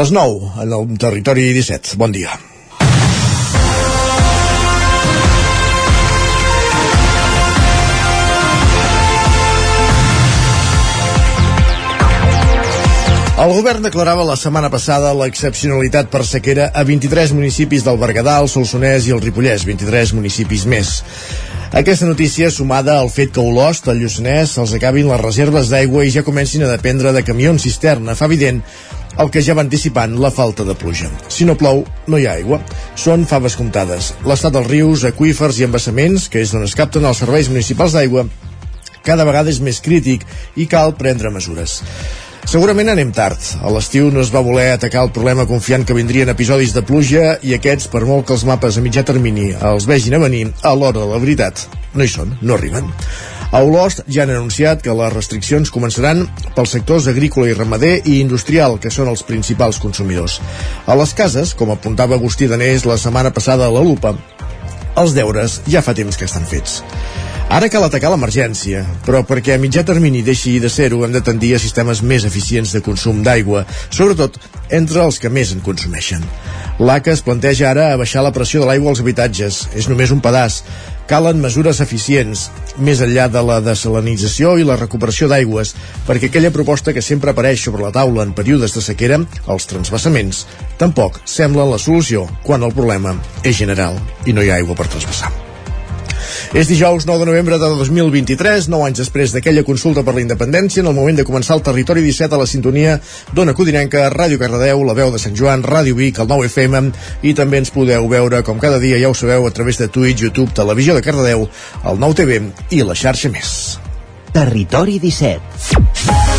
Les 9 en el territori 17. Bon dia. El govern declarava la setmana passada l'excepcionalitat per sequera a 23 municipis del Berguedà, el Solsonès i el Ripollès, 23 municipis més. Aquesta notícia, sumada al fet que Olost, el Lluçanès, els acabin les reserves d'aigua i ja comencin a dependre de camions cisterna, fa evident el que ja va anticipant la falta de pluja. Si no plou, no hi ha aigua. Són faves comptades. L'estat dels rius, aqüífers i embassaments, que és d'on es capten els serveis municipals d'aigua, cada vegada és més crític i cal prendre mesures. Segurament anem tard. A l'estiu no es va voler atacar el problema confiant que vindrien episodis de pluja i aquests, per molt que els mapes a mitjà termini els vegin a venir, a l'hora de la veritat, no hi són, no arriben. A Olost ja han anunciat que les restriccions començaran pels sectors agrícola i ramader i industrial, que són els principals consumidors. A les cases, com apuntava Agustí Danés la setmana passada a la Lupa, els deures ja fa temps que estan fets. Ara cal atacar l'emergència, però perquè a mitjà termini deixi de ser-ho hem de tendir a sistemes més eficients de consum d'aigua, sobretot entre els que més en consumeixen. L'ACA es planteja ara a baixar la pressió de l'aigua als habitatges. És només un pedaç. Calen mesures eficients, més enllà de la desalinització i la recuperació d'aigües, perquè aquella proposta que sempre apareix sobre la taula en períodes de sequera, els transvassaments, tampoc semblen la solució quan el problema és general i no hi ha aigua per transvassar. És dijous 9 de novembre de 2023, 9 anys després d'aquella consulta per la independència, en el moment de començar el territori 17 a la sintonia d'Ona Codinenca, Ràdio Cardedeu, la veu de Sant Joan, Ràdio Vic, el 9 FM, i també ens podeu veure, com cada dia ja ho sabeu, a través de Twitch, YouTube, Televisió de Cardedeu, el 9 TV i la xarxa més. Territori 17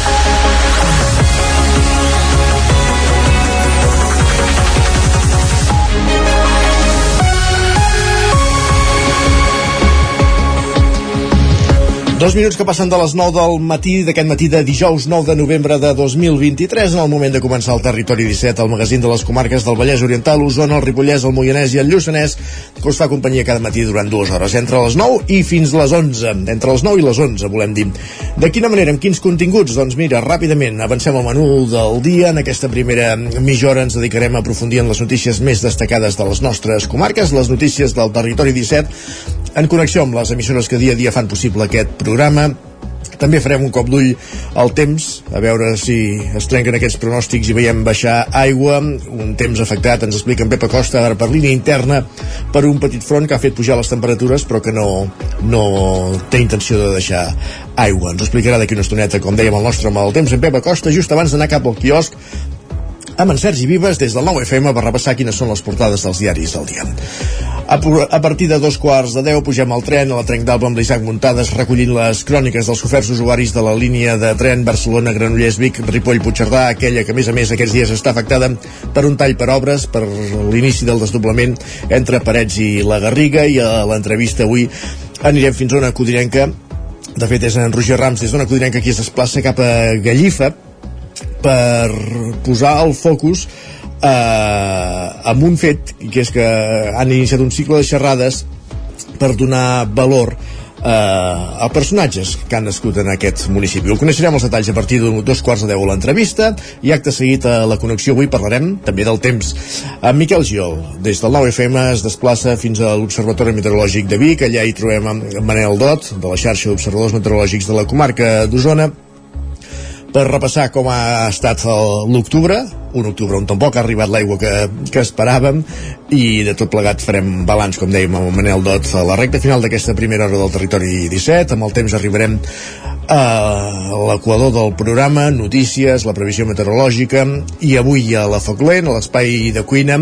Dos minuts que passen de les 9 del matí d'aquest matí de dijous 9 de novembre de 2023 en el moment de començar el Territori 17 el magazín de les comarques del Vallès Oriental Osona, el Ripollès, el Moianès i el Lluçanès que us fa companyia cada matí durant dues hores. Entre les 9 i fins les 11 entre les 9 i les 11 volem dir. De quina manera, amb quins continguts? Doncs mira, ràpidament avancem al menú del dia. En aquesta primera mitja hora ens dedicarem a aprofundir en les notícies més destacades de les nostres comarques les notícies del Territori 17 en connexió amb les emissores que dia a dia fan possible aquest programa també farem un cop d'ull al temps, a veure si es trenquen aquests pronòstics i veiem baixar aigua, un temps afectat, ens explica en Pepa Costa, ara per línia interna, per un petit front que ha fet pujar les temperatures, però que no, no té intenció de deixar aigua. Ens explicarà d'aquí una estoneta, com dèiem, el nostre mal temps en Pepa Costa, just abans d'anar cap al quiosc, amb en Sergi Vives des del 9 FM per repassar quines són les portades dels diaris del dia. A, partir de dos quarts de deu pugem al tren a la Trenc d'Alba amb l'Isaac Muntades recollint les cròniques dels oferts usuaris de la línia de tren Barcelona-Granollers-Vic, Ripoll-Puigcerdà, aquella que a més a més aquests dies està afectada per un tall per obres per l'inici del desdoblament entre Parets i la Garriga i a l'entrevista avui anirem fins a una codirenca de fet és en Roger Rams des d'una codirenca qui es desplaça cap a Gallifa per posar el focus eh, amb un fet que és que han iniciat un cicle de xerrades per donar valor eh, a personatges que han nascut en aquest municipi. Ho coneixerem els detalls a partir de dos quarts de deu a l'entrevista i acte seguit a la connexió avui parlarem també del temps. En Miquel Giol, des del 9FM es desplaça fins a l'Observatori Meteorològic de Vic, allà hi trobem Manel Dot, de la xarxa d'observadors meteorològics de la comarca d'Osona, per repassar com ha estat l'octubre, un octubre on tampoc ha arribat l'aigua que, que esperàvem i de tot plegat farem balanç, com dèiem amb el Manel Dot, a la recta final d'aquesta primera hora del territori 17. Amb el temps arribarem a l'equador del programa, notícies, la previsió meteorològica i avui a la Foc Lent, a l'espai de cuina,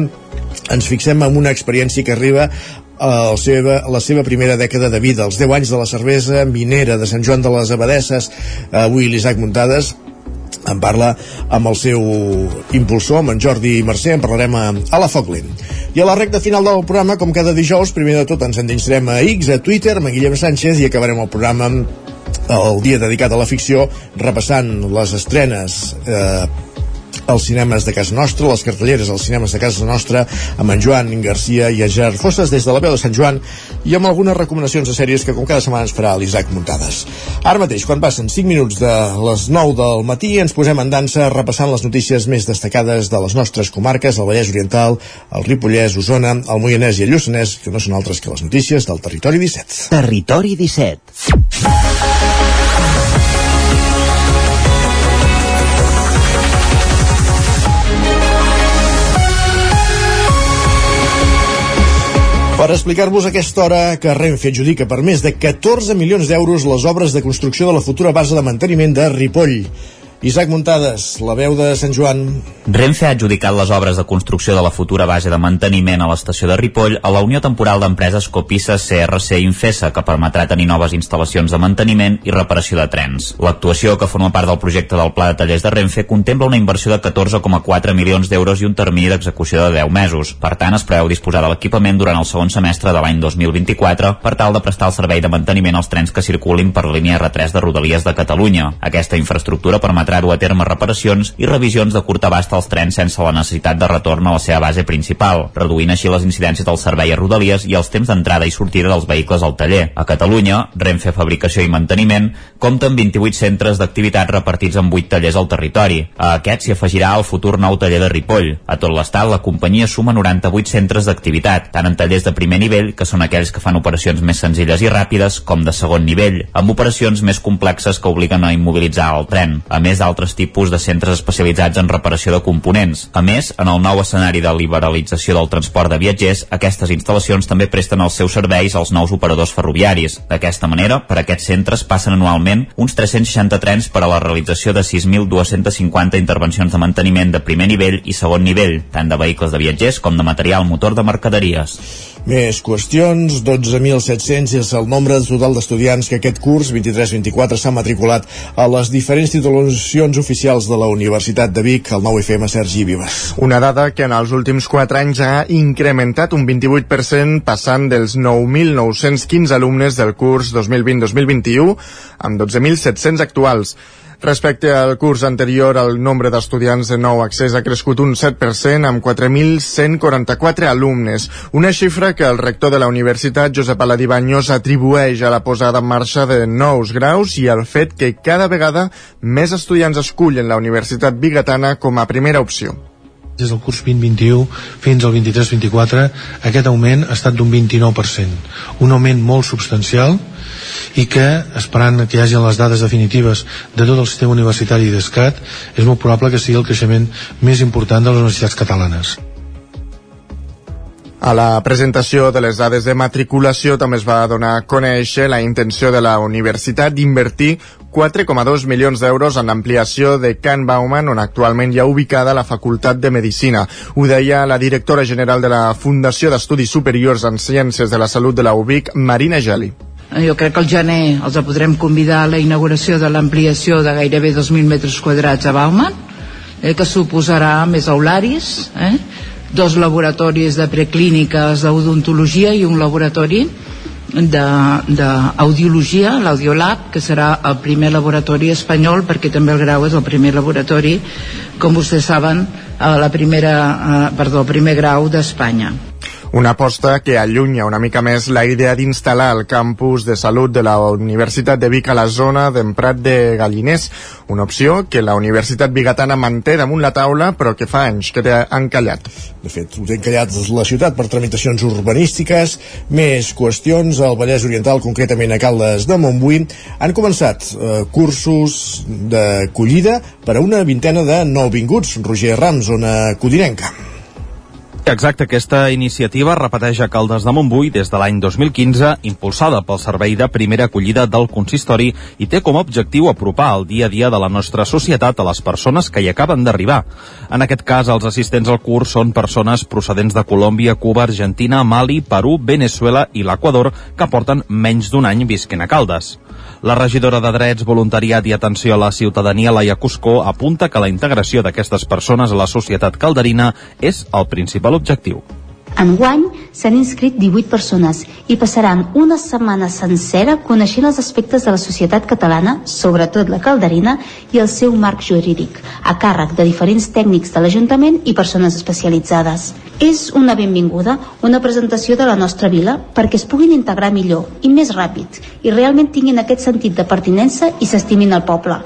ens fixem en una experiència que arriba el seva, la seva primera dècada de vida, els 10 anys de la cervesa minera de Sant Joan de les Abadesses, avui l'Isaac Muntades en parla amb el seu impulsor, amb en Jordi Mercè, en parlarem a, a la Foclin. I a la recta final del programa, com cada dijous, primer de tot ens endinsarem a X, a Twitter, amb Guillem Sánchez, i acabarem el programa el dia dedicat a la ficció, repassant les estrenes eh, als cinemes de casa nostra, les cartelleres als cinemes de casa nostra, amb en Joan Garcia i en Gerard Fosses des de la veu de Sant Joan i amb algunes recomanacions de sèries que com cada setmana ens farà l'Isaac Muntades. Ara mateix, quan passen 5 minuts de les 9 del matí, ens posem en dansa repassant les notícies més destacades de les nostres comarques, el Vallès Oriental, el Ripollès, Osona, el Moianès i el Lluçanès, que no són altres que les notícies del Territori 17. Territori 17. Per explicar-vos aquesta hora que Renfe adjudica per més de 14 milions d'euros les obres de construcció de la futura base de manteniment de Ripoll. Isaac Muntades, la veu de Sant Joan. Renfe ha adjudicat les obres de construcció de la futura base de manteniment a l'estació de Ripoll a la Unió Temporal d'Empreses Copissa CRC Infesa, que permetrà tenir noves instal·lacions de manteniment i reparació de trens. L'actuació, que forma part del projecte del Pla de Tallers de Renfe, contempla una inversió de 14,4 milions d'euros i un termini d'execució de 10 mesos. Per tant, es preveu disposar de l'equipament durant el segon semestre de l'any 2024 per tal de prestar el servei de manteniment als trens que circulin per línia R3 de Rodalies de Catalunya. Aquesta infraestructura permetrà permetrà dur a terme reparacions i revisions de curt abast als trens sense la necessitat de retorn a la seva base principal, reduint així les incidències del servei a Rodalies i els temps d'entrada i sortida dels vehicles al taller. A Catalunya, Renfe Fabricació i Manteniment compta amb 28 centres d'activitat repartits en 8 tallers al territori. A aquest s'hi afegirà el futur nou taller de Ripoll. A tot l'estat, la companyia suma 98 centres d'activitat, tant en tallers de primer nivell, que són aquells que fan operacions més senzilles i ràpides, com de segon nivell, amb operacions més complexes que obliguen a immobilitzar el tren. A més, d'altres tipus de centres especialitzats en reparació de components. A més, en el nou escenari de liberalització del transport de viatgers, aquestes instal·lacions també presten els seus serveis als nous operadors ferroviaris. D'aquesta manera, per aquests centres passen anualment uns 360 trens per a la realització de 6.250 intervencions de manteniment de primer nivell i segon nivell, tant de vehicles de viatgers com de material motor de mercaderies. Més qüestions, 12.700 és el nombre total d'estudiants que aquest curs 23-24 s'ha matriculat a les diferents titulacions oficials de la Universitat de Vic, el 9FM Sergi Vives. Una dada que en els últims 4 anys ha incrementat un 28% passant dels 9.915 alumnes del curs 2020-2021 amb 12.700 actuals. Respecte al curs anterior, el nombre d'estudiants de nou accés ha crescut un 7% amb 4.144 alumnes, una xifra que el rector de la universitat, Josep Aladí Banyos, atribueix a la posada en marxa de nous graus i al fet que cada vegada més estudiants escullen la Universitat Bigatana com a primera opció des del curs 2021 fins al 23-24 aquest augment ha estat d'un 29%, un augment molt substancial i que, esperant que hi hagi les dades definitives de tot el sistema universitari d'ESCAT, és molt probable que sigui el creixement més important de les universitats catalanes. A la presentació de les dades de matriculació també es va donar a conèixer la intenció de la universitat d'invertir 4,2 milions d'euros en l'ampliació de Can Bauman, on actualment hi ha ubicada la Facultat de Medicina. Ho deia la directora general de la Fundació d'Estudis Superiors en Ciències de la Salut de la UBIC, Marina Geli. Jo crec que al gener els podrem convidar a la inauguració de l'ampliació de gairebé 2.000 metres quadrats a Bauman, eh, que suposarà més aularis, eh, dos laboratoris de preclíniques d'odontologia i un laboratori d'audiologia, l'Audiolab, que serà el primer laboratori espanyol, perquè també el grau és el primer laboratori, com vostès saben, a la primera, eh, perdó, el primer grau d'Espanya. Una aposta que allunya una mica més la idea d'instal·lar el campus de salut de la Universitat de Vic a la zona d'Emprat de Galliners, una opció que la Universitat Bigatana manté damunt la taula però que fa anys que té encallat. De fet, ho té encallat la ciutat per tramitacions urbanístiques, més qüestions al Vallès Oriental, concretament a Caldes de Montbui, han començat eh, cursos d'acollida per a una vintena de nouvinguts. Roger Rams, zona codinenca. Exacte, aquesta iniciativa repeteix a Caldes de Montbui des de l'any 2015, impulsada pel Servei de Primera Acollida del Consistori i té com a objectiu apropar el dia a dia de la nostra societat a les persones que hi acaben d'arribar. En aquest cas, els assistents al curs són persones procedents de Colòmbia, Cuba, Argentina, Mali, Perú, Venezuela i l'Equador que porten menys d'un any visquent a Caldes. La regidora de Drets, Voluntariat i Atenció a la Ciutadania, Laia Cuscó, apunta que la integració d'aquestes persones a la societat calderina és el principal objectiu. Enguany s'han inscrit 18 persones i passaran una setmana sencera coneixent els aspectes de la societat catalana, sobretot la calderina, i el seu marc jurídic, a càrrec de diferents tècnics de l'Ajuntament i persones especialitzades. És una benvinguda, una presentació de la nostra vila perquè es puguin integrar millor i més ràpid i realment tinguin aquest sentit de pertinença i s'estimin al poble.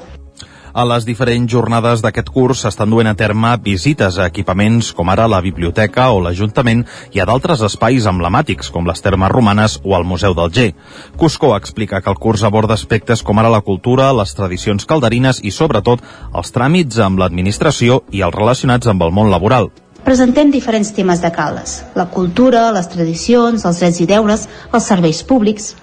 A les diferents jornades d'aquest curs s'estan duent a terme visites a equipaments com ara la biblioteca o l'Ajuntament i a d'altres espais emblemàtics com les termes romanes o el Museu del G. Cusco explica que el curs aborda aspectes com ara la cultura, les tradicions calderines i, sobretot, els tràmits amb l'administració i els relacionats amb el món laboral. Presentem diferents temes de Caldes, la cultura, les tradicions, els drets i deures, els serveis públics,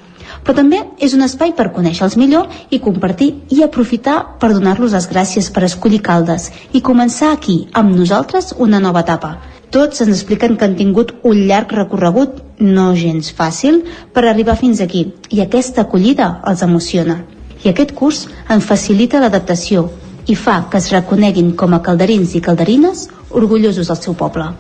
però també és un espai per conèixer-los millor i compartir i aprofitar per donar-los les gràcies per escollir Caldes i començar aquí, amb nosaltres, una nova etapa. Tots ens expliquen que han tingut un llarg recorregut, no gens fàcil, per arribar fins aquí, i aquesta acollida els emociona. I aquest curs en facilita l'adaptació i fa que es reconeguin com a calderins i calderines orgullosos del seu poble.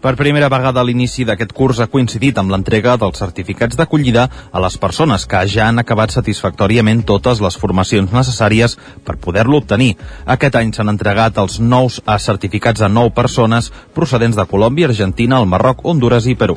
Per primera vegada l'inici d'aquest curs ha coincidit amb l'entrega dels certificats d'acollida a les persones que ja han acabat satisfactòriament totes les formacions necessàries per poder-lo obtenir. Aquest any s'han entregat els nous certificats a nou persones procedents de Colòmbia, Argentina, el Marroc, Honduras i Perú.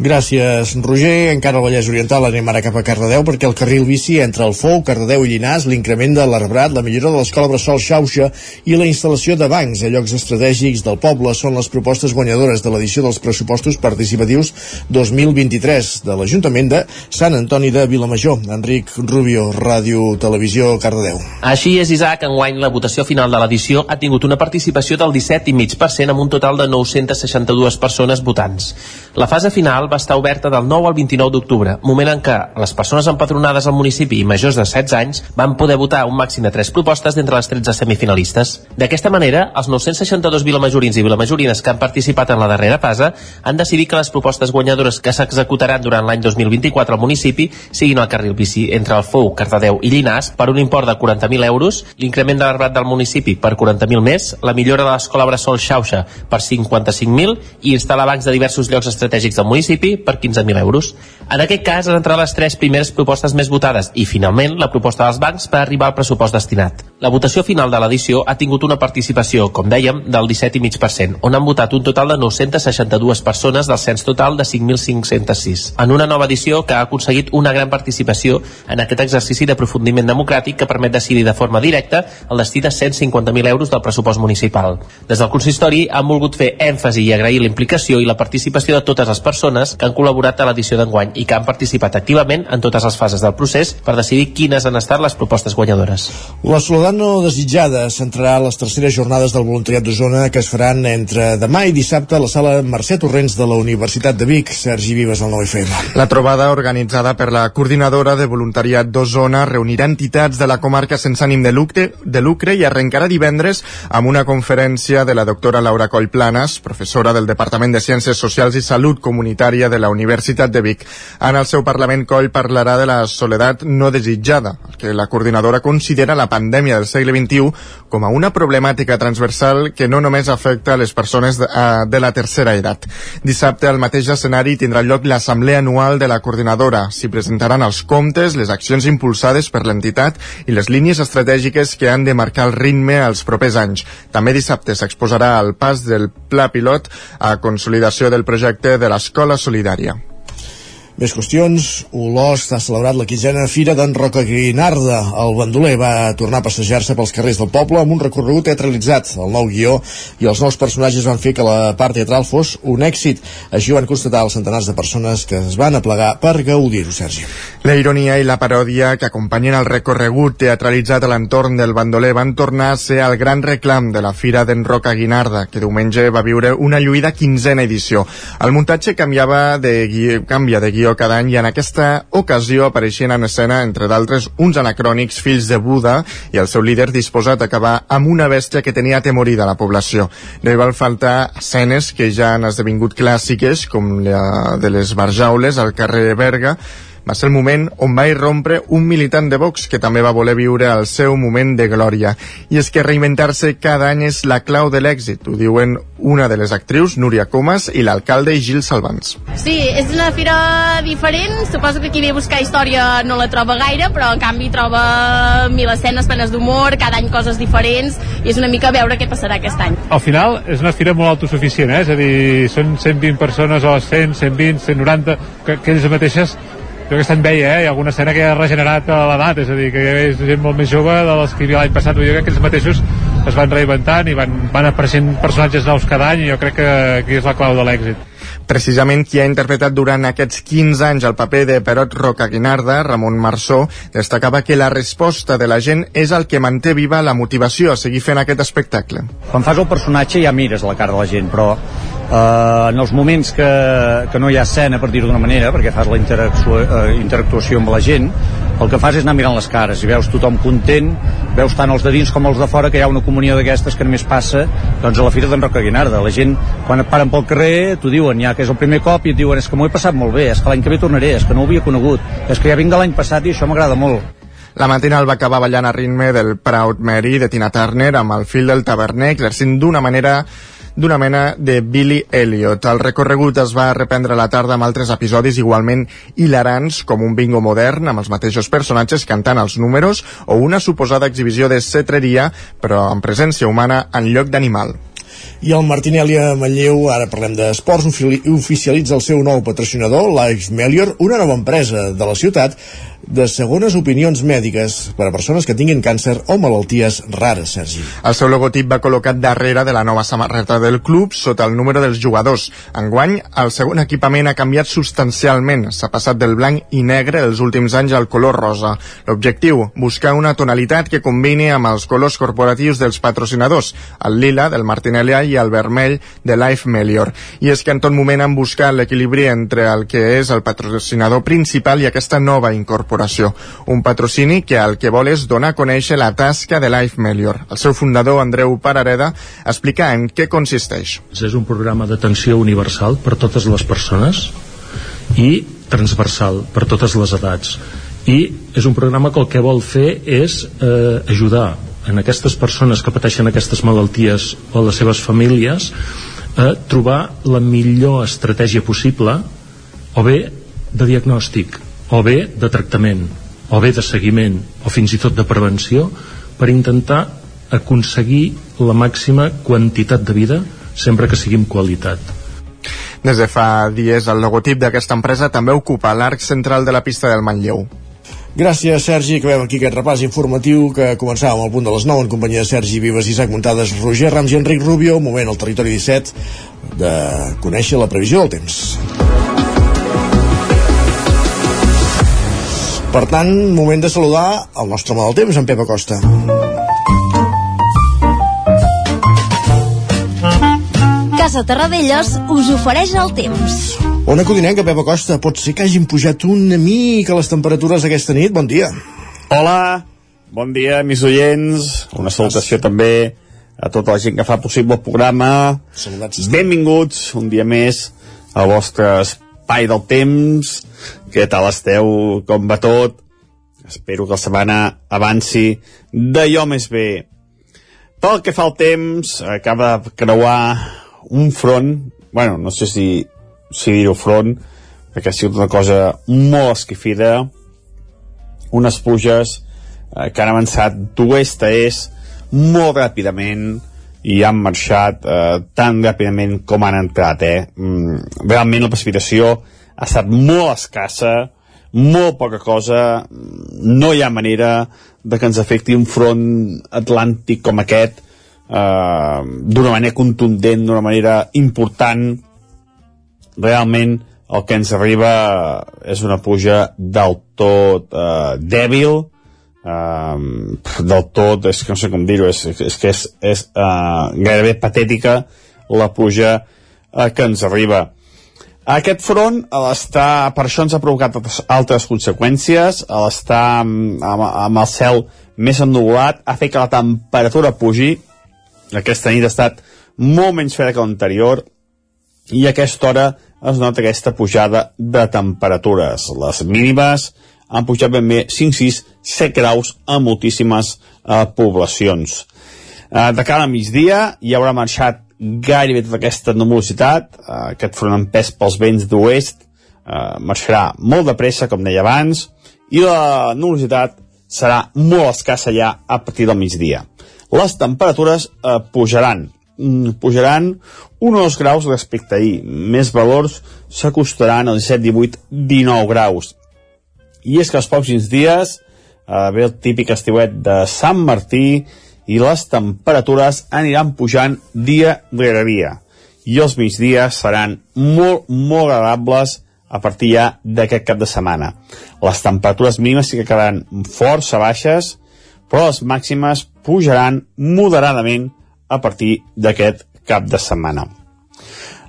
Gràcies, Roger. Encara al Vallès Oriental anem ara cap a Cardedeu perquè el carril bici entre el Fou, Cardedeu i Llinars, l'increment de l'arbrat, la millora de l'escola Bressol Xauxa i la instal·lació de bancs a llocs estratègics del poble són les propostes guanyadores de l'edició dels pressupostos participatius 2023 de l'Ajuntament de Sant Antoni de Vilamajor. Enric Rubio, Ràdio Televisió, Cardedeu. Així és, Isaac, enguany la votació final de l'edició ha tingut una participació del 17,5% amb un total de 962 persones votants. La fase final va estar oberta del 9 al 29 d'octubre, moment en què les persones empadronades al municipi i majors de 16 anys van poder votar un màxim de 3 propostes d'entre les 13 semifinalistes. D'aquesta manera, els 962 vilamajorins i vilamajorines que han participat en la darrera fase han decidit que les propostes guanyadores que s'executaran durant l'any 2024 al municipi siguin el carril bici entre el Fou, Cardedeu i Llinars per un import de 40.000 euros, l'increment de l'arbrat del municipi per 40.000 més, la millora de l'escola Bressol Xauxa per 55.000 i instal·lar bancs de diversos llocs estratègics del municipi per 15.000 euros. En aquest cas han entrat les tres primeres propostes més votades i, finalment, la proposta dels bancs per arribar al pressupost destinat. La votació final de l'edició ha tingut una participació, com dèiem, del 17,5%, on han votat un total de 962 persones del cens total de 5.506, en una nova edició que ha aconseguit una gran participació en aquest exercici d'aprofundiment democràtic que permet decidir de forma directa el destí de 150.000 euros del pressupost municipal. Des del consistori han volgut fer èmfasi i agrair la implicació i la participació de totes les persones que han col·laborat a l'edició d'enguany i que han participat activament en totes les fases del procés per decidir quines han estat les propostes guanyadores. La Soledat no desitjada centrarà les terceres jornades del voluntariat d'Osona que es faran entre demà i dissabte a la sala Mercè Torrents de la Universitat de Vic. Sergi Vives, al 9FM. La trobada organitzada per la coordinadora de voluntariat d'Osona reunirà entitats de la comarca sense ànim de lucre, de lucre i arrencarà divendres amb una conferència de la doctora Laura Coll Planas, professora del Departament de Ciències Socials i Salut Comunitària de la Universitat de Vic. En el seu Parlament, Coll parlarà de la soledat no desitjada, que la coordinadora considera la pandèmia del segle XXI com a una problemàtica transversal que no només afecta les persones de, uh, de la tercera edat. Dissabte, al mateix escenari, tindrà lloc l'assemblea anual de la coordinadora. S'hi presentaran els comptes, les accions impulsades per l'entitat i les línies estratègiques que han de marcar el ritme als propers anys. També dissabte s'exposarà el pas del pla pilot a consolidació del projecte de l'Escola Solidària. Més qüestions. Olost ha celebrat la quinzena Fira d'en Roca Guinarda. El bandoler va tornar a passejar-se pels carrers del poble amb un recorregut teatralitzat. El nou guió i els nous personatges van fer que la part teatral fos un èxit. Així ho van constatar els centenars de persones que es van aplegar per gaudir-ho, Sergi. La ironia i la paròdia que acompanyen el recorregut teatralitzat a l'entorn del bandoler van tornar a ser el gran reclam de la Fira d'en Roca Guinarda, que diumenge va viure una lluïda quinzena edició. El muntatge canviava de guió, canvia de guió guió cada any i en aquesta ocasió apareixien en escena, entre d'altres, uns anacrònics fills de Buda i el seu líder disposat a acabar amb una bèstia que tenia atemorida la població. No hi van faltar escenes que ja han esdevingut clàssiques, com la de les barjaules al carrer Berga, va ser el moment on va irrompre un militant de Vox que també va voler viure el seu moment de glòria. I és que reinventar-se cada any és la clau de l'èxit, ho diuen una de les actrius, Núria Comas, i l'alcalde Gil Salvans. Sí, és una fira diferent, suposo que qui ve a buscar història no la troba gaire, però en canvi troba mil escenes plenes d'humor, cada any coses diferents, i és una mica veure què passarà aquest any. Al final és una fira molt autosuficient, eh? és a dir, són 120 persones o 100, 120, 190, que, que ells mateixes jo aquest any veia, eh, hi alguna escena que ha regenerat l'edat, és a dir, que és gent molt més jove de les que hi havia l'any passat, vull dir que ells mateixos es van reinventant i van, van apareixent personatges nous cada any i jo crec que aquí és la clau de l'èxit. Precisament qui ha interpretat durant aquests 15 anys el paper de Perot Rocaguinarda, Ramon Marsó, destacava que la resposta de la gent és el que manté viva la motivació a seguir fent aquest espectacle. Quan fas el personatge ja mires la cara de la gent, però eh, en els moments que, que no hi ha escena, per dir-ho d'una manera, perquè fas la interactuació, eh, interactuació amb la gent, el que fas és anar mirant les cares i veus tothom content, veus tant els de dins com els de fora que hi ha una comunió d'aquestes que només passa doncs, a la Fira d'en Roca Guinarda. La gent, quan et paren pel carrer, t'ho diuen, ja que és el primer cop, i et diuen és que m'ho he passat molt bé, és que l'any que ve tornaré, és que no ho havia conegut, és que ja vinc de l'any passat i això m'agrada molt. La matinal va acabar ballant a ritme del Proud Mary de Tina Turner amb el fil del taverner exercint d'una manera d'una mena de Billy Elliot. El recorregut es va reprendre a la tarda amb altres episodis igualment hilarants, com un bingo modern amb els mateixos personatges cantant els números o una suposada exhibició de cetreria, però amb presència humana en lloc d'animal. I el Martinelli a Manlleu, ara parlem d'esports, oficialitza el seu nou patrocinador, Life Melior, una nova empresa de la ciutat de segones opinions mèdiques per a persones que tinguin càncer o malalties rares, Sergi. El seu logotip va col·locat darrere de la nova samarreta del club sota el número dels jugadors. Enguany, el segon equipament ha canviat substancialment. S'ha passat del blanc i negre els últims anys al color rosa. L'objectiu, buscar una tonalitat que combini amb els colors corporatius dels patrocinadors, el lila del Martinelli i el vermell de Life Melior. I és que en tot moment han buscat l'equilibri entre el que és el patrocinador principal i aquesta nova incorporació. Un patrocini que el que vol és donar a conèixer la tasca de Life Melior. El seu fundador, Andreu Parareda, explica en què consisteix. És un programa d'atenció universal per totes les persones i transversal per totes les edats i és un programa que el que vol fer és eh, ajudar en aquestes persones que pateixen aquestes malalties o les seves famílies a trobar la millor estratègia possible o bé de diagnòstic o bé de tractament o bé de seguiment o fins i tot de prevenció per intentar aconseguir la màxima quantitat de vida sempre que sigui amb qualitat. Des de fa dies, el logotip d'aquesta empresa també ocupa l'arc central de la pista del Manlleu. Gràcies, Sergi. Acabem aquí aquest repàs informatiu que començàvem al punt de les 9 en companyia de Sergi Vives, Isaac Muntades, Roger Rams i Enric Rubio. Moment al territori 17 de conèixer la previsió del temps. Per tant, moment de saludar el nostre mal del temps, en Pep Acosta. Casa Terradellos us ofereix el temps. Ona Codinenca, Pep Acosta, pot ser que hagin pujat una mica les temperatures aquesta nit? Bon dia. Hola, bon dia, mis oients. Una salutació també a tota la gent que fa possible el programa. Saludats. Benvinguts un dia més al vostre espai del temps. Què tal esteu? Com va tot? Espero que la setmana avanci d'allò més bé. Pel que fa al temps, acaba de creuar un front, bueno, no sé si, si dir-ho front, perquè ha sigut una cosa molt esquifida, unes pluges eh, que han avançat d'oest a est molt ràpidament i han marxat eh, tan ràpidament com han entrat, eh? Mm, realment la precipitació ha estat molt escassa, molt poca cosa, no hi ha manera de que ens afecti un front atlàntic com aquest eh, d'una manera contundent, d'una manera important. Realment el que ens arriba és una puja del tot eh, dèbil, Uh, del tot, és que no sé com dir-ho, és, és que és, és uh, gairebé patètica la pluja uh, que ens arriba. Aquest front, l'estar, per això ens ha provocat altres conseqüències, l'estar amb, amb, amb el cel més ennubulat, ha fet que la temperatura pugi, aquesta nit ha estat molt menys freda que l'anterior, i a aquesta hora es nota aquesta pujada de temperatures. Les mínimes han pujat ben bé 5, 6, 7 graus a moltíssimes eh, poblacions. Eh, de cara a migdia hi haurà marxat gairebé tota aquesta nubositat, eh, aquest front empès pels vents d'oest eh, marxarà molt de pressa, com deia abans, i la nubositat serà molt escassa ja a partir del migdia. Les temperatures eh, pujaran, mm, pujaran 1 o 2 graus respecte a ahir. Més valors s'acostaran als 17, 18, 19 graus. I és que els pocs dies eh, ve el típic estiuet de Sant Martí i les temperatures aniran pujant dia rere dia. I els migdies seran molt, molt agradables a partir ja d'aquest cap de setmana. Les temperatures mínimes sí que quedaran força baixes, però les màximes pujaran moderadament a partir d'aquest cap de setmana.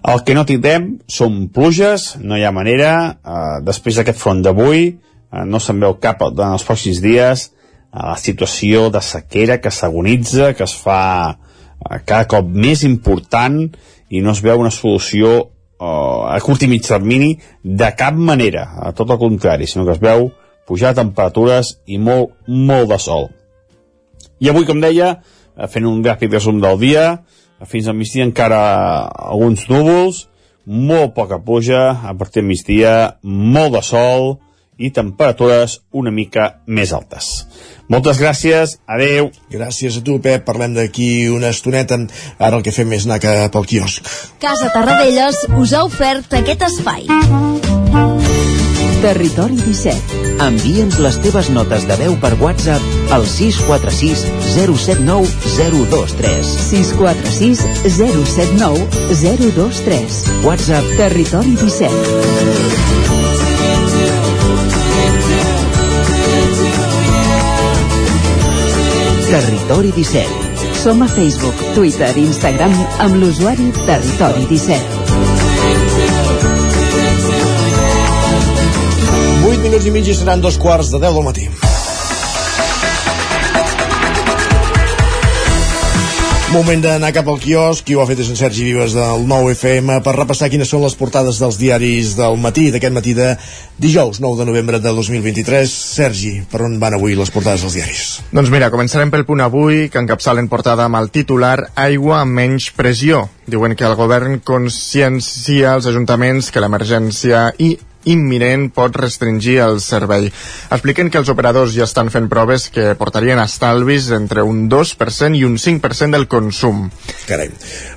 El que no tindrem són pluges, no hi ha manera, eh, després d'aquest front d'avui, no se'n veu cap en els pròxims dies, eh, la situació de sequera que s'agonitza, que es fa eh, cada cop més important i no es veu una solució eh, a curt i mig termini de cap manera, a tot el contrari, sinó que es veu pujar temperatures i molt, molt de sol. I avui, com deia, eh, fent un gràfic resum del dia, fins al migdia encara alguns núvols, molt poca pluja, a partir del migdia molt de sol i temperatures una mica més altes. Moltes gràcies, adeu. Gràcies a tu, Pep. Parlem d'aquí una estoneta. Ara el que fem és anar cap al quiosc. Casa Tarradellas us ha ofert aquest espai. Territori 17. Envia'ns les teves notes de veu per WhatsApp al 646 079 023. 646 079 023. WhatsApp Territori 17. Territori 17. Som a Facebook, Twitter i Instagram amb l'usuari Territori 17. 8 minuts i mig i seran dos quarts de 10 del matí. Moment d'anar cap al quiosc, qui ho ha fet és en Sergi Vives del 9FM per repassar quines són les portades dels diaris del matí, d'aquest matí de dijous 9 de novembre de 2023. Sergi, per on van avui les portades dels diaris? Doncs mira, començarem pel punt avui, que encapçalen portada amb el titular Aigua amb menys pressió. Diuen que el govern consciencia als ajuntaments que l'emergència i imminent pot restringir el servei. Expliquen que els operadors ja estan fent proves que portarien estalvis entre un 2% i un 5% del consum. Carai,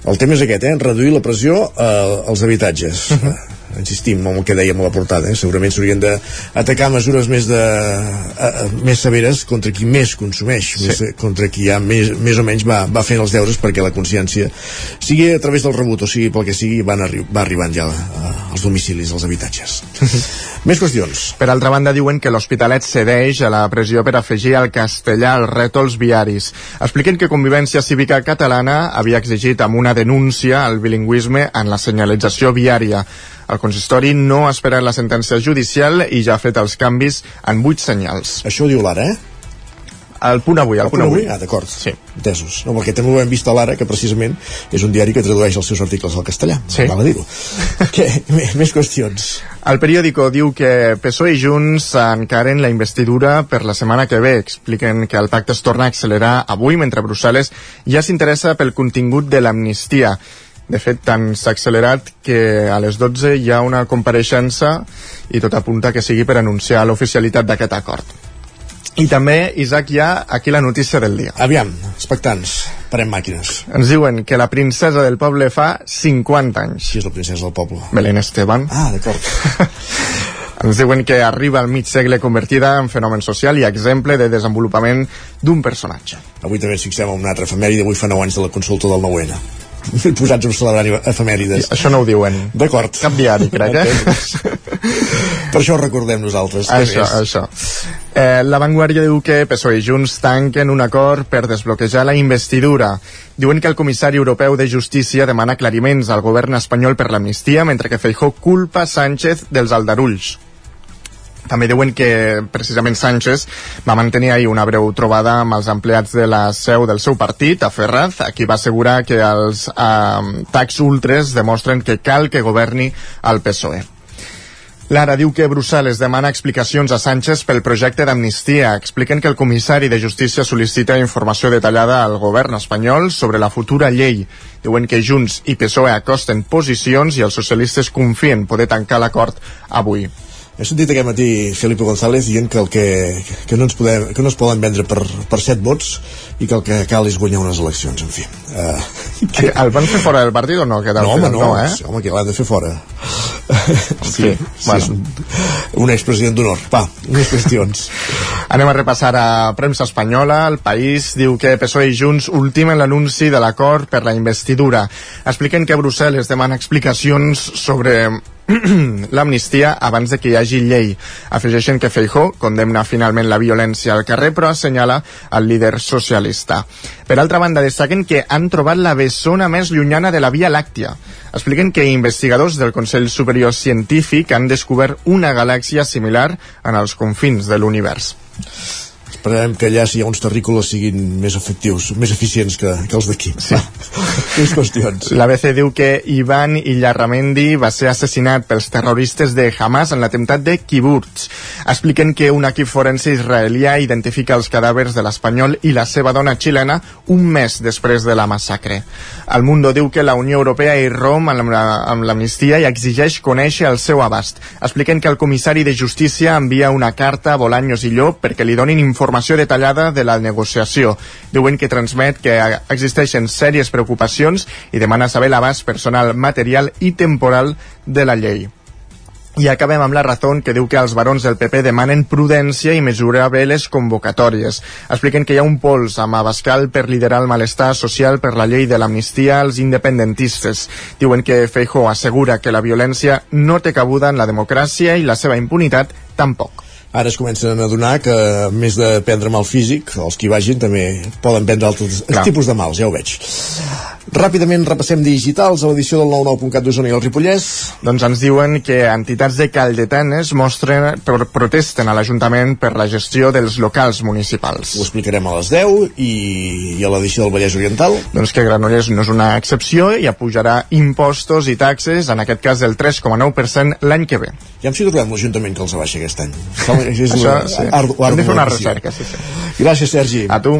el tema és aquest, eh? reduir la pressió eh, als habitatges. Uh -huh insistim amb el que dèiem a la portada, eh? segurament s'haurien d'atacar mesures més, de, a, a, més severes contra qui més consumeix, sí. més, contra qui ja més, més o menys va, va fent els deures perquè la consciència sigui a través del rebut o sigui pel que sigui van arri va arribant ja als domicilis, als habitatges. més qüestions. Per altra banda diuen que l'Hospitalet cedeix a la pressió per afegir el castellà als rètols viaris. Expliquen que Convivència Cívica Catalana havia exigit amb una denúncia el bilingüisme en la senyalització viària. El consistori no ha esperat la sentència judicial i ja ha fet els canvis en vuit senyals. Això ho diu l'ara, eh? El punt avui, el, el punt, punt avui. Ah, d'acord. Sí. Entesos. No, perquè també ho hem vist a l'Ara, que precisament és un diari que tradueix els seus articles al castellà. Sí. Val a dir-ho. Més qüestions. El periòdico diu que PSOE i Junts encaren la investidura per la setmana que ve. Expliquen que el pacte es torna a accelerar avui, mentre Brussel·les ja s'interessa pel contingut de l'amnistia. De fet, tant s'ha accelerat que a les 12 hi ha una compareixença i tot apunta que sigui per anunciar l'oficialitat d'aquest acord. I també, Isaac, hi ha aquí la notícia del dia. Aviam, expectants, parem màquines. Ens diuen que la princesa del poble fa 50 anys. Qui és la princesa del poble? Belén Esteban. Ah, d'acord. Ens diuen que arriba al mig segle convertida en fenomen social i exemple de desenvolupament d'un personatge. Avui també ens fixem en una altra efemèride, avui fa 9 anys de la consulta del 9-N. posats a celebrar efemèrides. Això no ho diuen. D'acord. Cap diari, crec, eh? per això ho recordem nosaltres. Això, això. Eh, la Vanguardia diu que PSOE i Junts tanquen un acord per desbloquejar la investidura. Diuen que el comissari europeu de Justícia demana aclariments al govern espanyol per l'amnistia, mentre que Feijó culpa Sánchez dels aldarulls. També diuen que precisament Sánchez va mantenir ahir una breu trobada amb els empleats de la seu del seu partit, a Ferraz, a qui va assegurar que els eh, tax ultres demostren que cal que governi el PSOE. Lara diu que Brussel·les demana explicacions a Sánchez pel projecte d'amnistia. Expliquen que el comissari de Justícia sol·licita informació detallada al govern espanyol sobre la futura llei. Diuen que Junts i PSOE acosten posicions i els socialistes confien poder tancar l'acord avui. He sentit aquest matí Felipe González dient que el que, que, no, ens podem, que no es poden vendre per, per set vots i que el que cal és guanyar unes eleccions, en fi. Uh, que... El van fer fora del partit o no? Que no, home, no, no eh? home, que l'han de fer fora. Sí, sí, bueno. és un, un expresident d'honor. Va, unes qüestions. Anem a repassar a premsa espanyola. El País diu que PSOE i Junts ultimen l'anunci de l'acord per la investidura. Expliquen que Brussel·les demana explicacions sobre l'amnistia abans de que hi hagi llei. Afegeixen que Feijó condemna finalment la violència al carrer, però assenyala el líder socialista. Per altra banda, destaquen que han trobat la bessona més llunyana de la Via Làctia. Expliquen que investigadors del Consell Superior Científic han descobert una galàxia similar en els confins de l'univers esperem que allà si hi ha uns terrícoles siguin més efectius, més eficients que, que els d'aquí. Sí. Més qüestions. L'ABC diu que Ivan Illarramendi va ser assassinat pels terroristes de Hamas en l'atemptat de Kibbutz. Expliquen que un equip forense israelià identifica els cadàvers de l'espanyol i la seva dona xilena un mes després de la massacre. El Mundo diu que la Unió Europea irromp amb l'amnistia i exigeix conèixer el seu abast. Expliquen que el comissari de Justícia envia una carta a Bolaños i Llop perquè li donin informació informació detallada de la negociació. Diuen que transmet que existeixen sèries preocupacions i demana saber l'abast personal, material i temporal de la llei. I acabem amb la raó que diu que els barons del PP demanen prudència i mesurar bé les convocatòries. Expliquen que hi ha un pols amb Abascal per liderar el malestar social per la llei de l'amnistia als independentistes. Diuen que Feijó assegura que la violència no té cabuda en la democràcia i la seva impunitat tampoc ara es comencen a adonar que més de prendre mal físic, els que hi vagin també poden prendre altres Clar. tipus de mals, ja ho veig. Ràpidament repassem digitals a l'edició del 99.cat d'Osona i el Ripollès. Doncs ens diuen que entitats de Caldetanes mostren, protesten a l'Ajuntament per la gestió dels locals municipals. Ho explicarem a les 10 i, i a l'edició del Vallès Oriental. Doncs que Granollers no és una excepció i apujarà impostos i taxes, en aquest cas del 3,9% l'any que ve. Ja hem sigut l'Ajuntament que els abaixa aquest any és Això, la, sí. Ardu, Hem de fer una recerca, sí, sí. Gràcies, Sergi. A tu.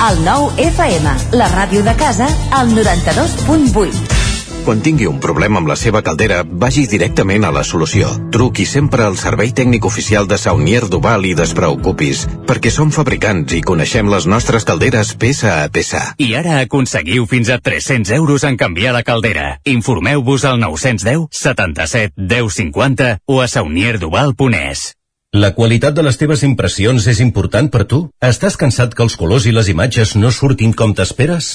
El nou FM, la ràdio de casa, al 92.8. Quan tingui un problema amb la seva caldera, vagi directament a la solució. Truqui sempre al servei tècnic oficial de Saunier Duval i despreocupis, perquè som fabricants i coneixem les nostres calderes peça a peça. I ara aconseguiu fins a 300 euros en canviar la caldera. Informeu-vos al 910 77 10 50 o a saunierduval.es. La qualitat de les teves impressions és important per tu? Estàs cansat que els colors i les imatges no surtin com t'esperes?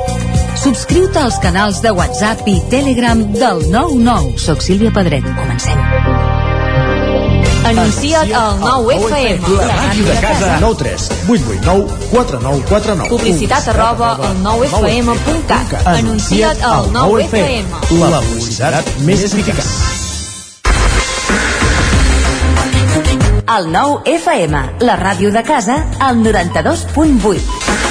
Subscriu-te als canals de WhatsApp i Telegram del 99. Soc Sílvia Pedret. Comencem. Anuncia't al 9FM. La màquina de casa. 9 3 8 8 9 4 9 4 9. Publicitat arroba al 9FM.cat. Anuncia't al 9FM. La publicitat més eficaç. El 9 FM, la ràdio de casa, al 92.8.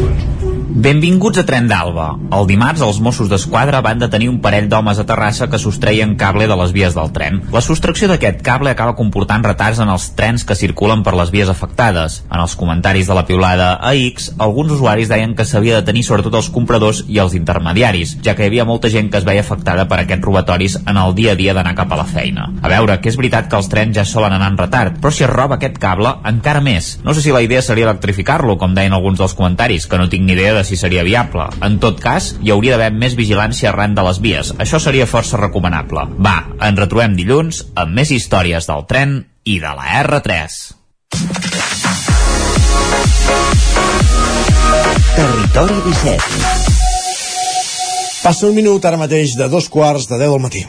Benvinguts a Tren d'Alba. El dimarts els Mossos d'Esquadra van detenir un parell d'homes a Terrassa que sostreien cable de les vies del tren. La sostracció d'aquest cable acaba comportant retards en els trens que circulen per les vies afectades. En els comentaris de la piulada a X, alguns usuaris deien que s'havia de tenir sobretot els compradors i els intermediaris, ja que hi havia molta gent que es veia afectada per aquests robatoris en el dia a dia d'anar cap a la feina. A veure, que és veritat que els trens ja solen anar en retard, però si es roba aquest cable, encara més. No sé si la idea seria electrificar-lo, com deien alguns dels comentaris, que no tinc ni idea de si seria viable. En tot cas, hi hauria d'haver més vigilància arran de les vies. Això seria força recomanable. Va, ens retrobem dilluns amb més històries del tren i de la R3. Territori 17 Passa un minut ara mateix de dos quarts de 10 del matí.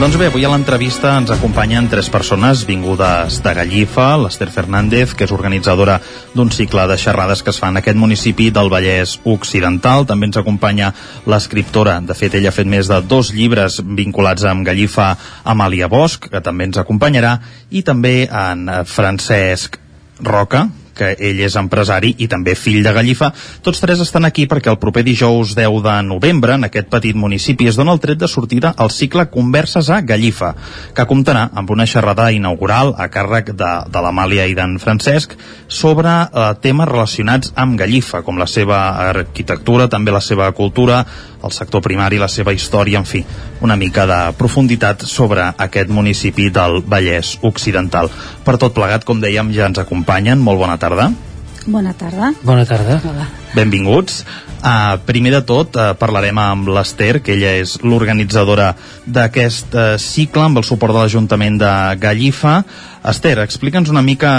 Doncs bé, avui a l'entrevista ens acompanyen tres persones vingudes de Gallifa, l'Ester Fernández, que és organitzadora d'un cicle de xerrades que es fa en aquest municipi del Vallès Occidental. També ens acompanya l'escriptora, de fet ella ha fet més de dos llibres vinculats amb Gallifa, Amàlia Bosch, que també ens acompanyarà, i també en Francesc Roca, que ell és empresari i també fill de Gallifa. Tots tres estan aquí perquè el proper dijous 10 de novembre, en aquest petit municipi, es dona el tret de sortida al cicle Converses a Gallifa, que comptarà amb una xerrada inaugural a càrrec de, de l'Amàlia i d'en Francesc sobre eh, temes relacionats amb Gallifa, com la seva arquitectura, també la seva cultura, el sector primari, la seva història, en fi, una mica de profunditat sobre aquest municipi del Vallès Occidental. Per tot plegat, com dèiem, ja ens acompanyen. Molt bona tarda. Bona tarda. Bona tarda. Hola. Benvinguts. Uh, primer de tot, uh, parlarem amb l'Ester, que ella és l'organitzadora d'aquest uh, cicle amb el suport de l'Ajuntament de Gallifa. Esther, explica'ns una mica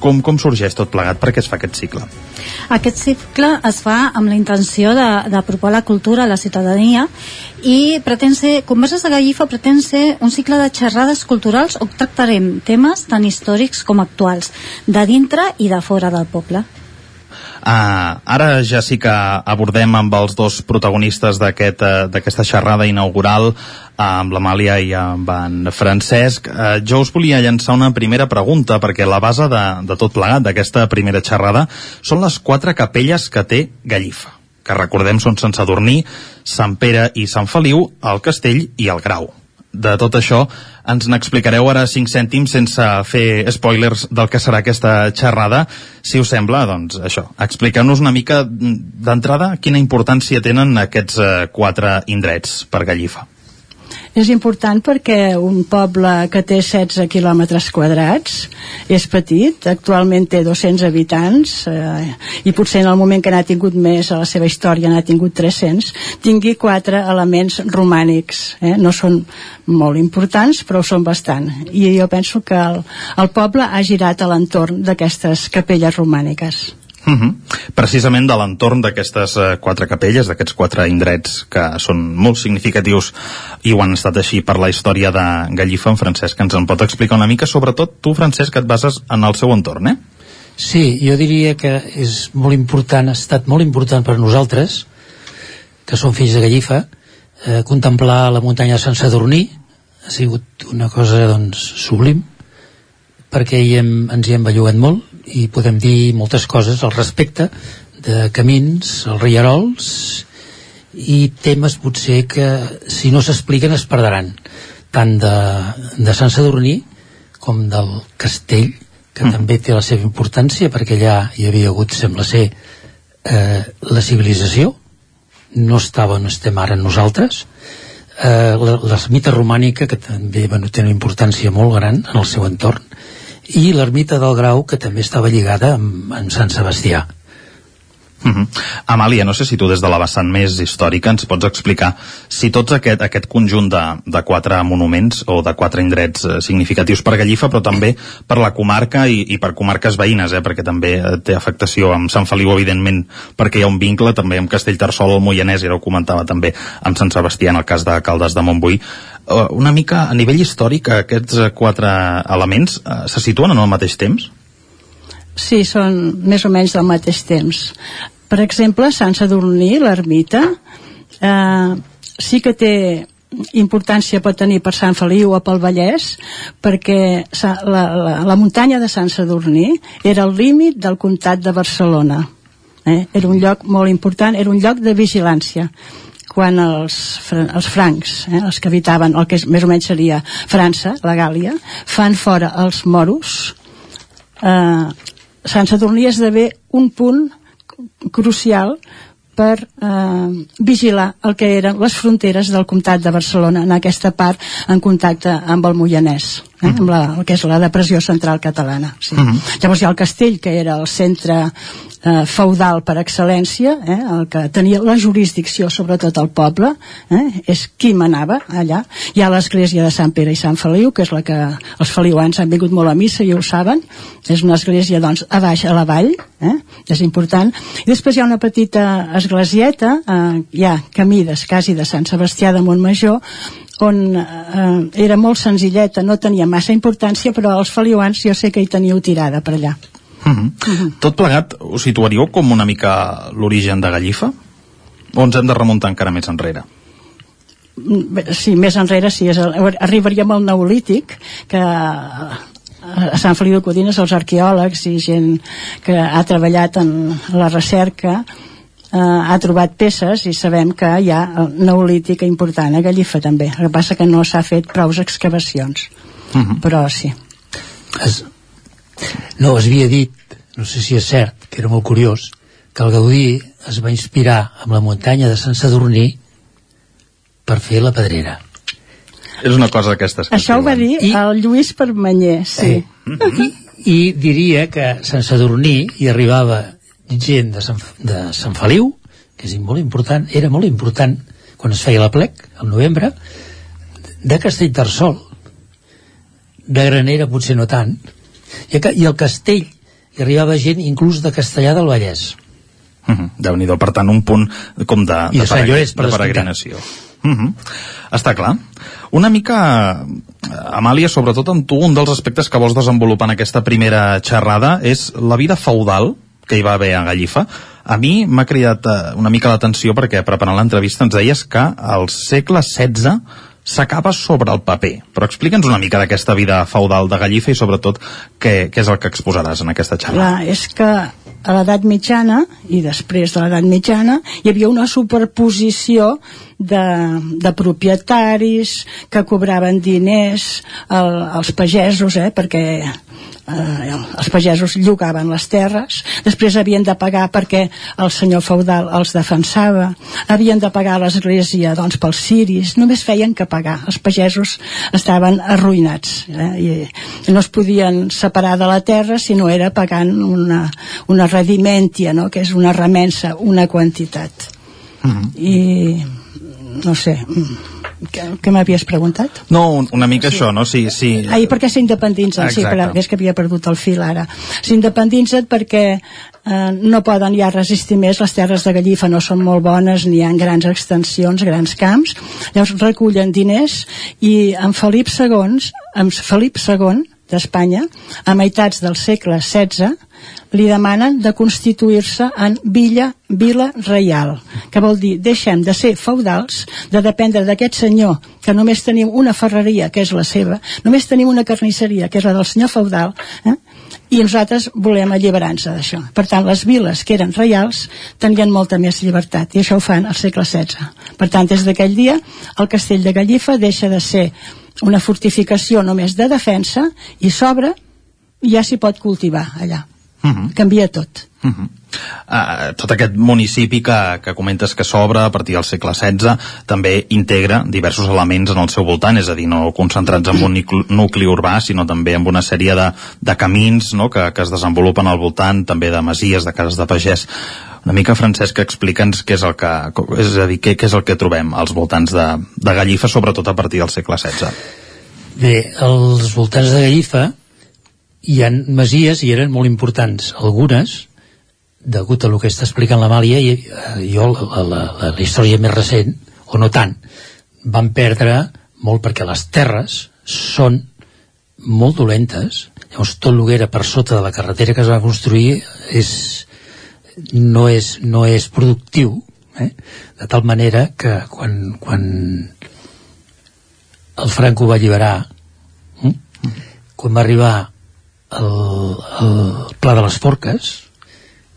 com, com sorgeix tot plegat, per què es fa aquest cicle? Aquest cicle es fa amb la intenció de- d'apropar la cultura a la ciutadania i pretén ser, Converses de Gallifa pretén ser un cicle de xerrades culturals on tractarem temes tant històrics com actuals, de dintre i de fora del poble. Uh, ara ja sí que abordem amb els dos protagonistes uh, d'aquesta xerrada inaugural uh, amb l'Amàlia i amb en Francesc. Uh, jo us volia llançar una primera pregunta perquè la base de, de tot plegat d'aquesta primera xerrada són les quatre capelles que té Gallifa que recordem són Sant Sadurní, Sant Pere i Sant Feliu, el Castell i el Grau de tot això ens n'explicareu ara 5 cèntims sense fer spoilers del que serà aquesta xerrada. Si us sembla, doncs això, expliqueu-nos una mica d'entrada quina importància tenen aquests eh, quatre indrets per Gallifa. És important perquè un poble que té 16 quilòmetres quadrats és petit, actualment té 200 habitants eh, i potser en el moment que n'ha tingut més a la seva història n'ha tingut 300, tingui quatre elements romànics. Eh? No són molt importants, però són bastant. I jo penso que el, el poble ha girat a l'entorn d'aquestes capelles romàniques. Uh -huh. Precisament de l'entorn d'aquestes eh, quatre capelles, d'aquests quatre indrets que són molt significatius i ho han estat així per la història de Gallifa, en Francesc ens en pot explicar una mica, sobretot tu, Francesc, que et bases en el seu entorn, eh? Sí, jo diria que és molt important, ha estat molt important per nosaltres, que som fills de Gallifa, eh, contemplar la muntanya de Sant Sadurní, ha sigut una cosa doncs, sublim, perquè hi hem, ens hi hem bellugat molt i podem dir moltes coses al respecte de camins, els rierols i temes potser que si no s'expliquen es perdran. Tant de, de Sant Sadurní com del castell que mm. també té la seva importància perquè allà hi havia hagut, sembla ser, eh, la civilització, no estava on estem ara nosaltres, eh, l'ermita romànica, que també bueno, té una importància molt gran en el seu entorn, i l'ermita del Grau, que també estava lligada amb, amb Sant Sebastià. Uh -huh. Amàlia, no sé si tu des de la vessant més històrica ens pots explicar si tots aquest, aquest conjunt de, de quatre monuments o de quatre indrets eh, significatius per Gallifa, però també per la comarca i, i per comarques veïnes, eh, perquè també eh, té afectació amb Sant Feliu, evidentment, perquè hi ha un vincle també amb Castellterçol, el Moianès, i ara ho comentava també amb Sant Sebastià, en el cas de Caldes de Montbui. Uh, una mica a nivell històric, aquests quatre elements uh, se situen en el mateix temps? Sí, són més o menys del mateix temps. Per exemple, Sant Sadurní, l'ermita, eh, sí que té importància pot tenir per Sant Feliu o pel Vallès perquè la, la, la muntanya de Sant Sadurní era el límit del comtat de Barcelona eh? era un lloc molt important era un lloc de vigilància quan els, els francs, eh, els que habitaven el que és, més o menys seria França, la Gàlia, fan fora els moros, eh, Sant Sadurní esdevé un punt crucial per eh, vigilar el que eren les fronteres del comtat de Barcelona en aquesta part en contacte amb el Moianès eh, amb la, el que és la depressió central catalana sí. Uh -huh. llavors hi ha el castell que era el centre eh, feudal per excel·lència eh, el que tenia la jurisdicció sobre tot el poble eh, és qui manava allà hi ha l'església de Sant Pere i Sant Feliu que és la que els feliuans han vingut molt a missa i ho saben és una església doncs a baix a la vall eh, és important i després hi ha una petita esglesieta eh, ja camides quasi de Sant Sebastià de Montmajor on eh, era molt senzilleta, no tenia massa importància, però els feliuans jo sé que hi teníeu tirada per allà. Uh -huh. Uh -huh. Tot plegat, ho situaríeu com una mica l'origen de Gallifa? O ens hem de remuntar encara més enrere? Sí, més enrere sí, és el, arribaríem al Neolític, que a Sant Feliu de Codines els arqueòlegs i gent que ha treballat en la recerca eh, ha trobat peces i sabem que hi ha neolítica important a Gallifa també el que passa que no s'ha fet prou excavacions uh mhm. -huh. però sí es, no, es havia dit no sé si és cert, que era molt curiós que el Gaudí es va inspirar amb la muntanya de Sant Sadurní per fer la pedrera és una cosa d'aquestes això ho va dir I, el Lluís Permanyer sí. Eh, i, i diria que Sant Sadurní hi arribava gent de Sant, de Sant Feliu, que és molt important, era molt important quan es feia la plec, al novembre, de Castellterçol, de Granera potser no tant, i, i el castell hi arribava gent inclús de Castellà del Vallès. Uh -huh. déu per tant, un punt com de, I de, de, Llorenç, de peregrinació. Uh -huh. Està clar. Una mica, Amàlia, sobretot amb tu, un dels aspectes que vols desenvolupar en aquesta primera xerrada és la vida feudal que hi va haver a Gallifa, a mi m'ha cridat uh, una mica l'atenció perquè preparant l'entrevista ens deies que al segle XVI s'acaba sobre el paper. Però explica'ns una mica d'aquesta vida feudal de Gallifa i sobretot què, què és el que exposaràs en aquesta xerrada. Clar, és que a l'edat mitjana i després de l'edat mitjana hi havia una superposició de, de propietaris que cobraven diners el, als pagesos eh, perquè eh, els pagesos llogaven les terres, després havien de pagar perquè el senyor feudal els defensava, havien de pagar l'església doncs, pels ciris, només feien que pagar. Els pagesos estaven arruïnats eh, i no es podien separar de la terra si no era pagant una, una redimentia, no? que és una remensa, una quantitat. Uh mhm. -huh. I no sé, què, què m'havies preguntat? No, una mica sí. això, no? Sí, sí. Ai, perquè s'independitzen, sí, però és que havia perdut el fil ara. S'independitzen perquè eh, no poden ja resistir més, les terres de Gallifa no són molt bones, ni hi ha grans extensions, grans camps, llavors recullen diners i amb Felip II, amb Felip II d'Espanya, a meitats del segle XVI, li demanen de constituir-se en villa, vila reial, que vol dir deixem de ser feudals, de dependre d'aquest senyor, que només tenim una ferreria, que és la seva, només tenim una carnisseria, que és la del senyor feudal, eh? i nosaltres volem alliberar-nos d'això. Per tant, les viles que eren reials tenien molta més llibertat, i això ho fan al segle XVI. Per tant, des d'aquell dia, el castell de Gallifa deixa de ser una fortificació només de defensa i s'obre ja s'hi pot cultivar allà. Uh -huh. Canvia tot. Uh -huh. uh, tot aquest municipi que, que comentes que s'obre a partir del segle XVI també integra diversos elements en el seu voltant, és a dir, no concentrats en un nucli, nucli urbà, sinó també en una sèrie de, de camins no, que, que es desenvolupen al voltant, també de masies, de cases de pagès. Una mica, Francesc, explica'ns què és el que, és a dir, què, què és el que trobem als voltants de, de Gallifa, sobretot a partir del segle XVI. Bé, als voltants de Gallifa hi ha masies i eren molt importants. Algunes, degut a el que està explicant l'Amàlia, eh, jo la, la, la, la història més recent, o no tant, van perdre molt perquè les terres són molt dolentes, llavors tot el que era per sota de la carretera que es va construir és, no, és, no és productiu, eh? de tal manera que quan, quan el Franco va alliberar, eh? quan va arribar el, el Pla de les Forques,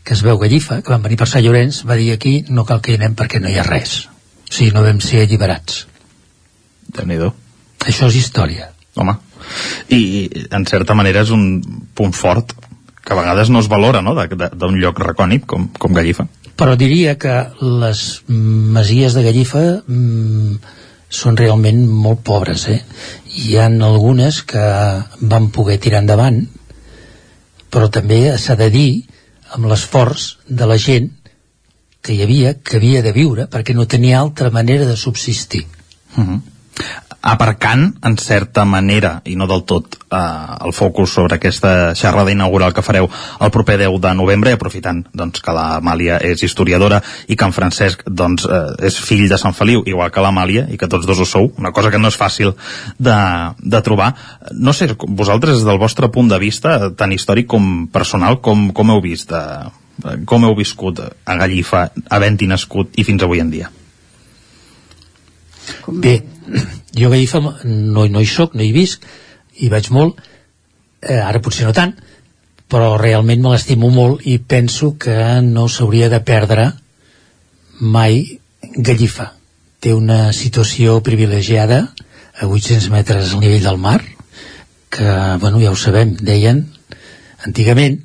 que es veu Gallifa, que van venir per Sant Llorenç, va dir aquí no cal que hi anem perquè no hi ha res. O sigui, no vam ser alliberats. déu nhi Això és història. Home, i en certa manera és un punt fort que a vegades no es valora no? d'un lloc recònic com, com Gallifa. Però diria que les masies de Gallifa mm, són realment molt pobres, eh? Hi han algunes que van poder tirar endavant, però també s'ha de dir amb l'esforç de la gent que hi havia, que havia de viure, perquè no tenia altra manera de subsistir. Uh -huh. Aparcant, en certa manera, i no del tot, eh, el focus sobre aquesta xerrada inaugural que fareu el proper 10 de novembre, aprofitant doncs, que l'Amàlia és historiadora i que en Francesc doncs, eh, és fill de Sant Feliu, igual que l'Amàlia, i que tots dos ho sou, una cosa que no és fàcil de, de trobar. No sé, vosaltres, des del vostre punt de vista, tant històric com personal, com, com heu vist, eh, com heu viscut a Gallifa, havent-hi nascut i fins avui en dia? Bé, jo a Gallifa no, no hi soc, no hi visc, hi vaig molt, eh, ara potser no tant, però realment me l'estimo molt i penso que no s'hauria de perdre mai Gallifa. Té una situació privilegiada a 800 metres al nivell del mar, que, bueno, ja ho sabem, deien antigament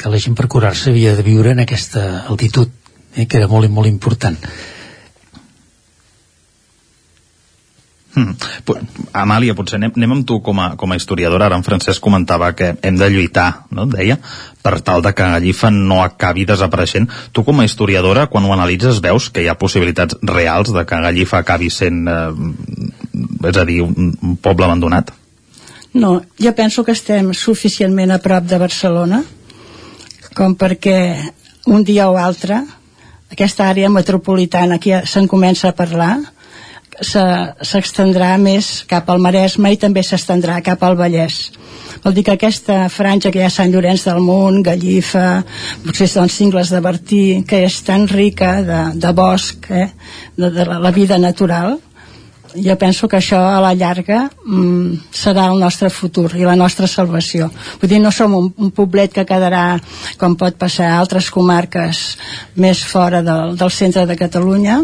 que la gent per curar-se havia de viure en aquesta altitud, eh, que era molt, molt important. Hmm. Amàlia, potser anem, anem amb tu com a, com a historiadora. Ara en Francesc comentava que hem de lluitar, no? deia, per tal de que Gallifa no acabi desapareixent. Tu com a historiadora, quan ho analitzes, veus que hi ha possibilitats reals de que Gallifa acabi sent, eh, és a dir, un, un poble abandonat? No, jo penso que estem suficientment a prop de Barcelona com perquè un dia o altre aquesta àrea metropolitana ja se'n comença a parlar s'extendrà més cap al Maresme i també s'estendrà cap al Vallès vol dir que aquesta franja que hi ha a Sant Llorenç del Munt, Gallifa potser són cingles de Bertí que és tan rica de, de bosc eh? de, de la, vida natural jo penso que això a la llarga mm, serà el nostre futur i la nostra salvació. Vull dir, no som un, un poblet que quedarà com pot passar a altres comarques més fora del, del centre de Catalunya,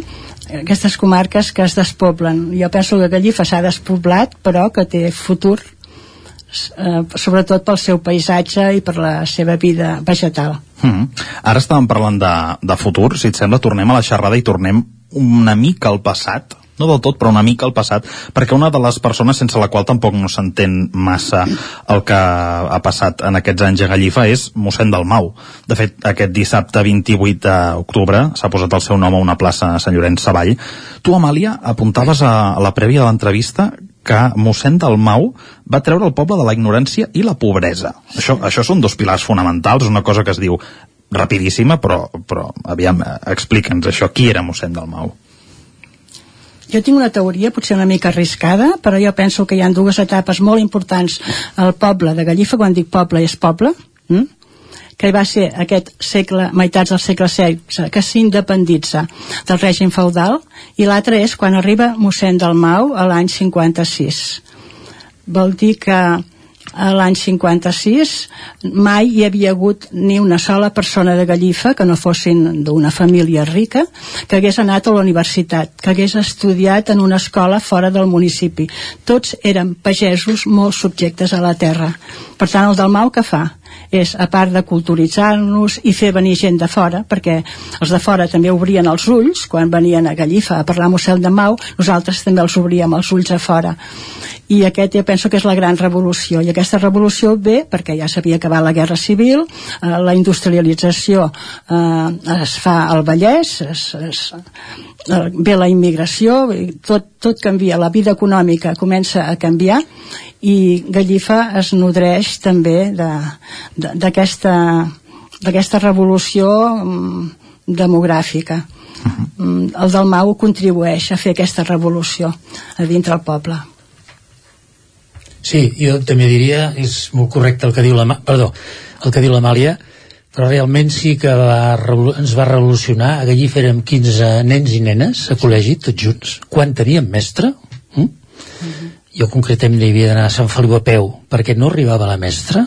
aquestes comarques que es despoblen. Jo penso que Gallifa s'ha despoblat, però que té futur eh, sobretot pel seu paisatge i per la seva vida vegetal. Mm. Ara estàvem parlant de, de futur, si et sembla tornem a la xerrada i tornem una mica al passat, no del tot, però una mica al passat, perquè una de les persones sense la qual tampoc no s'entén massa el que ha passat en aquests anys a Gallifa és mossèn del Mau. De fet, aquest dissabte 28 d'octubre s'ha posat el seu nom a una plaça a Sant Llorenç Savall. Tu, Amàlia, apuntaves a, la prèvia de l'entrevista que mossèn del Mau va treure el poble de la ignorància i la pobresa. Això, això són dos pilars fonamentals, una cosa que es diu rapidíssima, però, però aviam, explica'ns això, qui era mossèn del Mau? Jo tinc una teoria potser una mica arriscada, però jo penso que hi ha dues etapes molt importants al poble de Gallifa, quan dic poble és poble, hm? que va ser aquest segle, meitats del segle XVI, que s'independitza del règim feudal, i l'altre és quan arriba mossèn del Mau a l'any 56. Vol dir que a l'any 56 mai hi havia hagut ni una sola persona de Gallifa que no fossin d'una família rica que hagués anat a la universitat, que hagués estudiat en una escola fora del municipi. Tots eren pagesos molt subjectes a la terra. Per tant, el del Mau que fa? És, a part de culturitzar-nos i fer venir gent de fora, perquè els de fora també obrien els ulls, quan venien a Gallifa a parlar amb Ocel de Mau, nosaltres també els obríem els ulls a fora. I aquest jo penso que és la gran revolució, i aquesta revolució ve perquè ja s'havia acabat la Guerra Civil, eh, la industrialització eh, es fa al Vallès, es, es, eh, ve la immigració, tot, tot canvia, la vida econòmica comença a canviar, i Gallifa es nodreix també d'aquesta d'aquesta revolució um, demogràfica. Uh -huh. um, el del Mau contribueix a fer aquesta revolució a dintre el poble. Sí, jo també diria és molt correcte el que diu la perdó, el que diu l'Amàlia però realment sí que va, ens va revolucionar. A Gallifa érem 15 nens i nenes a col·legi, tots junts. Quan teníem mestre? Hm? uh -huh jo concretament hi havia d'anar a Sant Feliu a peu perquè no arribava la mestra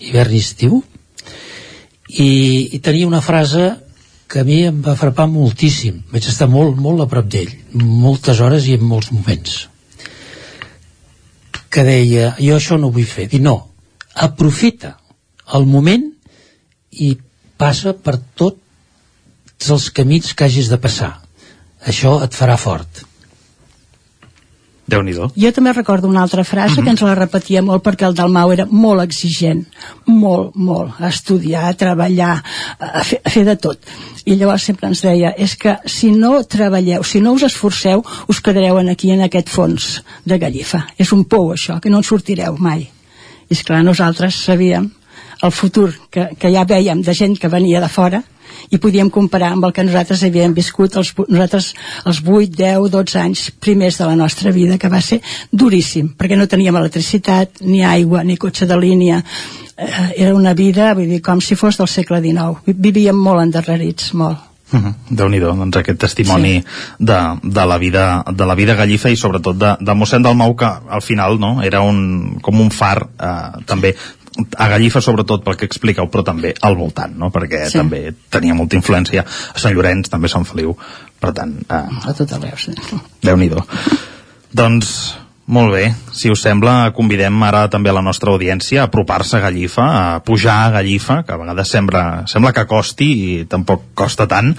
hivern i estiu i, i tenia una frase que a mi em va frapar moltíssim. Vaig estar molt, molt a prop d'ell moltes hores i en molts moments. Que deia jo això no vull fer, dir no aprofita el moment i passa per tots els camins que hagis de passar. Això et farà fort déu nhi Jo també recordo una altra frase mm -hmm. que ens la repetia molt perquè el Dalmau era molt exigent, molt, molt, a estudiar, a treballar, a fer, a fer de tot. I llavors sempre ens deia, és que si no treballeu, si no us esforceu, us quedareu aquí en aquest fons de gallifa. És un pou això, que no en sortireu mai. I és clar, nosaltres sabíem el futur que, que ja veiem de gent que venia de fora, i podíem comparar amb el que nosaltres havíem viscut els, nosaltres els 8, 10, 12 anys primers de la nostra vida que va ser duríssim perquè no teníem electricitat, ni aigua ni cotxe de línia eh, era una vida vull dir, com si fos del segle XIX vivíem molt endarrerits, molt -huh. déu nhi doncs aquest testimoni sí. de, de, la vida, de la vida gallifa i sobretot de, de mossèn del Mau que al final no, era un, com un far eh, també a Gallifa sobretot pel que expliqueu, però també al voltant, no? perquè sí. també tenia molta influència a Sant Llorenç, també a Sant Feliu, per tant... Eh, a tot arreu, sí. Déu-n'hi-do. Doncs, molt bé, si us sembla, convidem ara també a la nostra audiència a apropar-se a Gallifa, a pujar a Gallifa, que a vegades sembla, sembla que costi i tampoc costa tant,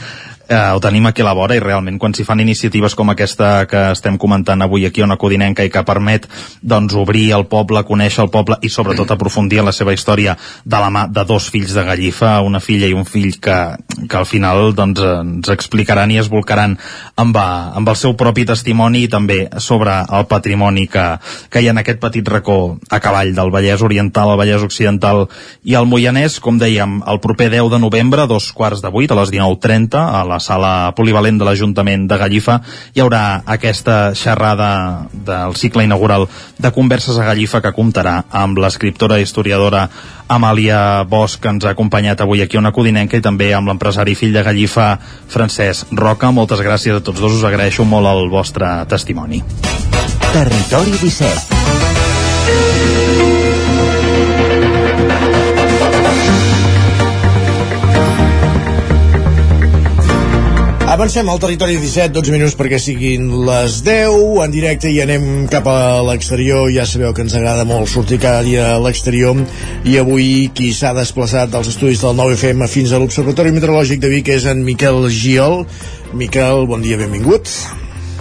eh, ho tenim aquí a la vora i realment quan s'hi fan iniciatives com aquesta que estem comentant avui aquí a una Codinenca i que permet doncs obrir el poble, conèixer el poble i sobretot aprofundir en la seva història de la mà de dos fills de Gallifa, una filla i un fill que, que al final doncs, ens explicaran i es volcaran amb, a, eh, amb el seu propi testimoni i també sobre el patrimoni que, que hi ha en aquest petit racó a cavall del Vallès Oriental, el Vallès Occidental i el Moianès, com dèiem, el proper 10 de novembre, dos quarts de vuit, a les 19.30, a la sala polivalent de l'Ajuntament de Gallifa hi haurà aquesta xerrada del cicle inaugural de converses a Gallifa que comptarà amb l'escriptora i historiadora Amàlia Bosch que ens ha acompanyat avui aquí a una Codinenca i també amb l'empresari fill de Gallifa Francesc Roca. Moltes gràcies a tots dos, us agraeixo molt el vostre testimoni. Territori 17 Avancem al territori 17, 12 minuts perquè siguin les 10, en directe i anem cap a l'exterior. Ja sabeu que ens agrada molt sortir cada dia a l'exterior i avui qui s'ha desplaçat dels estudis del 9FM fins a l'Observatori Meteorològic de Vic és en Miquel Giol. Miquel, bon dia, benvingut.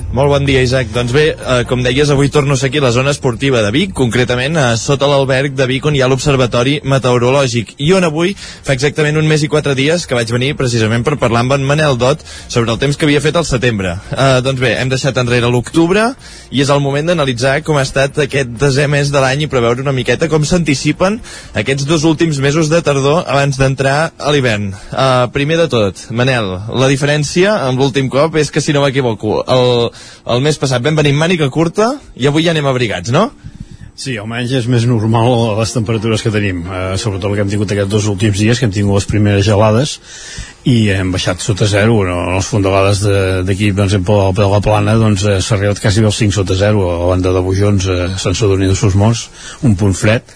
Molt bon dia, Isaac. Doncs bé, eh, com deies, avui torno a aquí a la zona esportiva de Vic, concretament a sota l'alberg de Vic on hi ha l'Observatori Meteorològic, i on avui fa exactament un mes i quatre dies que vaig venir precisament per parlar amb en Manel Dot sobre el temps que havia fet al setembre. Eh, doncs bé, hem deixat enrere l'octubre i és el moment d'analitzar com ha estat aquest desè mes de l'any i preveure una miqueta com s'anticipen aquests dos últims mesos de tardor abans d'entrar a l'hivern. Eh, primer de tot, Manel, la diferència amb l'últim cop és que, si no m'equivoco, el el mes passat vam venir amb màniga curta i avui ja anem abrigats, no? Sí, almenys és més normal les temperatures que tenim, eh, sobretot el que hem tingut aquests dos últims dies, que hem tingut les primeres gelades i hem baixat sota zero, no? les fondalades d'aquí, per exemple, de la plana, doncs eh, s'ha arribat quasi als 5 sota zero, a banda de Bujons, eh, Sant Sadurní de Sos Morts, un punt fred,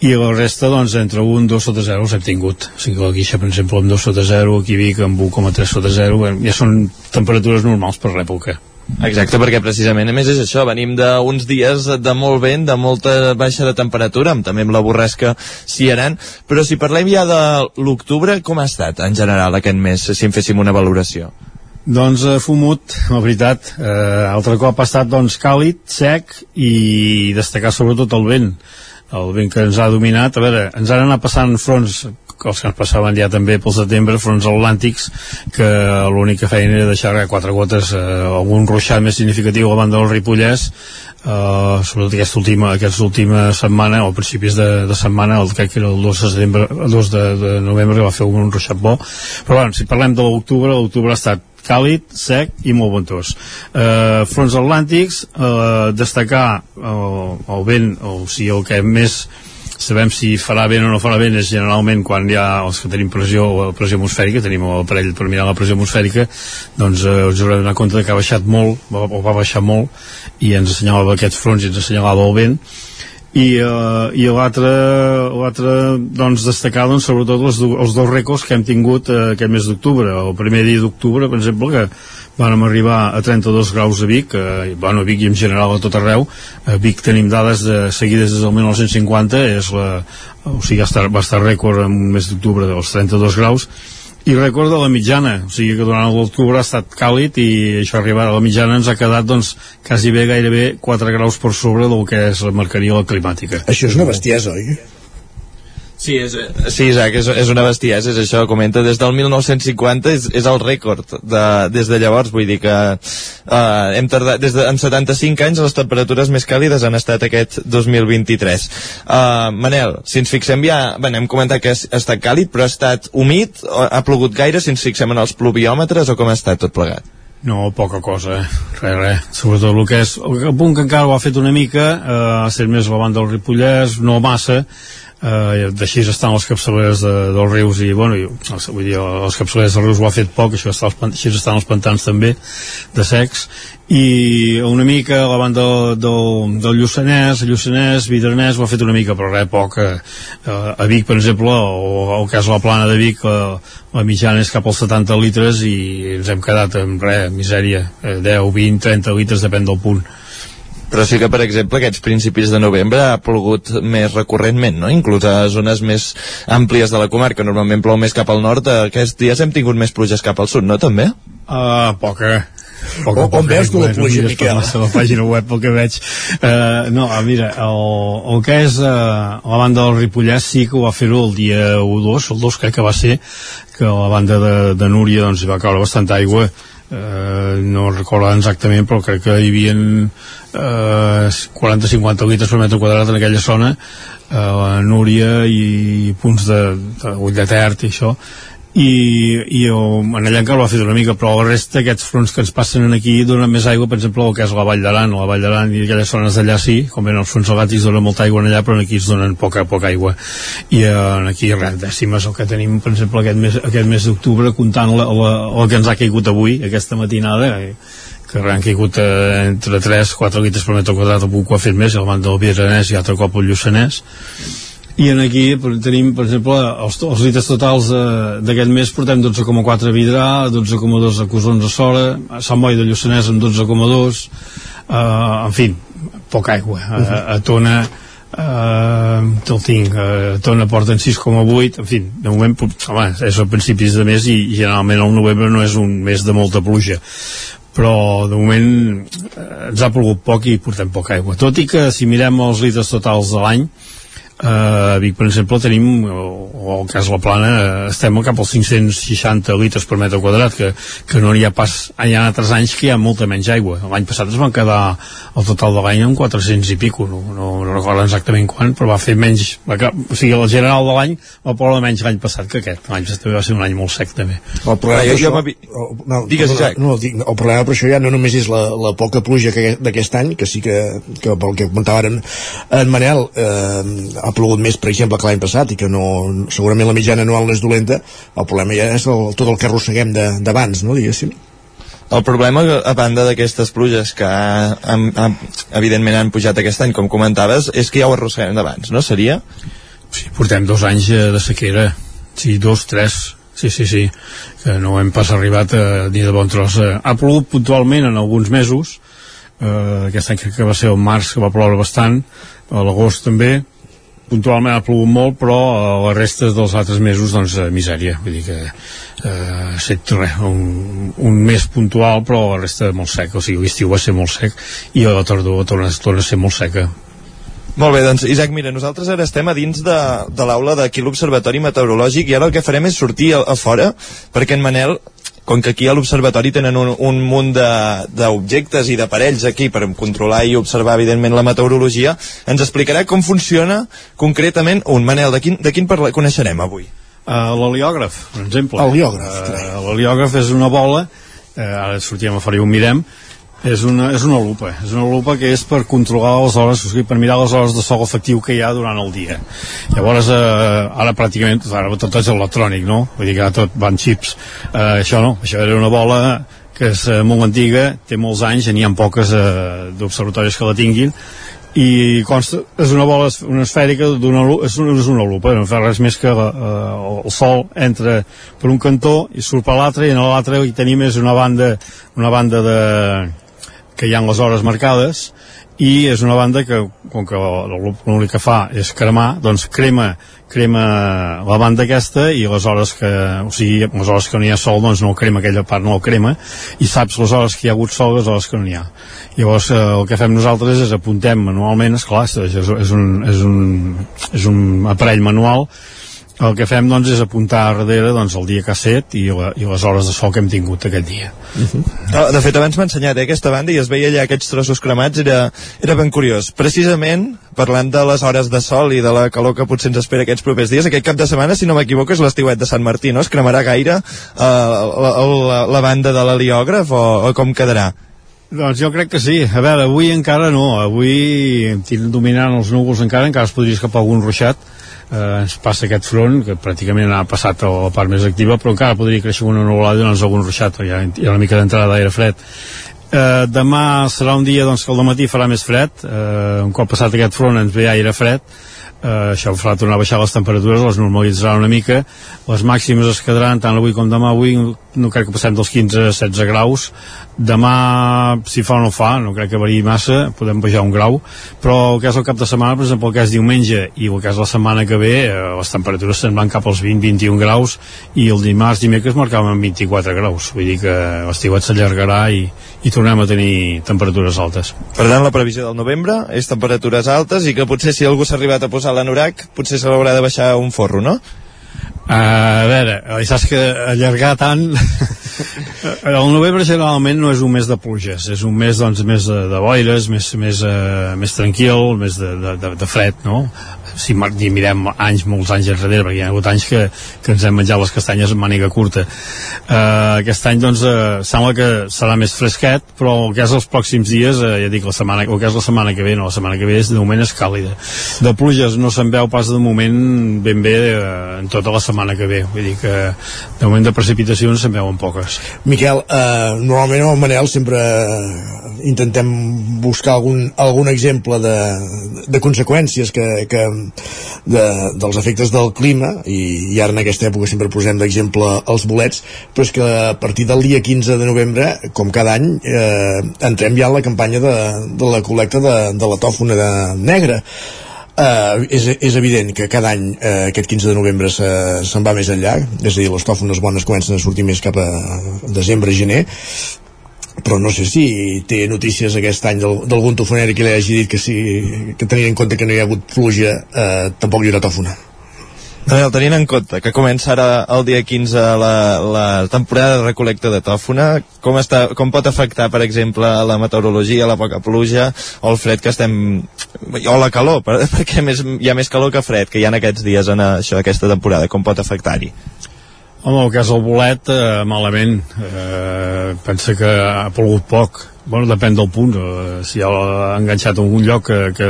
i la resta, doncs, entre 1 i 2 sota 0 els hem tingut. O sigui la Guixa, per exemple, amb 2 sota 0, aquí Vic amb 1,3 sota 0, ja són temperatures normals per l'època. Exacte, perquè precisament, a més és això, venim d'uns dies de molt vent, de molta baixa de temperatura, amb, també amb la borrasca Ciaran, però si parlem ja de l'octubre, com ha estat en general aquest mes, si en féssim una valoració? Doncs eh, fumut, la veritat. Eh, altre cop ha estat doncs, càlid, sec i destacar sobretot el vent el vent que ens ha dominat, a veure, ens han anat passant fronts els que ens passaven ja també pel setembre, fronts atlàntics, que l'única feina era deixar quatre gotes, eh, algun ruixat més significatiu a banda del Ripollès, eh, sobretot aquesta última, aquesta última setmana, o principis de, de setmana, el, crec que era el 2 de, setembre, el 2 de, de novembre, va fer un ruixat bo. Però bueno, si parlem de l'octubre, l'octubre ha estat càlid, sec i molt ventós. Eh, fronts atlàntics, eh, destacar eh, el vent, o sigui, el que més sabem si farà vent o no farà vent és generalment quan hi ha els que tenim pressió o pressió atmosfèrica, tenim l'aparell per mirar la pressió atmosfèrica doncs eh, us haureu de donar compte que ha baixat molt o va baixar molt i ens assenyalava aquests fronts i ens assenyalava el vent. I, uh, i l'altre doncs destacar doncs, sobretot els, els dos rècords que hem tingut uh, aquest mes d'octubre. El primer dia d'octubre per exemple que vam arribar a 32 graus a Vic eh, bueno, a Vic i en general a tot arreu a Vic tenim dades de, seguides des del 1950 és la, o sigui, va estar, va estar rècord en un mes d'octubre dels 32 graus i recorda la mitjana, o sigui que durant l'octubre ha estat càlid i això arribar a la mitjana ens ha quedat doncs quasi bé gairebé 4 graus per sobre del que la marcaria la climàtica. Això és una bestiesa, oi? Sí, és, sí Isaac, és, és una bestiesa, és això, comenta, des del 1950 és, és el rècord de, des de llavors, vull dir que uh, hem tardat, des de, en 75 anys les temperatures més càlides han estat aquest 2023. Uh, Manel, si ens fixem ja, bé, hem comentat que ha estat càlid, però ha estat humit, ha plogut gaire, si ens fixem en els pluviòmetres, o com ha estat tot plegat? No, poca cosa, eh? res, res. Sobretot el que és... El punt que encara ho ha fet una mica, eh, ha estat més la banda del Ripollès, no massa, eh, d'així estan les capçaleres de, dels rius i bueno, i, vull dir, les capçaleres dels rius ho ha fet poc, això està als, així estan els pantans també de secs. I una mica la banda del, del, del Lluçanès, Lluçanès, Vidranès ho ha fet una mica, però res poc eh, a Vic, per exemple o el cas de la plana de Vic la, la mitjana és cap als 70 litres i ens hem quedat amb res, misèria eh, 10, 20, 30 litres, depèn del punt però sí que, per exemple, aquests principis de novembre ha plogut més recurrentment, no? Inclús a zones més àmplies de la comarca, normalment plou més cap al nord, aquests dies hem tingut més pluges cap al sud, no, també? Uh, poca, poca, on, on veus tu la pluja, no Miquel? Per la pàgina web, el que veig. Uh, no, mira, el, el que és uh, la banda del Ripollès sí que ho va fer-ho el dia 1-2, el 2 crec que va ser, que la banda de, de Núria doncs, va caure bastanta aigua, eh, no recordo exactament però crec que hi havia eh, 40-50 litres per metre quadrat en aquella zona eh, la Núria i punts de, de Ull de Ter i això i, i el, en allà encara ho ha fet una mica però la resta aquests fronts que ens passen aquí donen més aigua, per exemple, el que és la Vall d'Aran la Vall d'Aran i aquelles zones d'allà sí com ven els fronts salvàtics donen molta aigua en allà però aquí es donen poca, poca aigua. I eh, aquí res, dècimes el que tenim per exemple aquest mes, aquest mes d'octubre comptant la, la, el que ens ha caigut avui aquesta matinada eh, que han caigut eh, entre 3-4 litres per metre quadrat algú que ha fet més, el banda del Vietnamès i altre cop el Lluçanès i en aquí tenim, per exemple, els, els litres totals eh, d'aquest mes portem 12,4 a Vidrà, 12,2 a Cosons a Sora, a Sant Boi de Lluçanès amb 12,2, eh, en fi, poca aigua. A, a, a Tona eh, el tinc, eh, Tona porten 6,8, en fi, de moment home, és a principis de mes i, generalment el novembre no és un mes de molta pluja però de moment eh, ens ha plogut poc i portem poca aigua tot i que si mirem els litres totals de l'any a Vic, per exemple, tenim, o, o al cas La Plana, uh, estem cap als 560 litres per metre quadrat, que, que no hi ha pas... Hi ha altres anys que hi ha molta menys aigua. L'any passat es van quedar el total de l'any amb 400 i pico, no, no, no recordo exactament quan, però va fer menys... Va, o sigui, el general de l'any va ploure menys l'any passat que aquest. L'any passat també va ser un any molt sec, també. El problema, Ah, jo- això, jo m'avi- el, no, Digues, no, Isaac. no, dic, el problema per això ja no només és la, la poca pluja que- d'aquest any, que sí que, que pel que comentava ara en, en Manel, eh, ha plogut més, per exemple, que l'any passat, i que no, segurament la mitjana anual no és dolenta, el problema ja és el, tot el que arrosseguem de- d'abans, no, diguéssim. El problema, a banda d'aquestes pluges que ha, han, han, evidentment han pujat aquest any, com comentaves, és que ja ho arrosseguem d'abans, no? Seria? Sí, portem dos anys eh, de sequera, sí, dos, tres, sí, sí, sí, que no hem pas arribat eh, ni de bon tros. Eh, ha plogut puntualment en alguns mesos, eh, aquest any que va ser el març que va ploure bastant, a l'agost també, puntualment ha plogut molt, però a les restes dels altres mesos, doncs, eh, misèria. Vull dir que eh, ha estat un, un mes puntual, però la resta molt sec. O sigui, l'estiu va ser molt sec i la tardor torna, torna a ser molt seca. Molt bé, doncs Isaac, mira, nosaltres ara estem a dins de, de l'aula d'aquí l'Observatori Meteorològic i ara el que farem és sortir a, a fora perquè en Manel com que aquí a l'observatori tenen un, un munt de- d'objectes i d'aparells aquí per controlar i observar evidentment la meteorologia, ens explicarà com funciona concretament un Manel, de quin, de quin parla, coneixerem avui? Uh, L'heliògraf, per exemple. L'heliògraf, Uh, L'heliògraf és una bola, uh, ara sortíem a fora i ho mirem, és una, és una lupa, és una lupa que és per controlar les hores, o sigui, per mirar les hores de sol efectiu que hi ha durant el dia. Llavors, eh, ara pràcticament, ara tot és electrònic, no? Vull dir que ara tot van xips. Eh, això no, això era una bola que és eh, molt antiga, té molts anys, n'hi ha poques eh, d'observatoris que la tinguin, i consta, és una bola una esfèrica d'una és, una, és una lupa, no fa res més que eh, el sol entra per un cantó i surt per l'altre i en l'altre hi tenim és una banda una banda de que hi ha les hores marcades i és una banda que, com que l'únic que fa és cremar, doncs crema crema la banda aquesta i les hores que, o sigui, les hores que no hi ha sol doncs no crema, aquella part no el crema i saps les hores que hi ha hagut sol les hores que no n'hi ha. Llavors eh, el que fem nosaltres és apuntem manualment, esclar, és, és, un, és, un, és un aparell manual el que fem doncs és apuntar darrere doncs, el dia que ha set i, la, i les hores de sol que hem tingut aquest dia Ah, De fet, abans m'ha ensenyat eh, aquesta banda i es veia allà aquests trossos cremats, era, era ben curiós. Precisament, parlant de les hores de sol i de la calor que potser ens espera aquests propers dies, aquest cap de setmana, si no m'equivoco, és l'estiuet de Sant Martí, no? Es cremarà gaire eh, la, la, la banda de l'heliògraf o, o com quedarà? Doncs jo crec que sí. A veure, avui encara no. Avui tinc dominant els núvols encara, encara es podria escapar algun ruixat. Eh, ens passa aquest front, que pràcticament ha passat a la part més activa, però encara podria créixer una nuvolada i donar-nos algun ruixat. Hi ha, hi ha una mica d'entrada d'aire fred. Eh, demà serà un dia doncs, que al matí farà més fred. Eh, un cop passat aquest front ens ve aire fred. Eh, això farà tornar a baixar les temperatures, les normalitzarà una mica. Les màximes es quedaran tant avui com demà. Avui no crec que passem dels 15 a 16 graus. Demà, si fa o no fa, no crec que variï massa, podem baixar un grau, però el que és el cap de setmana, per exemple, el que és diumenge i el que és la setmana que ve, eh, les temperatures se'n van cap als 20-21 graus i el dimarts, dimecres marcàvem 24 graus, vull dir que l'estiuet s'allargarà i, i tornem a tenir temperatures altes. Per tant, la previsió del novembre és temperatures altes i que potser si algú s'ha arribat a posar l'anorac, potser se l'haurà de baixar un forro, no? A veure, eh, saps que allargar tant el novembre generalment no és un mes de pluges és un mes doncs més de, de boires més, més, uh, més tranquil més de, de, de, de fred no? Si mirem anys, molts anys enrere perquè hi ha hagut anys que, que ens hem menjat les castanyes en màniga curta. Uh, aquest any doncs uh, sembla que serà més fresquet però el que és els pròxims dies uh, ja dic la setmana, el que és la setmana que ve no, la setmana que ve és, de moment és càlida. De pluges no se'n veu pas de moment ben bé uh, en tota la setmana que ve. Vull dir que de moment de precipitacions se'n veuen poques. Miquel, eh, normalment amb el Manel sempre intentem buscar algun, algun exemple de, de conseqüències que, que de, dels efectes del clima i, i ara en aquesta època sempre posem d'exemple els bolets però és que a partir del dia 15 de novembre com cada any eh, entrem ja en la campanya de, de la col·lecta de, de la tòfona de negra Uh, és, és evident que cada any uh, aquest 15 de novembre se'n se, va més enllà és a dir, les tòfones bones comencen a sortir més cap a desembre-gener però no sé si té notícies aquest any d'algun tofoneri que li hagi dit que, sí, que tenint en compte que no hi ha hagut pluja eh, tampoc hi haurà tòfona Daniel, tenint en compte que comença ara el dia 15 la, la temporada de recolecta de tòfona, com, està, com pot afectar, per exemple, la meteorologia, la poca pluja, o el fred que estem... o la calor, per, perquè més, hi ha més calor que fred que hi ha en aquests dies en això, aquesta temporada, com pot afectar-hi? Home, el cas del bolet, eh, malament. Eh, pensa que ha plogut poc. Bueno, depèn del punt. Eh, si ha enganxat en algun lloc que, que,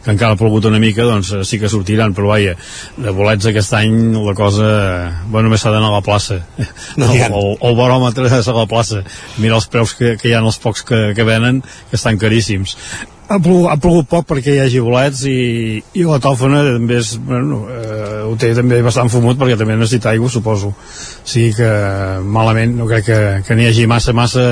que encara ha plogut una mica, doncs eh, sí que sortiran. Però vaja, de bolets aquest any la cosa... Eh, bueno, només s'ha d'anar a la plaça. No, el, el, el baròmetre és a la plaça. Mira els preus que, que hi ha els pocs que, que venen, que estan caríssims ha plogut, ha plogut poc perquè hi hagi bolets i, i la tòfona també és, bueno, eh, ho té també bastant fumut perquè també necessita aigua suposo o sigui que malament no crec que, que n'hi hagi massa massa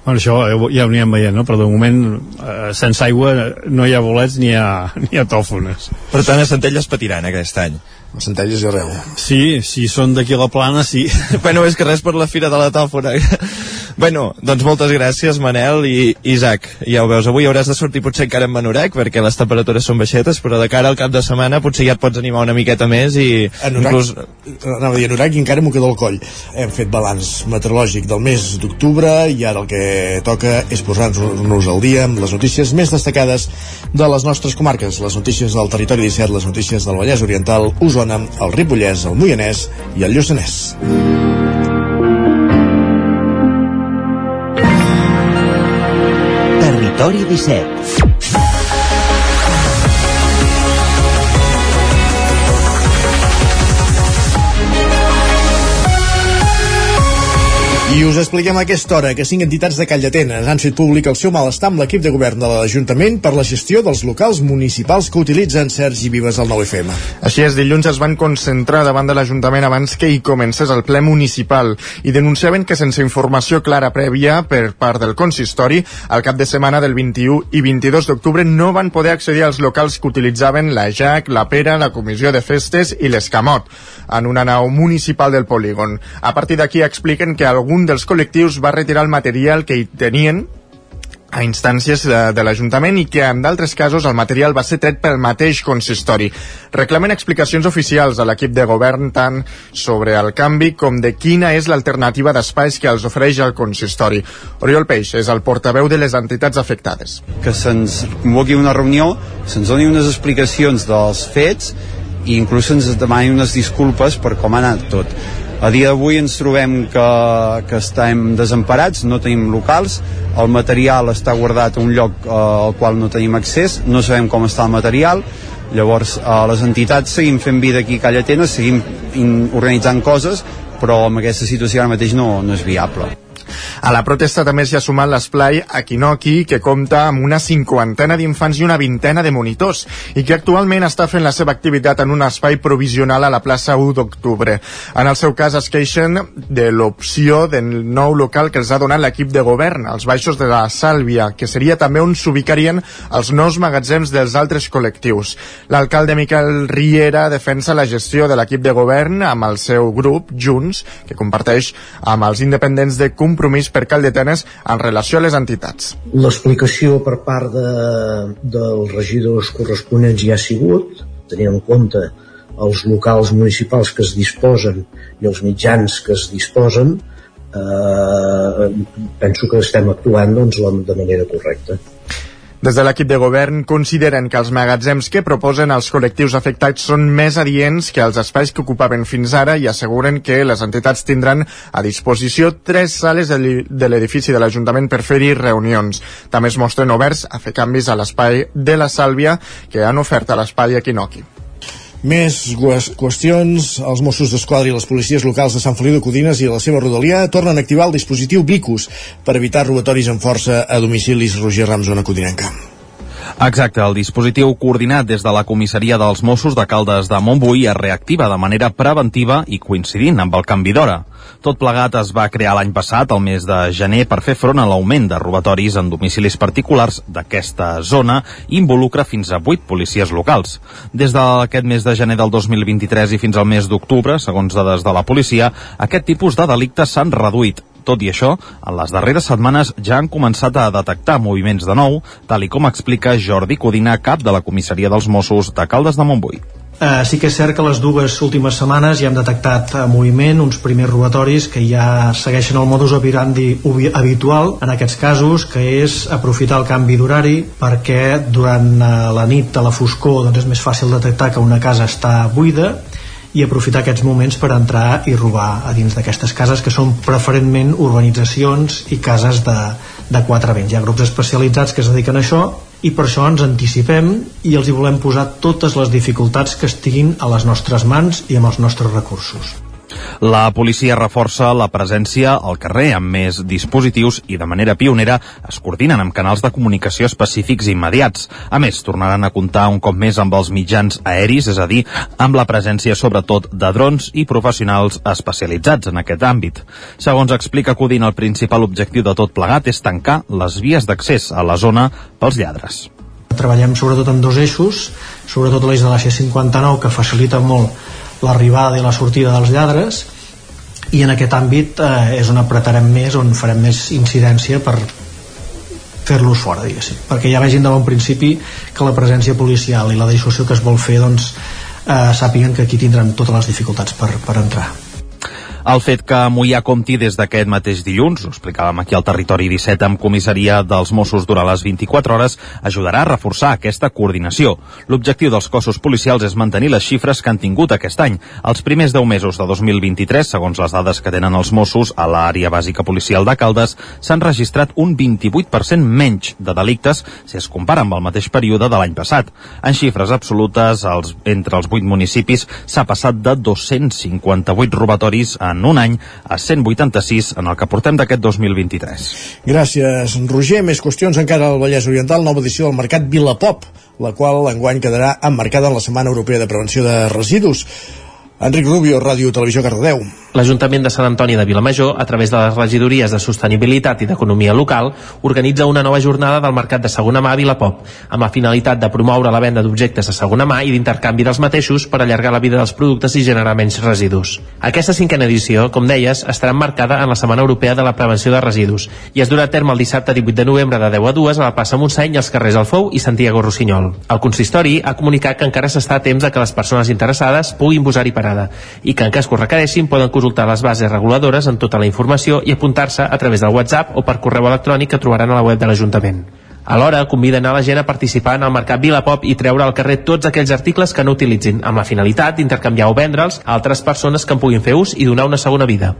Bueno, això ja ho anirem veient, no? però de moment eh, sense aigua no hi ha bolets ni hi ha, ni hi ha tòfones. Per tant, a Centelles patiran aquest any. A Centelles i arreu. Sí, si són d'aquí a la plana, sí. bueno, és que res per la fira de la tòfona. bueno, doncs moltes gràcies, Manel i Isaac. Ja ho veus, avui hauràs de sortir potser encara en Manorac, perquè les temperatures són baixetes, però de cara al cap de setmana potser ja et pots animar una miqueta més i... En Urac, inclús... anava a dir, en Urac i encara m'ho queda al coll. Hem fet balanç meteorològic del mes d'octubre i ara el que toca és posar-nos al dia amb les notícies més destacades de les nostres comarques, les notícies del territori 17, les notícies del Vallès Oriental, Osona, el Ripollès, el Moianès i el Lluçanès. Territori 17 I us expliquem a aquesta hora que cinc entitats de Call d'Atenes han fet públic el seu malestar amb l'equip de govern de l'Ajuntament per la gestió dels locals municipals que utilitzen Sergi Vives al 9FM. Així és, dilluns es van concentrar davant de l'Ajuntament abans que hi comencés el ple municipal i denunciaven que sense informació clara prèvia per part del consistori, al cap de setmana del 21 i 22 d'octubre no van poder accedir als locals que utilitzaven la JAC, la Pera, la Comissió de Festes i l'Escamot, en una nau municipal del polígon. A partir d'aquí expliquen que algun un dels col·lectius va retirar el material que hi tenien a instàncies de, de l'Ajuntament i que en d'altres casos el material va ser tret pel mateix consistori. Reclamen explicacions oficials a l'equip de govern tant sobre el canvi com de quina és l'alternativa d'espais que els ofereix el consistori. Oriol Peix és el portaveu de les entitats afectades. Que se'ns convoqui una reunió, se'ns doni unes explicacions dels fets i inclús se'ns demani unes disculpes per com ha anat tot a dia d'avui ens trobem que, que estem desemparats, no tenim locals, el material està guardat a un lloc eh, al qual no tenim accés, no sabem com està el material, llavors eh, les entitats seguim fent vida aquí a Calla Atenes, seguim organitzant coses, però amb aquesta situació ara mateix no, no és viable. A la protesta també s'hi ha sumat l'esplai Aquinoqui, que compta amb una cinquantena d'infants i una vintena de monitors, i que actualment està fent la seva activitat en un espai provisional a la plaça 1 d'octubre. En el seu cas es queixen de l'opció del nou local que els ha donat l'equip de govern, als baixos de la Sàlvia, que seria també on s'ubicarien els nous magatzems dels altres col·lectius. L'alcalde Miquel Riera defensa la gestió de l'equip de govern amb el seu grup, Junts, que comparteix amb els independents de Compromís per Caldetenes en relació a les entitats. L'explicació per part de, dels regidors corresponents ja ha sigut, tenint en compte els locals municipals que es disposen i els mitjans que es disposen, eh, penso que estem actuant doncs, de manera correcta. Des de l'equip de govern consideren que els magatzems que proposen els col·lectius afectats són més adients que els espais que ocupaven fins ara i asseguren que les entitats tindran a disposició tres sales de l'edifici de l'Ajuntament per fer-hi reunions. També es mostren oberts a fer canvis a l'espai de la Sàlvia que han ofert a l'espai Equinoqui. Més qüestions. Els Mossos d'Esquadra i les policies locals de Sant Feliu de Codines i la seva rodalia tornen a activar el dispositiu Vicus per evitar robatoris en força a domicilis Roger Rams, zona codinenca. Exacte, el dispositiu coordinat des de la comissaria dels Mossos de Caldes de Montbui es reactiva de manera preventiva i coincidint amb el canvi d'hora. Tot plegat es va crear l'any passat, al mes de gener, per fer front a l'augment de robatoris en domicilis particulars d'aquesta zona i involucra fins a 8 policies locals. Des d'aquest mes de gener del 2023 i fins al mes d'octubre, segons dades de la policia, aquest tipus de delictes s'han reduït Tot i això, en les darreres setmanes ja han començat a detectar moviments de nou, tal i com explica Jordi Codina, cap de la comissaria dels Mossos de Caldes de Montbui. Uh, sí que és cert que les dues últimes setmanes ja hem detectat uh, moviment, uns primers robatoris que ja segueixen el modus operandi habitual en aquests casos, que és aprofitar el canvi d'horari perquè durant uh, la nit a la foscor doncs és més fàcil detectar que una casa està buida i aprofitar aquests moments per entrar i robar a dins d'aquestes cases que són preferentment urbanitzacions i cases de, de quatre vents. Hi ha grups especialitzats que es dediquen a això i per això ens anticipem i els hi volem posar totes les dificultats que estiguin a les nostres mans i amb els nostres recursos. La policia reforça la presència al carrer amb més dispositius i de manera pionera es coordinen amb canals de comunicació específics immediats. A més, tornaran a comptar un cop més amb els mitjans aeris, és a dir, amb la presència sobretot de drons i professionals especialitzats en aquest àmbit. Segons explica Codin, el principal objectiu de tot plegat és tancar les vies d'accés a la zona pels lladres. Treballem sobretot en dos eixos, sobretot l'eix de la C59 que facilita molt l'arribada i la sortida dels lladres i en aquest àmbit eh, és on apretarem més, on farem més incidència per fer-los fora, diguéssim, perquè ja vegin de bon principi que la presència policial i la dissuasió que es vol fer doncs, eh, sàpiguen que aquí tindrem totes les dificultats per, per entrar. El fet que Mollà compti des d'aquest mateix dilluns, ho explicàvem aquí al territori 17 amb comissaria dels Mossos durant les 24 hores, ajudarà a reforçar aquesta coordinació. L'objectiu dels cossos policials és mantenir les xifres que han tingut aquest any. Els primers 10 mesos de 2023, segons les dades que tenen els Mossos a l'àrea bàsica policial de Caldes, s'han registrat un 28% menys de delictes si es compara amb el mateix període de l'any passat. En xifres absolutes, els, entre els 8 municipis s'ha passat de 258 robatoris a en un any a 186 en el que portem d'aquest 2023. Gràcies, Roger. Més qüestions encara al Vallès Oriental, nova edició del Mercat Vilapop, la qual enguany quedarà emmarcada en la Setmana Europea de Prevenció de Residus. Enric Rubio, Ràdio Televisió Cardedeu. L'Ajuntament de Sant Antoni de Vilamajor, a través de les regidories de Sostenibilitat i d'Economia Local, organitza una nova jornada del mercat de segona mà a Vilapop, amb la finalitat de promoure la venda d'objectes de segona mà i d'intercanvi dels mateixos per allargar la vida dels productes i generar menys residus. Aquesta cinquena edició, com deies, estarà emmarcada en la Setmana Europea de la Prevenció de Residus i es durà a terme el dissabte 18 de novembre de 10 a 2 a la plaça Montseny i als carrers Alfou i Santiago Rossinyol. El consistori ha comunicat que encara s'està a temps de que les persones interessades puguin posar-hi parada i que en cas que ho requereixin poden consultar les bases reguladores amb tota la informació i apuntar-se a través del WhatsApp o per correu electrònic que trobaran a la web de l'Ajuntament. Alhora, conviden a la gent a participar en el mercat Vilapop i treure al carrer tots aquells articles que no utilitzin, amb la finalitat d'intercanviar o vendre'ls a altres persones que en puguin fer ús i donar una segona vida.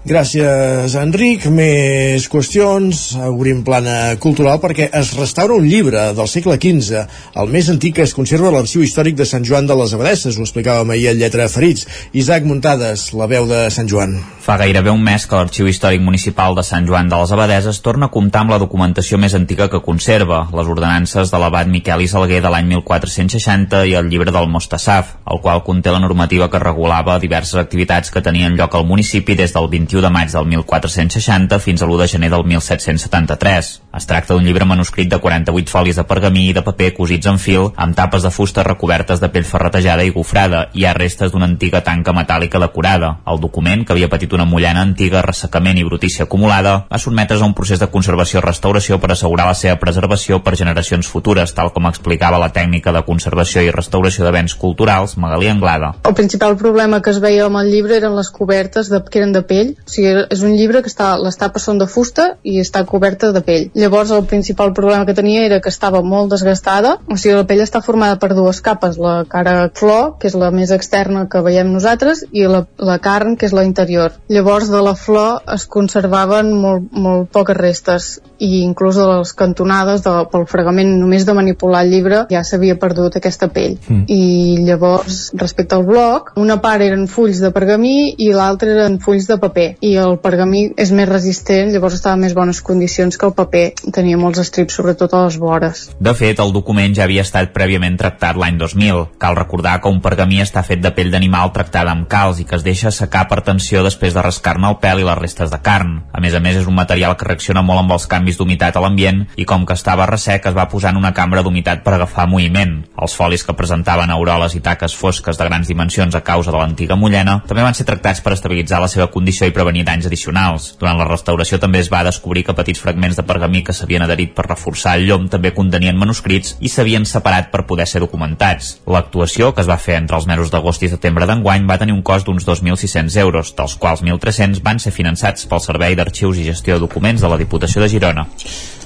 Gràcies, Enric. Més qüestions. Obrim plana cultural perquè es restaura un llibre del segle XV, el més antic que es conserva a l'arxiu històric de Sant Joan de les Abadesses. Ho explicàvem ahir a Lletra Ferits. Isaac Muntades, la veu de Sant Joan. Fa gairebé un mes que l'Arxiu Històric Municipal de Sant Joan de les Abadeses torna a comptar amb la documentació més antiga que conserva, les ordenances de l'abat Miquel i de l'any 1460 i el llibre del Mostassaf, el qual conté la normativa que regulava diverses activitats que tenien lloc al municipi des del 21 de maig del 1460 fins a l'1 de gener del 1773. Es tracta d'un llibre manuscrit de 48 folis de pergamí i de paper cosits en fil amb tapes de fusta recobertes de pell ferretejada i gofrada. Hi ha restes d'una antiga tanca metàl·lica decorada. El document, que havia patit una mullana antiga, ressecament i brutícia acumulada, va sotmetre's a un procés de conservació-restauració per assegurar la seva preservació per generacions futures, tal com explicava la tècnica de conservació i restauració de béns culturals, Magalí Anglada. El principal problema que es veia amb el llibre eren les cobertes de, que eren de pell. O sigui, és un llibre que està, les tapes són de fusta i està coberta de pell. Llavors el principal problema que tenia era que estava molt desgastada, o sigui la pell està formada per dues capes, la cara flor, que és la més externa que veiem nosaltres, i la, la carn, que és la interior. Llavors de la flor es conservaven molt, molt poques restes i inclús de les cantonades de, pel fregament només de manipular el llibre ja s'havia perdut aquesta pell. Mm. I llavors, respecte al bloc, una part eren fulls de pergamí i l'altra eren fulls de paper. I el pergamí és més resistent, llavors estava en més bones condicions que el paper. Tenia molts estrips, sobretot a les vores. De fet, el document ja havia estat prèviament tractat l'any 2000. Cal recordar que un pergamí està fet de pell d'animal tractada amb calç i que es deixa secar per tensió després de rascar-ne el pèl i les restes de carn. A més a més, és un material que reacciona molt amb els canvis d'humitat a l'ambient i com que estava ressec es va posar en una cambra d'humitat per agafar moviment. Els folis que presentaven auroles i taques fosques de grans dimensions a causa de l'antiga mullena també van ser tractats per estabilitzar la seva condició i prevenir danys addicionals. Durant la restauració també es va descobrir que petits fragments de pergamí que s'havien adherit per reforçar el llom també contenien manuscrits i s'havien separat per poder ser documentats. L'actuació, que es va fer entre els mesos d'agost i setembre d'enguany, va tenir un cost d'uns 2.600 euros, dels quals 1.300 van ser finançats pel Servei d'Arxius i Gestió de Documents de la Diputació de Girona.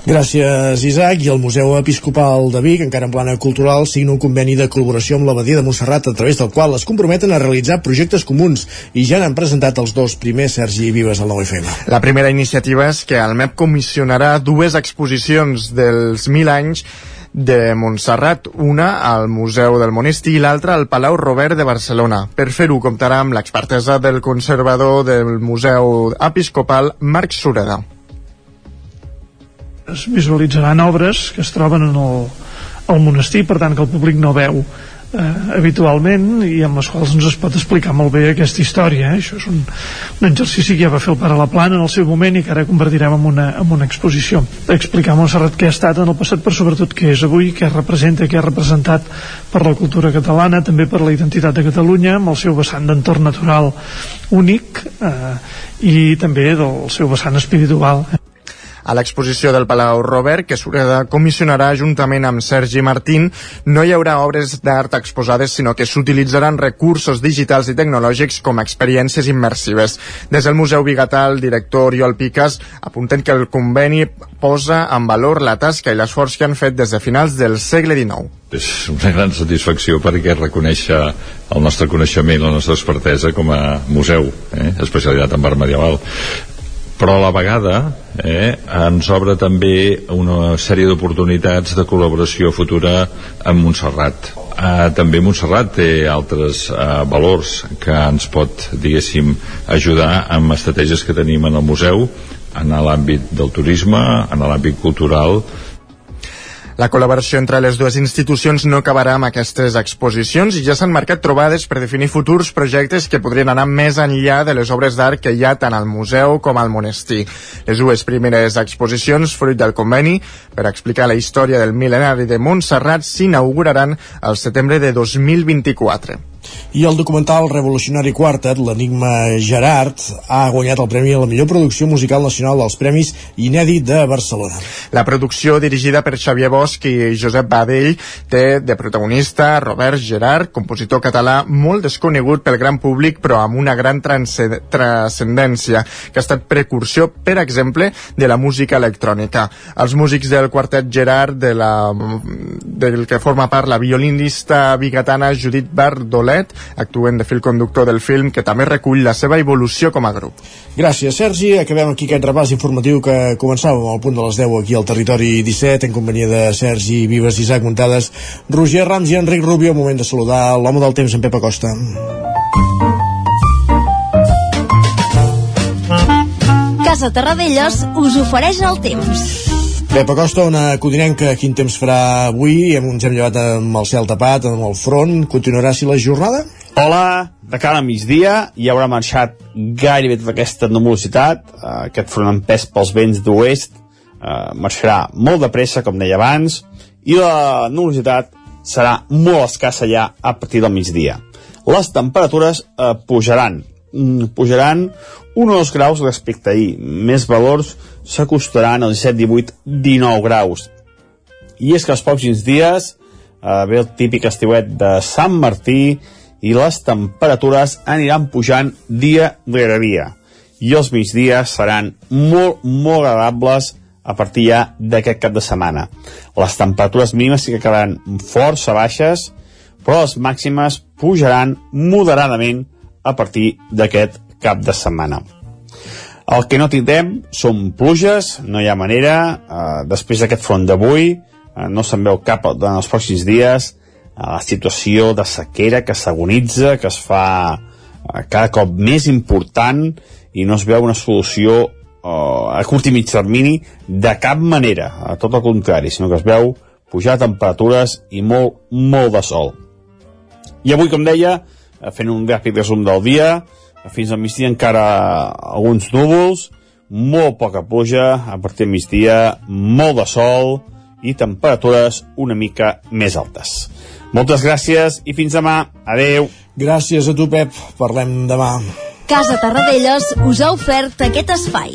Gràcies, Isaac. I el Museu Episcopal de Vic, encara en plana cultural, signa un conveni de col·laboració amb l'Abadia de Montserrat, a través del qual es comprometen a realitzar projectes comuns i ja n'han presentat els dos primers, Sergi Vives, al 9FM. La primera iniciativa és que el MEP comissionarà dues exposicions dels mil anys de Montserrat, una al Museu del Monestir i l'altra al Palau Robert de Barcelona. Per fer-ho comptarà amb l'expertesa del conservador del Museu Episcopal, Marc Sureda es visualitzaran obres que es troben en el, el monestir, per tant que el públic no veu eh, habitualment i amb les quals ens es pot explicar molt bé aquesta història. Eh? Això és un, un exercici que ja va fer el pare La Plana en el seu moment i que ara convertirem en una, en una exposició. Explicar a Montserrat què ha estat en el passat, però sobretot què és avui, què representa, què ha representat per la cultura catalana, també per la identitat de Catalunya, amb el seu vessant d'entorn natural únic eh, i també del seu vessant espiritual. A l'exposició del Palau Robert, que Sureda comissionarà juntament amb Sergi Martín, no hi haurà obres d'art exposades, sinó que s'utilitzaran recursos digitals i tecnològics com a experiències immersives. Des del Museu Bigatà, el director Oriol Piques apunten que el conveni posa en valor la tasca i l'esforç que han fet des de finals del segle XIX. És una gran satisfacció perquè reconèixer el nostre coneixement, la nostra expertesa com a museu, eh? especialitat en art medieval però a la vegada eh, ens obre també una sèrie d'oportunitats de col·laboració futura amb Montserrat. Eh, també Montserrat té altres eh, valors que ens pot, diguéssim, ajudar amb estratègies que tenim en el museu, en l'àmbit del turisme, en l'àmbit cultural, la col·laboració entre les dues institucions no acabarà amb aquestes exposicions i ja s'han marcat trobades per definir futurs projectes que podrien anar més enllà de les obres d'art que hi ha tant al museu com al monestir. Les dues primeres exposicions, fruit del conveni, per explicar la història del mil·lenari de Montserrat, s'inauguraran al setembre de 2024. I el documental Revolucionari Quartet, l'enigma Gerard, ha guanyat el premi a la millor producció musical nacional dels Premis Inèdit de Barcelona. La producció, dirigida per Xavier Bosch i Josep Badell, té de protagonista Robert Gerard, compositor català molt desconegut pel gran públic, però amb una gran transcendència, que ha estat precursió, per exemple, de la música electrònica. Els músics del quartet Gerard, de la, del que forma part la violinista bigatana Judit Bardolet, actuen de fil conductor del film que també recull la seva evolució com a grup. Gràcies, Sergi. Acabem aquí aquest repàs informatiu que començàvem al punt de les 10 aquí al Territori 17 en companyia de Sergi Vives, Isaac Muntades, Roger Rams i Enric Rubio. Moment de saludar l'home del temps, en Pep Acosta. Casa Terradellos us ofereix el temps. Pep Acosta, una codinenca, quin temps farà avui? Ens hem llevat amb el cel tapat, amb el front. Continuarà així la jornada? Hola, de cara a migdia ja haurà marxat gairebé tota aquesta nebulositat, uh, aquest front empès pels vents d'oest uh, marxarà molt de pressa, com deia abans, i la nebulositat serà molt escassa ja a partir del migdia. Les temperatures uh, pujaran, mm, pujaran un o dos graus respecte a ahir. Més valors s'acostaran als 17, 18, 19 graus. I és que els pocs dies eh, ve el típic estiuet de Sant Martí i les temperatures aniran pujant dia rere dia. I els migdies seran molt, molt agradables a partir ja d'aquest cap de setmana. Les temperatures mínimes sí que quedaran força baixes, però les màximes pujaran moderadament a partir d'aquest cap de setmana. El que no tindrem són pluges, no hi ha manera, eh, després d'aquest front d'avui, eh, no se'n veu cap durant els pròxims dies, eh, la situació de sequera que s'agonitza, que es fa eh, cada cop més important i no es veu una solució eh, a curt i mig termini de cap manera, a tot el contrari, sinó que es veu pujar temperatures i molt, molt de sol. I avui, com deia, eh, fent un gràfic resum del dia, fins al migdia encara alguns núvols, molt poca pluja, a partir del migdia molt de sol i temperatures una mica més altes. Moltes gràcies i fins demà. Adeu. Gràcies a tu, Pep. Parlem demà. Casa Tarradellas us ha ofert aquest espai.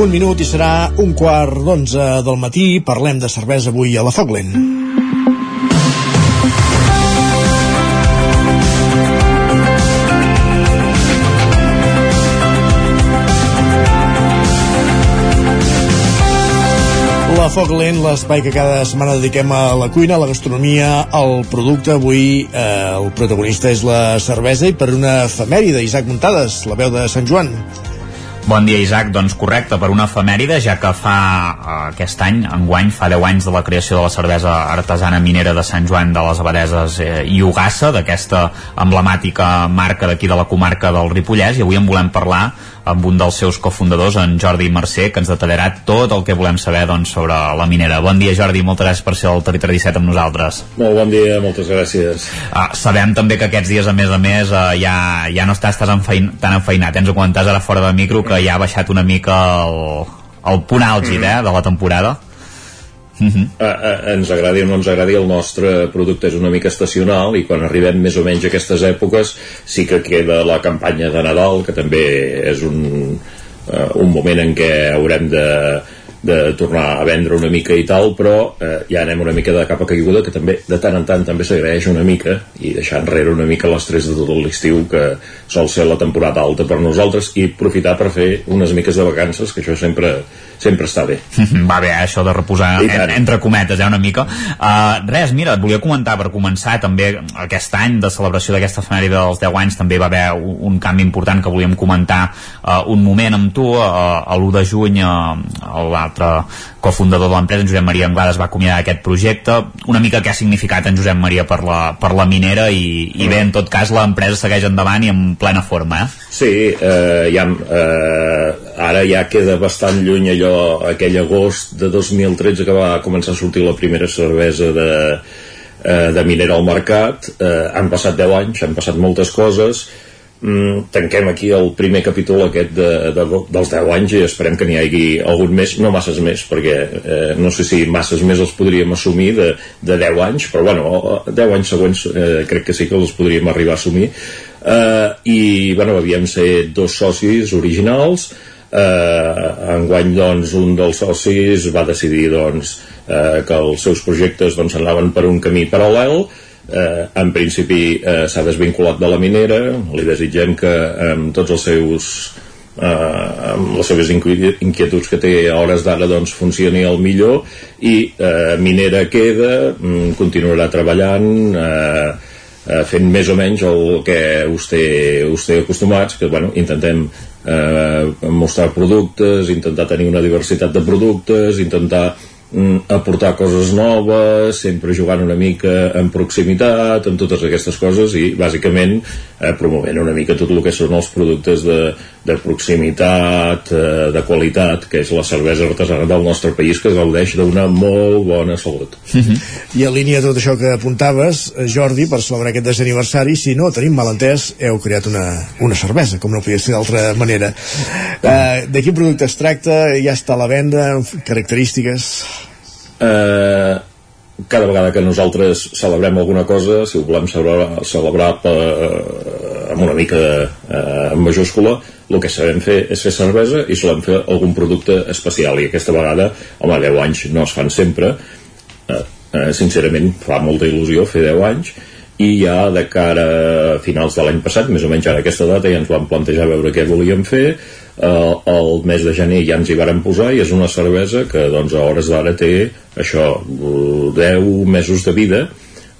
Un minut i serà un quart d'onze del matí. Parlem de cervesa avui a la Foglen. La Foglen, l'espai que cada setmana dediquem a la cuina, a la gastronomia, al producte. Avui eh, el protagonista és la cervesa i per una efemèride, Isaac Muntades, la veu de Sant Joan. Bon dia, Isaac. Doncs correcte, per una efemèride, ja que fa eh, aquest any, enguany, fa 10 anys de la creació de la cervesa artesana minera de Sant Joan de les Abadeses eh, i Ugassa, d'aquesta emblemàtica marca d'aquí de la comarca del Ripollès, i avui en volem parlar amb un dels seus cofundadors, en Jordi Mercè, que ens detallarà tot el que volem saber doncs, sobre la minera. Bon dia, Jordi, moltes gràcies per ser al Territori 17 amb nosaltres. Molt bon dia, moltes gràcies. Uh, sabem també que aquests dies, a més a més, uh, ja, ja no estàs tan, enfein, tan enfeinat. Ens ho comentaves ara fora de micro, que ja ha baixat una mica el, el punt àlgid eh, de la temporada. Uh -huh. uh, uh, ens agradi o no ens agradi el nostre producte és una mica estacional i quan arribem més o menys a aquestes èpoques sí que queda la campanya de Nadal que també és un, uh, un moment en què haurem de, de tornar a vendre una mica i tal però eh, ja anem una mica de capa caiguda que també de tant en tant també s'agraeix una mica i deixar enrere una mica l'estrès de tot l'estiu que sol ser la temporada alta per nosaltres i aprofitar per fer unes miques de vacances que això sempre sempre està bé. Va bé, eh, això de reposar en, entre cometes, eh, una mica. Uh, res, mira, et volia comentar per començar també aquest any de celebració d'aquesta efemèride dels 10 anys també va haver un, canvi important que volíem comentar uh, un moment amb tu, uh, a l'1 de juny uh, l'altre cofundador de l'empresa, en Josep Maria Anglada, es va acomiadar aquest projecte. Una mica què ha significat en Josep Maria per la, per la minera i, i bé, en tot cas, l'empresa segueix endavant i en plena forma, eh? Sí, eh, ja, eh, ara ja queda bastant lluny allò, aquell agost de 2013 que va començar a sortir la primera cervesa de, eh, de minera al mercat. Eh, han passat 10 anys, han passat moltes coses, mm, tanquem aquí el primer capítol aquest de, de, dels 10 anys i esperem que n'hi hagi algun més, no masses més perquè eh, no sé si masses més els podríem assumir de, de 10 anys però bueno, 10 anys següents eh, crec que sí que els podríem arribar a assumir. Eh, i bueno, havíem ser dos socis originals eh, enguany doncs un dels socis va decidir doncs eh, que els seus projectes doncs anaven per un camí paral·lel eh, en principi eh, s'ha desvinculat de la minera li desitgem que amb tots els seus eh, amb les seves inquietuds que té a hores d'ara doncs funcioni el millor i eh, minera queda mm, continuarà treballant eh, eh, fent més o menys el que us té, us té acostumats que bueno, intentem eh, mostrar productes intentar tenir una diversitat de productes intentar aportar coses noves, sempre jugant una mica en proximitat, amb totes aquestes coses i bàsicament eh, promovent una mica tot el que són els productes de, de proximitat, eh, de qualitat, que és la cervesa artesana del nostre país que gaudeix d'una molt bona salut. I en línia de tot això que apuntaves, eh, Jordi, per celebrar aquest desè aniversari, si no tenim malentès, heu creat una, una cervesa, com no podia ser d'altra manera. Eh, de quin producte es tracta? Ja està a la venda? Característiques? eh, cada vegada que nosaltres celebrem alguna cosa, si ho volem celebrar, celebrar per, eh, amb una mica eh, en majúscula, el que sabem fer és fer cervesa i solem fer algun producte especial. I aquesta vegada, home, 10 anys no es fan sempre. Eh, eh, sincerament fa molta il·lusió fer 10 anys i ja de cara a finals de l'any passat, més o menys ara aquesta data ja ens vam plantejar veure què volíem fer. Eh, el mes de gener ja ens hi varen posar i és una cervesa que doncs a hores d'ara té això 10 mesos de vida.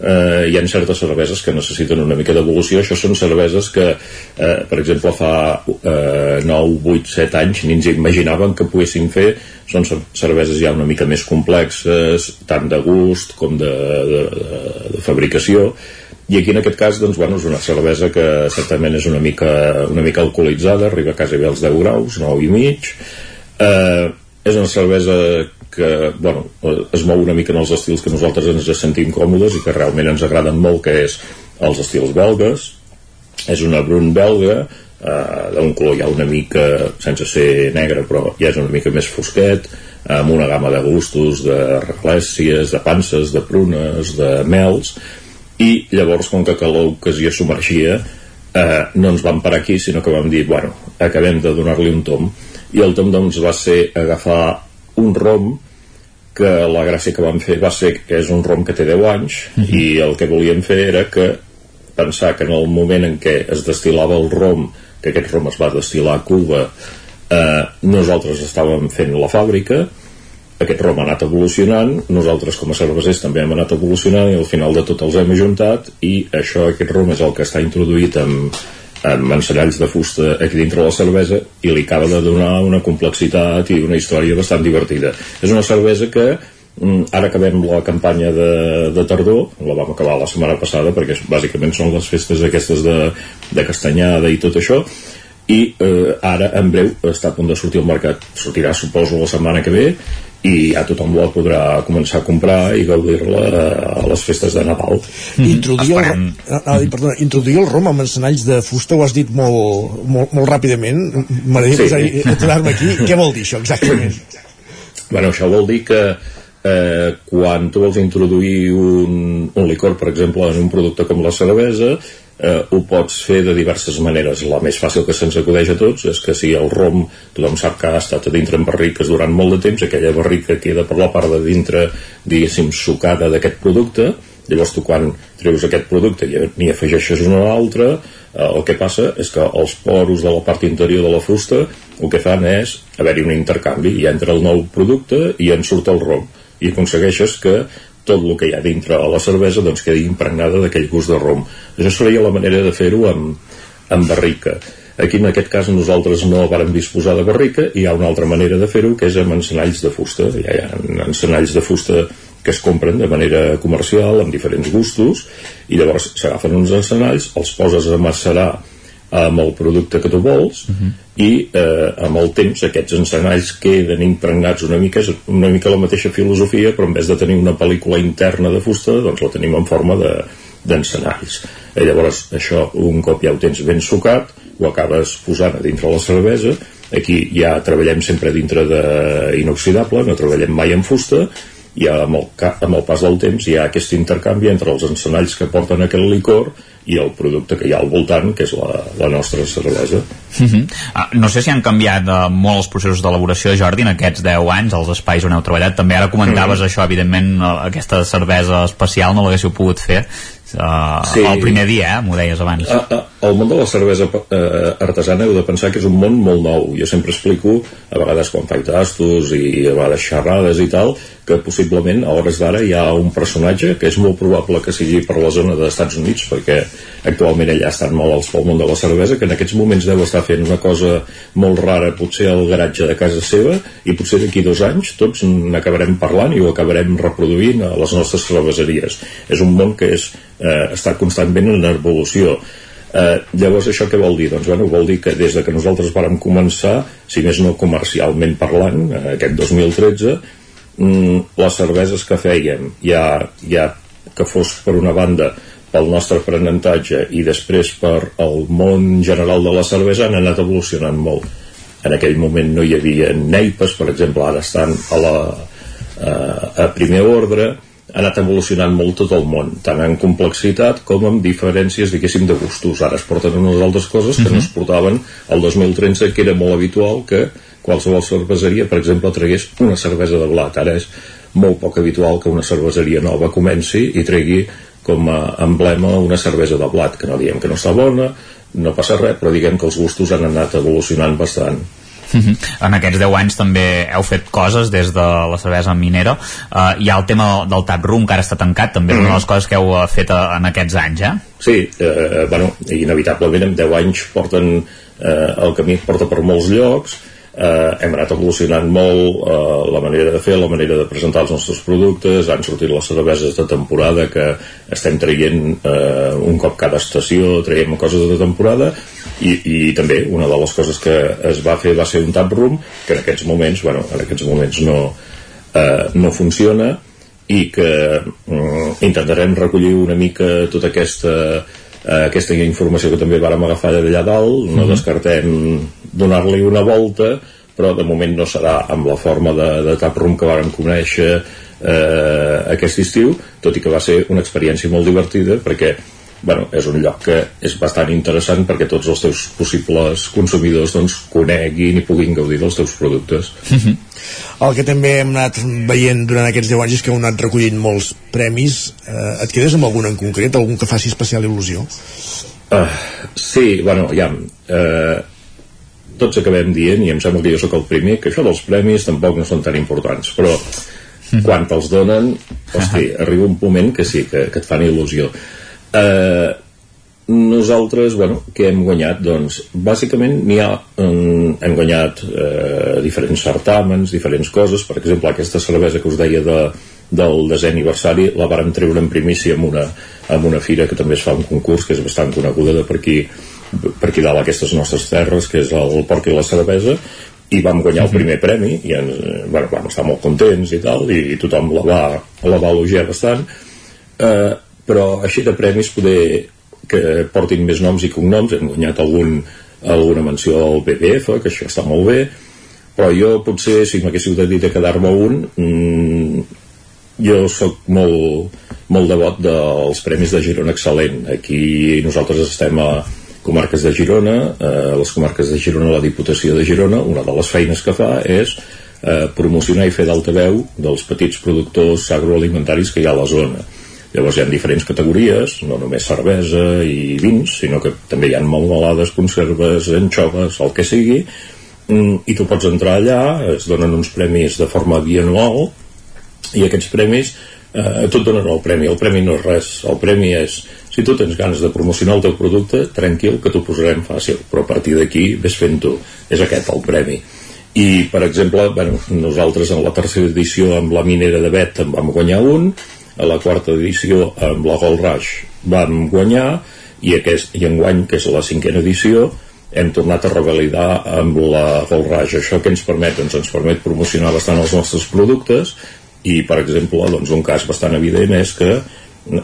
Eh, hi ha certes cerveses que necessiten una mica d'evolució. Això són cerveses que eh, per exemple fa eh, 9, 8, 7 anys ni ens imaginaven que poguessin fer. Són cerveses ja una mica més complexes tant de gust com de, de, de, fabricació i aquí en aquest cas doncs, bueno, és una cervesa que certament és una mica, una mica alcoholitzada arriba a quasi bé als 10 graus 9 i mig eh, és una cervesa que bueno, es mou una mica en els estils que nosaltres ens sentim còmodes i que realment ens agraden molt, que és els estils belgues. És una brun belga, eh, d'un color ja una mica, sense ser negre, però ja és una mica més fosquet, amb una gamma de gustos, de reglècies, de panses, de prunes, de mels, i llavors, com que l'ocasió submergia, eh, no ens vam parar aquí, sinó que vam dir, bueno, acabem de donar-li un tom, i el tom doncs va ser agafar un rom que la gràcia que vam fer va ser que és un rom que té 10 anys uh mhm. -huh. i el que volíem fer era que pensar que en el moment en què es destilava el rom que aquest rom es va destil·lar a Cuba eh, nosaltres estàvem fent la fàbrica aquest rom ha anat evolucionant nosaltres com a cervesers també hem anat evolucionant i al final de tot els hem ajuntat i això, aquest rom és el que està introduït amb, amb enceralls de fusta aquí dintre la cervesa i li acaba de donar una complexitat i una història bastant divertida. És una cervesa que mm, ara acabem la campanya de, de tardor, la vam acabar la setmana passada perquè bàsicament són les festes aquestes de, de castanyada i tot això i eh, ara en breu està a punt de sortir al mercat sortirà suposo la setmana que ve i ja tothom la podrà començar a comprar i gaudir-la a les festes de Nadal. Mm. Introduir, el, ah, ah, perdona, introduir el rom amb encenalls de fusta ho has dit molt, molt, molt ràpidament m'agradaria sí. aturar-me aquí què vol dir això exactament? Bueno, això vol dir que eh, quan tu vols introduir un, un licor, per exemple, en un producte com la cervesa, eh, ho pots fer de diverses maneres. La més fàcil que se'ns acudeix a tots és que si el rom, tothom sap que ha estat a dintre en barriques durant molt de temps, aquella barrica queda per la part de dintre, diguéssim, sucada d'aquest producte, llavors tu quan treus aquest producte i n'hi afegeixes una altra, eh, el que passa és que els poros de la part interior de la fusta el que fan és haver-hi un intercanvi. I entra el nou producte i en surt el rom. I aconsegueixes que tot el que hi ha dintre a la cervesa doncs quedi impregnada d'aquell gust de rom. Això seria la manera de fer-ho amb, amb barrica. Aquí en aquest cas nosaltres no vàrem disposar de barrica i hi ha una altra manera de fer-ho que és amb encenalls de fusta. Hi ha encenalls de fusta que es compren de manera comercial amb diferents gustos i llavors s'agafen uns encenalls, els poses a macerar amb el producte que tu vols uh -huh. i eh, amb el temps aquests encenalls queden impregnats una mica, una mica la mateixa filosofia però en vez de tenir una pel·lícula interna de fusta doncs la tenim en forma d'encenalls de, llavors això un cop ja ho tens ben sucat ho acabes posant a dintre la cervesa aquí ja treballem sempre dintre d'inoxidable no treballem mai en fusta i amb el, amb el pas del temps hi ha aquest intercanvi entre els encenalls que porten aquell licor i el producte que hi ha al voltant, que és la, la nostra cervesa. Uh -huh. ah, no sé si han canviat uh, molt els processos d'elaboració, Jordi, en aquests 10 anys, els espais on heu treballat. També ara comentaves uh -huh. això, evidentment, uh, aquesta cervesa especial no l'haguéssiu pogut fer uh, sí. el primer dia, eh? m'ho deies abans. Uh, uh, el món de la cervesa uh, artesana heu de pensar que és un món molt nou. Jo sempre explico, a vegades quan faig tastos i a vegades xerrades i tal, que possiblement a hores d'ara hi ha un personatge que és molt probable que sigui per la zona dels Estats Units perquè actualment allà estan malalts pel món de la cervesa, que en aquests moments deu estar fent una cosa molt rara, potser al garatge de casa seva, i potser d'aquí dos anys tots n'acabarem parlant i ho acabarem reproduint a les nostres cerveseries. És un món que és, eh, està constantment en evolució. Eh, llavors això què vol dir? Doncs bueno, vol dir que des de que nosaltres vàrem començar, si més no comercialment parlant, eh, aquest 2013, mm, les cerveses que fèiem ja, ja que fos per una banda pel nostre aprenentatge i després per el món general de la cervesa han anat evolucionant molt en aquell moment no hi havia neipes per exemple ara estan a, la, a, a primer ordre ha anat evolucionant molt tot el món tant en complexitat com en diferències diguéssim de gustos, ara es porten unes altres coses que uh -huh. no es mhm. portaven el 2013 que era molt habitual que qualsevol cerveseria per exemple tragués una cervesa de blat ara és molt poc habitual que una cerveseria nova comenci i tregui com a emblema una cervesa de blat, que no diem que no està bona, no passa res, però diguem que els gustos han anat evolucionant bastant. -huh. En aquests 10 anys també heu fet coses des de la cervesa minera. Uh, hi ha el tema del tap room, que ara està tancat, també és uh -huh. una de les coses que heu eh, fet a, en aquests anys, eh? Sí, eh, bueno, inevitablement en 10 anys porten, eh, el camí porta per molts llocs, eh, hem anat evolucionant molt eh, la manera de fer, la manera de presentar els nostres productes, han sortit les cerveses de temporada que estem traient eh, un cop cada estació, traiem coses de temporada i, i també una de les coses que es va fer va ser un tap room que en aquests moments, bueno, en aquests moments no, eh, no funciona i que mm, intentarem recollir una mica tota aquesta eh, aquesta informació que també vàrem agafar d'allà dalt, no mm -hmm. descartem donar-li una volta però de moment no serà amb la forma de, de tap room que vàrem conèixer eh, aquest estiu, tot i que va ser una experiència molt divertida perquè bueno, és un lloc que és bastant interessant perquè tots els teus possibles consumidors doncs, coneguin i puguin gaudir dels teus productes. Uh -huh. El que també hem anat veient durant aquests 10 anys és que heu anat recollint molts premis. Eh, et quedes amb algun en concret, algun que faci especial il·lusió? Uh, sí, bueno, ja... Uh, tots acabem dient, i em sembla que jo sóc el primer, que això dels premis tampoc no són tan importants, però quan te'ls donen, hosti, arriba un moment que sí, que, que et fan il·lusió eh, nosaltres, bueno, què hem guanyat? Doncs, bàsicament, n'hi ha, um, hem guanyat eh, diferents certàmens, diferents coses, per exemple, aquesta cervesa que us deia de, del desè aniversari la vàrem treure en primícia amb una, amb una fira que també es fa un concurs que és bastant coneguda de per aquí, per aquí dalt aquestes nostres terres, que és el porc i la cervesa, i vam guanyar el primer premi i ens, bueno, vam estar molt contents i tal i tothom la va, la va elogiar bastant eh, però així de premis poder que portin més noms i cognoms. Hem guanyat algun, alguna menció al BBF que això està molt bé però jo potser si m'haguéssiu de dir de quedar-me un mmm, jo sóc molt, molt devot dels Premis de Girona Excel·lent. Aquí nosaltres estem a comarques de Girona eh, les comarques de Girona, la Diputació de Girona. Una de les feines que fa és eh, promocionar i fer d'altaveu dels petits productors agroalimentaris que hi ha a la zona Llavors hi ha diferents categories, no només cervesa i vins, sinó que també hi ha malvalades, conserves, anxoves, el que sigui, mm, i tu pots entrar allà, es donen uns premis de forma bianual, i aquests premis, eh, tu et donen el premi, el premi no és res, el premi és, si tu tens ganes de promocionar el teu producte, tranquil, que t'ho posarem fàcil, però a partir d'aquí ves fent-ho, és aquest el premi. I, per exemple, bueno, nosaltres en la tercera edició amb la minera de Bet en vam guanyar un, a la quarta edició amb la Gold Rush. Vam guanyar i, aquest, i enguany, que és la cinquena edició hem tornat a revalidar amb la Gold Rush. Això que ens permet, doncs ens permet promocionar bastant els nostres productes i per exemple, doncs un cas bastant evident és que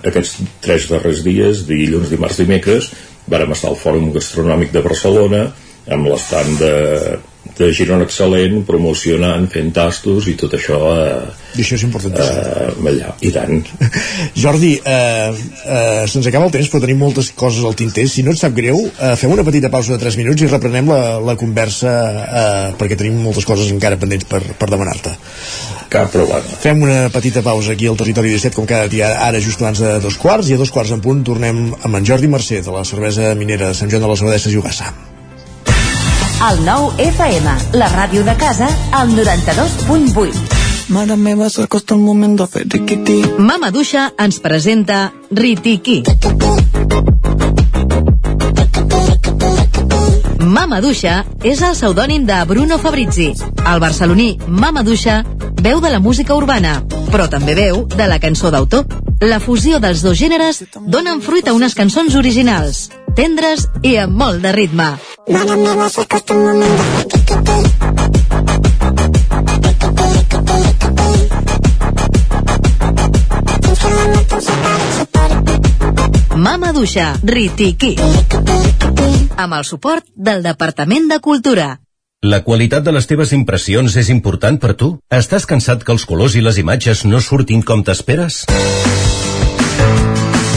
aquests tres darrers dies, dilluns, dimarts, dimecres vàrem estar al Fòrum Gastronòmic de Barcelona amb l'estat de de Girona excel·lent, promocionant, fent tastos i tot això eh, I això és important eh, allà, i tant. Jordi, eh, eh, se'ns acaba el temps però tenim moltes coses al tinter. Si no et sap greu, eh, fem una petita pausa de 3 minuts i reprenem la, la conversa eh, perquè tenim moltes coses encara pendents per, per demanar-te. Cap problema fem una petita pausa aquí al Territori 17 com cada dia ara just abans de dos quarts i a dos quarts en punt tornem amb en Jordi Mercè de la cervesa minera de Sant Joan de les Abadesses i Ugassa El nou FM, la ràdio de casa, al 92.8. Mare meva, s'acosta el moment de fer riquití. Mama Duixa ens presenta Ritiki. Mama Duixa és el pseudònim de Bruno Fabrizi. El barceloní Mama Duixa veu de la música urbana, però també veu de la cançó d'autor. La fusió dels dos gèneres donen fruit a unes cançons originals, tendres i amb molt de ritme. Mare meva, s'acosta el moment de fer. Mama Duixa, Ritiki. Amb el suport del Departament de Cultura. La qualitat de les teves impressions és important per tu? Estàs cansat que els colors i les imatges no surtin com t'esperes?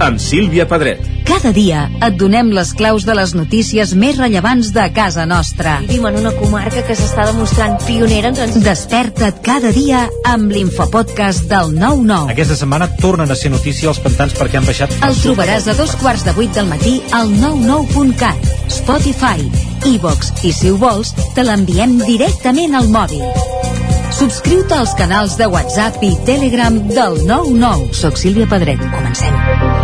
amb Sílvia Pedret. Cada dia et donem les claus de les notícies més rellevants de casa nostra. Vivim en una comarca que s'està demostrant pionera en trans... Desperta't cada dia amb l'infopodcast del 9-9. Aquesta setmana tornen a ser notícia els pantans perquè han baixat... El trobaràs a dos quarts de vuit del matí al 99.cat, Spotify, iVox i, si ho vols, te l'enviem directament al mòbil. Subscriu-te als canals de WhatsApp i Telegram del 99. Soc Sílvia Pedret. Comencem.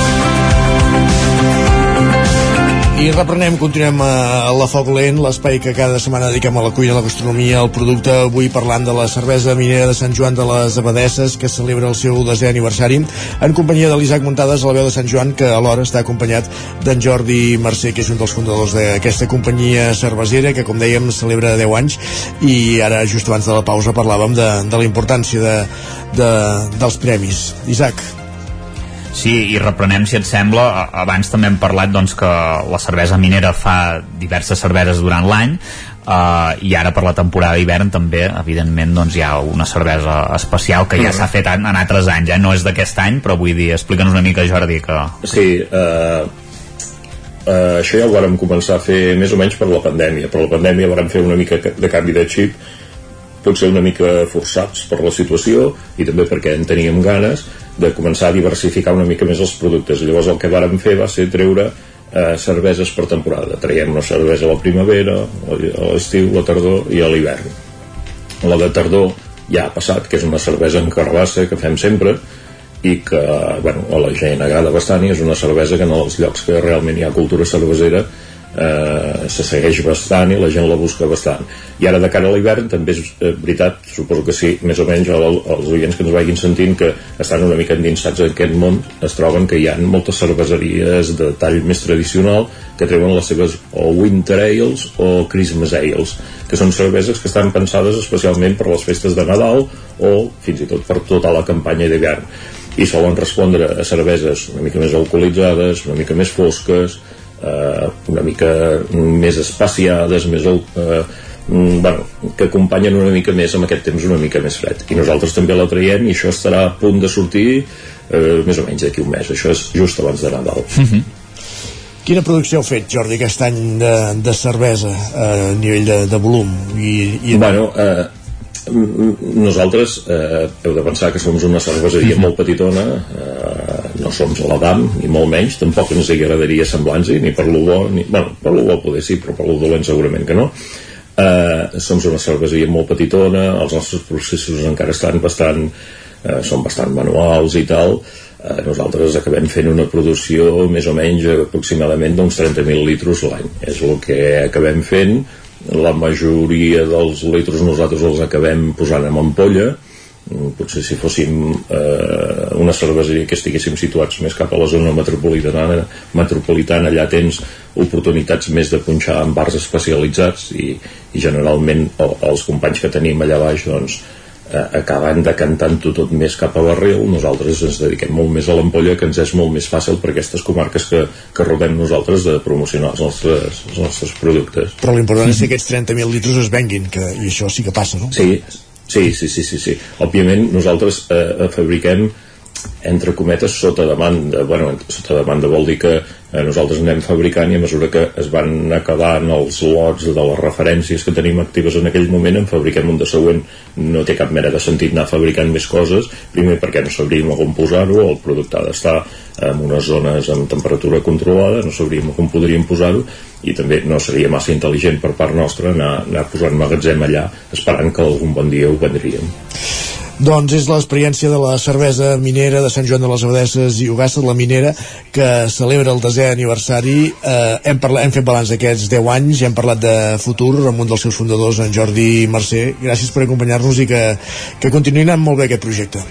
I reprenem, continuem a la Foc Lent, l'espai que cada setmana dediquem a la cuina, a la gastronomia, al producte, avui parlant de la cervesa minera de Sant Joan de les Abadesses, que celebra el seu desè aniversari, en companyia de l'Isaac Muntades, a la veu de Sant Joan, que alhora està acompanyat d'en Jordi Mercè, que és un dels fundadors d'aquesta companyia cervesera, que, com dèiem, celebra 10 anys, i ara, just abans de la pausa, parlàvem de, de la importància de, de, dels premis. Isaac, Sí, i reprenem, si et sembla, abans també hem parlat doncs, que la cervesa minera fa diverses cerveses durant l'any, Uh, i ara per la temporada d'hivern també evidentment doncs, hi ha una cervesa especial que ja s'ha fet en, en altres anys eh? no és d'aquest any però vull dir, explica'ns una mica Jordi que... Sí, eh, eh, això ja ho vàrem començar a fer més o menys per la pandèmia. Per la pandèmia vàrem fer una mica de canvi de xip, potser una mica forçats per la situació i també perquè en teníem ganes de començar a diversificar una mica més els productes. Llavors el que vàrem fer va ser treure eh, cerveses per temporada. Traiem una cervesa a la primavera, a l'estiu, la tardor i a l'hivern. La de tardor ja ha passat, que és una cervesa en carbassa que fem sempre i que bueno, a la gent agrada bastant i és una cervesa que en els llocs que realment hi ha cultura cervesera eh, se segueix bastant i la gent la busca bastant. I ara de cara a l'hivern també és eh, veritat, suposo que sí, més o menys el, els oients que ens vagin sentint que estan una mica endinsats en aquest món es troben que hi ha moltes cerveseries de tall més tradicional que treuen les seves o Winter Ales o Christmas Ales que són cerveses que estan pensades especialment per les festes de Nadal o fins i tot per tota la campanya d'hivern. I solen respondre a cerveses una mica més alcoholitzades, una mica més fosques eh, una mica més espaciades, més eh, mm, bueno, que acompanyen una mica més amb aquest temps una mica més fred. I nosaltres també la traiem i això estarà a punt de sortir eh, més o menys d'aquí un mes. Això és just abans de Nadal. Quina producció heu fet, Jordi, aquest any de, de cervesa eh, a nivell de, de volum? I, i... Bueno, eh, nosaltres eh, heu de pensar que som una cerveseria molt petitona eh, no som a l'Adam ni molt menys, tampoc ens agradaria semblar-nos ni per lo bo, ni, bueno, per lo bo poder sí però per lo dolent segurament que no. Eh, som una cerveseria molt petitona els nostres processos encara estan bastant eh, són bastant manuals i tal. Eh, nosaltres acabem fent una producció més o menys aproximadament d'uns 30.000 litres l'any. És el que acabem fent la majoria dels litres nosaltres els acabem posant en ampolla. Mm, potser si fóssim eh, una cerveseria que estiguéssim situats més cap a la zona metropolitana, metropolitana allà tens oportunitats més de punxar en bars especialitzats i, i generalment o, els companys que tenim allà baix doncs, eh, acaben decantant-ho tot més cap a barril nosaltres ens dediquem molt més a l'ampolla que ens és molt més fàcil per aquestes comarques que, que rodem nosaltres de promocionar els nostres, els nostres productes Però l'important és que aquests 30.000 litres es venguin, que, i això sí que passa, no? Sí, sí, sí, sí, sí, sí. Òbviament nosaltres eh, fabriquem entre cometes sota demanda. Bueno, sota demanda vol dir que eh, nosaltres anem fabricant i a mesura que es van acabant els lots de les referències que tenim actives en aquell moment en fabriquem un de següent. No té cap mena de sentit anar fabricant més coses. Primer perquè no sabríem on posar-ho el producte ha d'estar en unes zones amb temperatura controlada no sabríem on podríem posar-ho i també no seria massa intel·ligent per part nostra anar, anar posant magatzem allà esperant que algun bon dia ho vendríem Doncs és l'experiència de la cervesa minera de Sant Joan de les Abadesses i Ugassa, la minera, que celebra el desè aniversari. Eh, hem, parlat, hem fet balanç d'aquests 10 anys, hem parlat de futur amb un dels seus fundadors, en Jordi Mercè. Gràcies per acompanyar-nos i que, que continuïn anant molt bé aquest projecte.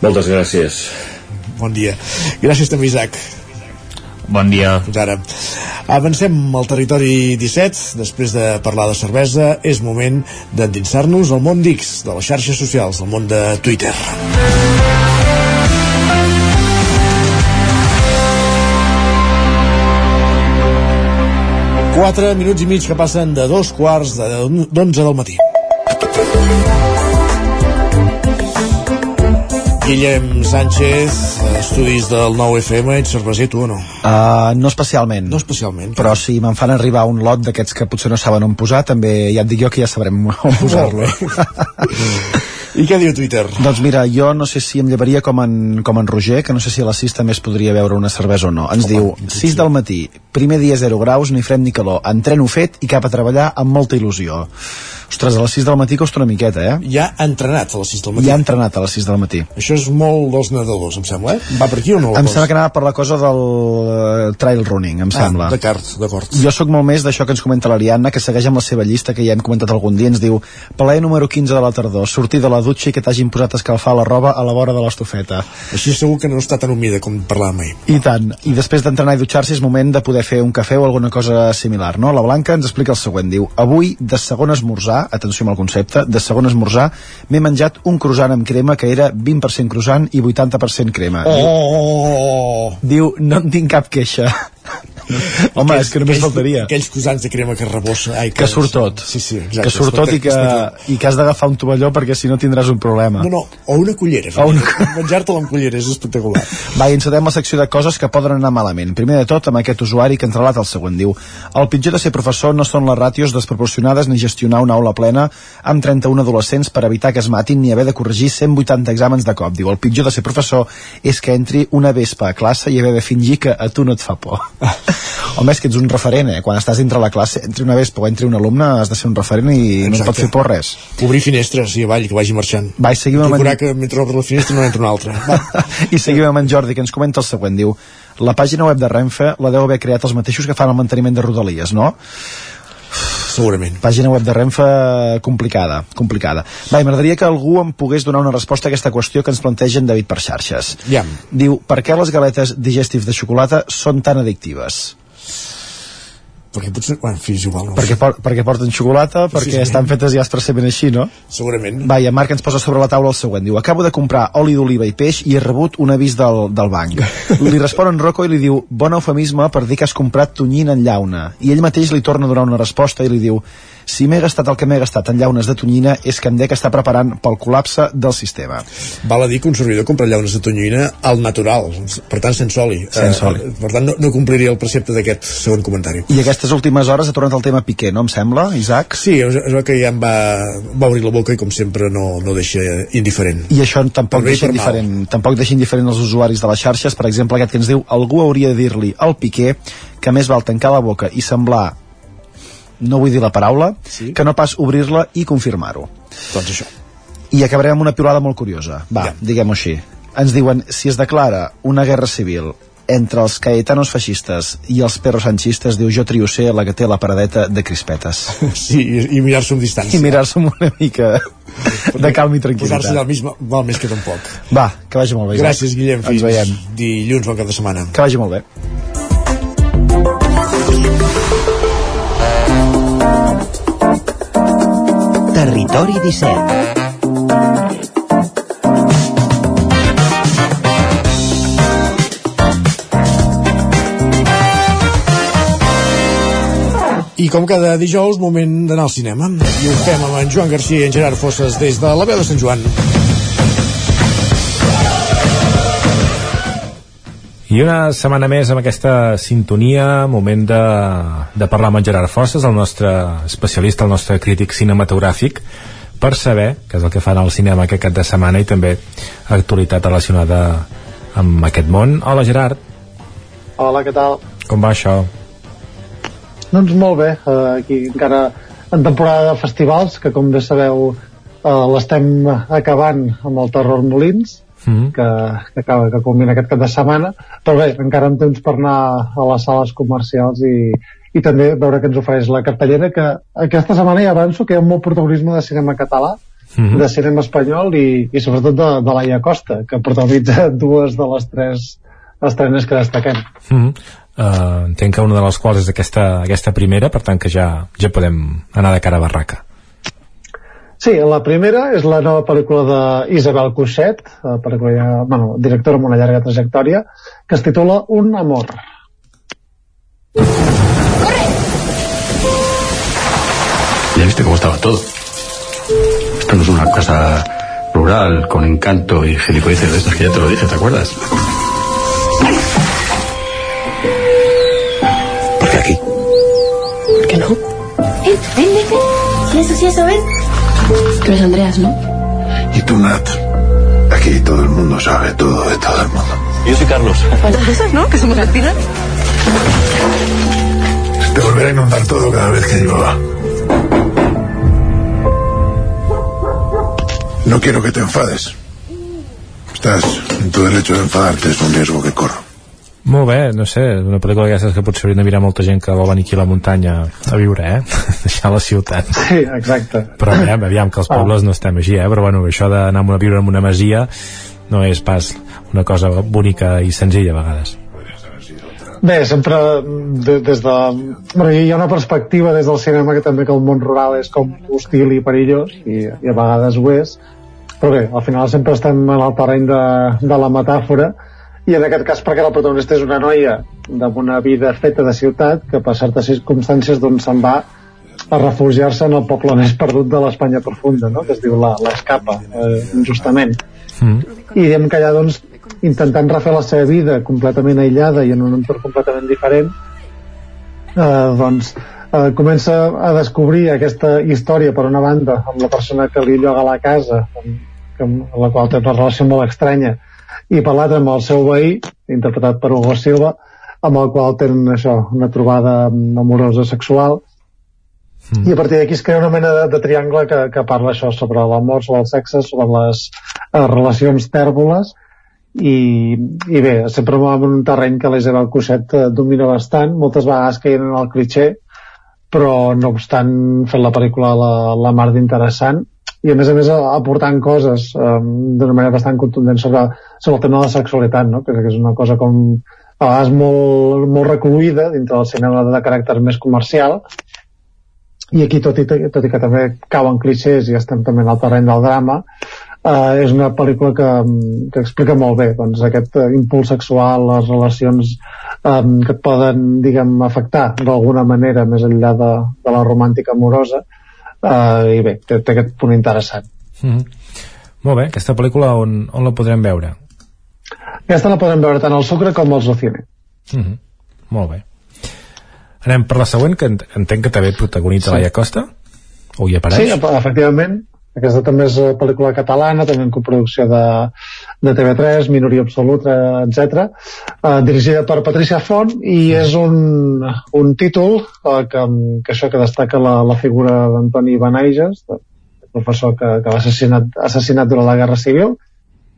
Moltes gràcies. Bon dia. Gràcies també, Isaac. Bon dia. Fins ara. Avancem al territori 17. Després de parlar de cervesa, és moment d'endinsar-nos al món d'X, de les xarxes socials, al món de Twitter. Quatre minuts i mig que passen de dos quarts d'onze del matí. Guillem Sánchez, estudis del nou FM, ets cerveser tu o no? Uh, no especialment. No especialment. Però si me'n fan arribar un lot d'aquests que potser no saben on posar, també ja et dic jo que ja sabrem on posar-lo. I què diu Twitter? Doncs mira, jo no sé si em llevaria com en, com en Roger, que no sé si a les 6 també es podria veure una cervesa o no. Ens Home, diu, 6 del matí, primer dia 0 graus, ni fred ni calor, entreno fet i cap a treballar amb molta il·lusió. Ostres, a les 6 del matí costa una miqueta, eh? Ja ha entrenat a les 6 del matí. Ja ha entrenat a les 6 del matí. Això és molt dels nedadors, em sembla, eh? Va per aquí o no? Em sembla que anava per la cosa del uh, trail running, em ah, sembla. d'acord, d'acord. Jo sóc molt més d'això que ens comenta l'Ariadna, que segueix amb la seva llista, que ja hem comentat algun dia, ens diu plaer número 15 de la tardor, sortir de la dutxa i que t'hagin posat a escalfar la roba a la vora de l'estufeta. Així segur que no està tan humida com parlàvem ahir. I tant. I després d'entrenar i dutxar-se és moment de poder fer un cafè o alguna cosa similar, no? La Blanca ens explica el següent, diu Avui, de segon esmorzar, atenció amb el concepte, de segon esmorzar, m'he menjat un croissant amb crema que era 20% croissant i 80% crema. Oh! Diu, diu, no en tinc cap queixa. Home, és que només aquells, faltaria. Aquells croissants de crema que rebossa. Ai, Que surt tot. Sí, sí, exacte. que surt tot i que, i que has d'agafar un tovalló perquè si no tindràs un problema. No, no, o una cullera. O una... Menjar-te-la amb cullera és espectacular. Va, i encetem la secció de coses que poden anar malament. Primer de tot, amb aquest usuari que ens relata el següent. Diu, el pitjor de ser professor no són les ràtios desproporcionades ni gestionar una aula plena amb 31 adolescents per evitar que es matin ni haver de corregir 180 exàmens de cop. Diu, el pitjor de ser professor és que entri una vespa a classe i haver de fingir que a tu no et fa por. Home, és que ets un referent, eh? Quan estàs dintre la classe, entri una vespa o entri un alumne, has de ser un referent i Exacte. no et pot fer por res. Obrir finestres i avall, que vagi marxant. Va, i seguim amb... Procurar que mentre obre la finestra no entra una altra. Va. I seguim amb en Jordi, que ens comenta el següent. Diu, la pàgina web de Renfe la deu haver creat els mateixos que fan el manteniment de Rodalies, no? Segurament. Pàgina web de Renfe complicada, complicada. Va, m'agradaria que algú em pogués donar una resposta a aquesta qüestió que ens planteja en David per xarxes. Ja. Diu, per què les galetes digestives de xocolata són tan addictives? Perquè potser, bueno, en fi, és igual no perquè, por, perquè porten xocolata, perquè estan fetes ja expressament així, no? segurament. Va, i en Marc ens posa sobre la taula el següent. Diu, acabo de comprar oli d'oliva i peix i he rebut un avís del, del banc. Li respon en Rocco i li diu bon eufemisme per dir que has comprat tonyina en llauna. I ell mateix li torna a donar una resposta i li diu si m'he gastat el que m'he gastat en llaunes de tonyina és que em dec estar preparant pel col·lapse del sistema. Val a dir que un servidor compra llaunes de tonyina al natural, per tant sense oli. Sense oli. Eh, per tant no, no compliria el precepte d'aquest segon comentari. I aquestes últimes hores ha tornat el tema Piqué, no em sembla, Isaac? Sí, és, és que ja em va, va obrir la boca i com sempre no, no deixa indiferent. I això tampoc deixa indiferent, tampoc deixa indiferent els usuaris de les xarxes, per exemple aquest que ens diu algú hauria de dir-li al Piqué que més val tancar la boca i semblar no vull dir la paraula, sí? que no pas obrir-la i confirmar-ho. Doncs això. I acabarem amb una piulada molt curiosa. Va, ja. diguem-ho així. Ens diuen, si es declara una guerra civil entre els caetanos feixistes i els perros sanchistes, diu jo trio ser la que té la paradeta de crispetes. Sí, i, i mirar-s'ho amb distància. I mirar-s'ho amb una mica de calma i tranquil·litat. Posar-se allà misma, val més que tampoc. Va, que vagi molt bé. Gràcies, Guillem. Ens veiem. dilluns, bon cap de setmana. Que vagi molt bé. Territori 17 I com cada dijous, moment d'anar al cinema. I ho fem amb en Joan Garcia i en Gerard Fosses des de la veu de Sant Joan. I una setmana més amb aquesta sintonia, moment de, de parlar amb en Gerard Fosses, el nostre especialista, el nostre crític cinematogràfic, per saber què és el que fan al cinema aquest cap de setmana i també actualitat relacionada amb aquest món. Hola Gerard. Hola, què tal? Com va això? Doncs molt bé, uh, aquí encara en temporada de festivals, que com bé sabeu uh, l'estem acabant amb el Terror Molins, mm -hmm. que, que acaba, que culmina aquest cap de setmana, però bé, encara en temps per anar a les sales comercials i, i també veure què ens ofereix la cartellera, que aquesta setmana ja avanço que hi ha molt protagonisme de cinema català, mm -hmm. de cinema espanyol i, i sobretot de, de Laia Costa, que protagonitza dues de les tres estrenes que destaquem. Mm -hmm. uh, entenc que una de les quals és aquesta, aquesta primera, per tant que ja, ja podem anar de cara a barraca. Sí, la primera és la nova pel·lícula d'Isabel Cuixet, pel·lícula ja, bueno, directora amb una llarga trajectòria, que es titula Un amor. ¡Corre! ¿Ya viste cómo estaba todo? Esto no es una casa rural con encanto y gilipolleces de esas que ya te lo dije, ¿te acuerdas? ¿Por qué aquí? ¿Por qué no? Ven, ven, ven, ven. Sí, eso, sí, eso, ven. Andreas, ¿no? Y tú, Nat. Aquí todo el mundo sabe todo de todo el mundo. Yo soy Carlos. Cosas, ¿no? Que somos. Se te volverá a inundar todo cada vez que llueva. No quiero que te enfades. Estás en tu derecho de enfadarte, es un riesgo que corro. Molt bé, no sé, una pel·lícula d'aquestes que potser hauria de mirar molta gent que vol venir aquí a la muntanya a viure, eh? Deixar la ciutat. Sí, exacte. Però aviam, aviam que els pobles no estem així, eh? Però bueno, això d'anar a viure en una masia no és pas una cosa bonica i senzilla a vegades. Bé, sempre de, des de... Bueno, hi ha una perspectiva des del cinema que també que el món rural és com hostil i perillós, i, i a vegades ho és, però bé, al final sempre estem en el terreny de, de la metàfora, i en aquest cas perquè la protagonista és una noia amb una vida feta de ciutat que per certes circumstàncies doncs se'n va a refugiar-se en el poble més perdut de l'Espanya profunda, no? que es diu l'Escapa, eh, justament. Mm. I diem que allà doncs intentant refer la seva vida completament aïllada i en un entorn completament diferent eh, doncs eh, comença a descobrir aquesta història per una banda amb la persona que li lloga la casa amb, amb la qual té una relació molt estranya i per l'altre amb el seu veí, interpretat per Hugo Silva, amb el qual tenen això, una trobada amorosa sexual. Mm. i a partir d'aquí es crea una mena de, de triangle que, que parla això sobre l'amor, sobre el sexe, sobre les eh, relacions tèrboles. I, i bé, sempre en un terreny que l'Isabel Cuixet eh, domina bastant, moltes vegades caient en el cliché però no obstant fent la pel·lícula la, la mar d'interessant i a més a més aportant coses um, d'una manera bastant contundent sobre, sobre el tema de la sexualitat, no? que, és una cosa com a vegades molt, molt recluïda dintre del cinema de caràcter més comercial i aquí tot i, tot i que també cauen clixés i estem també en el terreny del drama eh, és una pel·lícula que, que explica molt bé doncs, aquest impuls sexual, les relacions um, que et poden diguem, afectar d'alguna manera més enllà de, de la romàntica amorosa uh, i bé, té, té aquest punt interessant mm -hmm. Molt bé, aquesta pel·lícula on, on la podrem veure? Aquesta la podem veure tant al Sucre com al Zocine mm -hmm. Molt bé Anem per la següent, que entenc que també protagonitza sí. Laia Costa o hi apareix? Sí, efectivament aquesta també és pel·lícula catalana, també en coproducció de, de TV3, Minoria Absoluta, etc. Eh, dirigida per Patricia Font i és un, un títol eh, que, que això que destaca la, la figura d'Antoni Benaiges, professor que, que va assassinat, assassinat durant la Guerra Civil,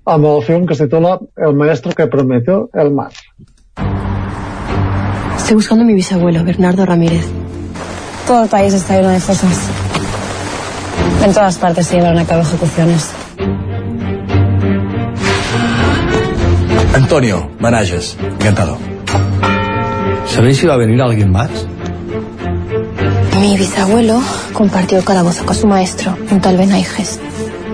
amb el film que es titula El maestro que prometió el mar. Estoy buscando a mi bisabuelo, Bernardo Ramírez. Todo el país está lleno de fosas. En todas partes se llevaron a cabo ejecuciones. Antonio Manages, encantado. ¿Sabéis si va a venir alguien más? Mi bisabuelo compartió el calabozo con su maestro, un tal Benaiges.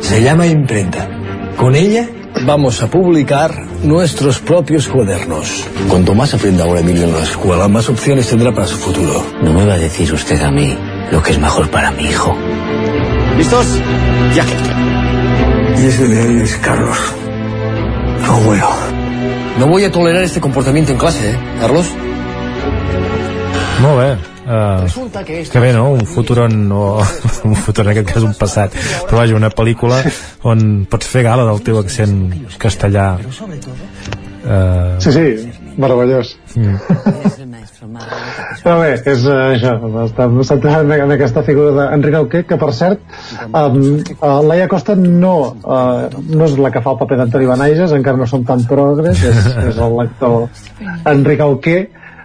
Se llama imprenta. Con ella vamos a publicar nuestros propios cuadernos. Cuanto más aprenda ahora Emilio en la escuela, más opciones tendrá para su futuro. No me va a decir usted a mí lo que es mejor para mi hijo. ¿Listos? Ya. Y ese de ahí es Carlos. Abuelo. No voy a tolerar este comportamiento en clase, ¿eh, Carlos? Molt bé. Uh, que bé, no? Un futur on... O, un futur, en aquest cas, un passat. Però vaja, una pel·lícula on pots fer gala del teu accent castellà. Uh, Sí, sí, meravellós. Mm. Però bé, és uh, això, està centrat en, en aquesta figura d'Enric Auqué, que per cert, um, uh, Laia Costa no, uh, no és la que fa el paper d'Antoni Benaiges, encara no som tan progres, és, és el lector Enric Auqué,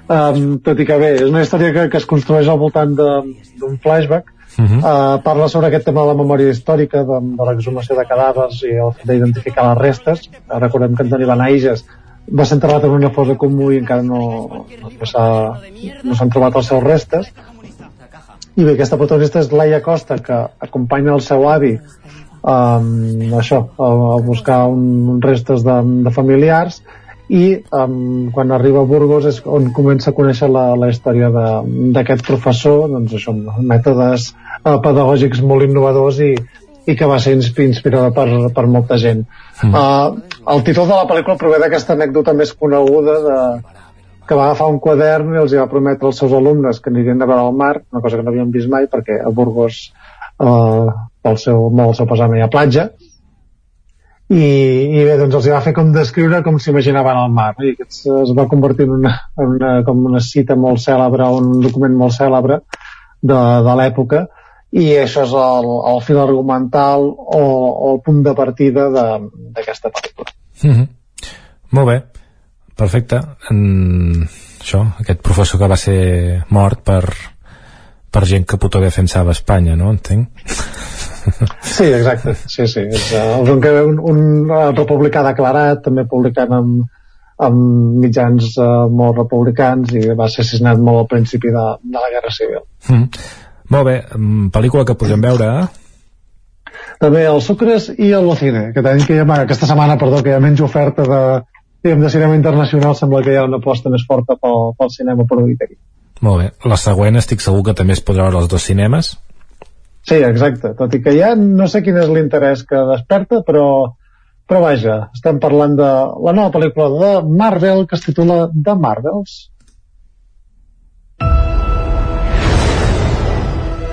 um, tot i que bé, és una història que, que es construeix al voltant de- d'un flashback, Mhm. Uh, parla sobre aquest tema de la memòria històrica, de, de l'exhumació de cadàvers i el fet d'identificar les restes. Uh, recordem que Antoni Benaiges va ser enterrat en una fosa comú i encara no, no s'ha- no s'han trobat els seus restes. I bé, aquesta protagonista és Laia Costa, que acompanya el seu avi um, això, a, a buscar un, restes de, de familiars i um, quan arriba a Burgos és on comença a conèixer la, la història d'aquest professor doncs això, mètodes uh, pedagògics molt innovadors i, i que va ser insp- inspirador per, per molta gent. Mm. uh, el títol de la pel·lícula prové d'aquesta anècdota més coneguda de, que va agafar un quadern i els va prometre als seus alumnes que anirien a veure el mar, una cosa que no havien vist mai perquè a Burgos eh, pel seu, molt seu pesar no hi ha platja. I, i bé, doncs els hi va fer com descriure com s'imaginaven el mar. I aquest es va convertir en una, en una, com una cita molt cèlebre un document molt cèlebre de, de l'època i això és el, el fil argumental o, o el punt de partida d'aquesta pel·lícula Mm -hmm. Molt bé, perfecte. En... Això, aquest professor que va ser mort per, per gent que puto defensava Espanya, no? Entenc? Sí, exacte, sí, sí. És uh, un, un, un republicà declarat, també publicant amb, amb mitjans uh, molt republicans i va ser assassinat molt al principi de, de la Guerra Civil. Mm. Molt bé, mm, pel·lícula que podem veure, eh? També el Sucres i el Locine, que tenim que hi ha, aquesta setmana, perdó, que hi ha menys oferta de, diguem, de cinema internacional, sembla que hi ha una aposta més forta pel, pel cinema produït aquí. Molt bé. La següent estic segur que també es podrà veure als dos cinemes. Sí, exacte, tot i que ja no sé quin és l'interès que desperta, però, però vaja, estem parlant de la nova pel·lícula de Marvel que es titula The Marvels.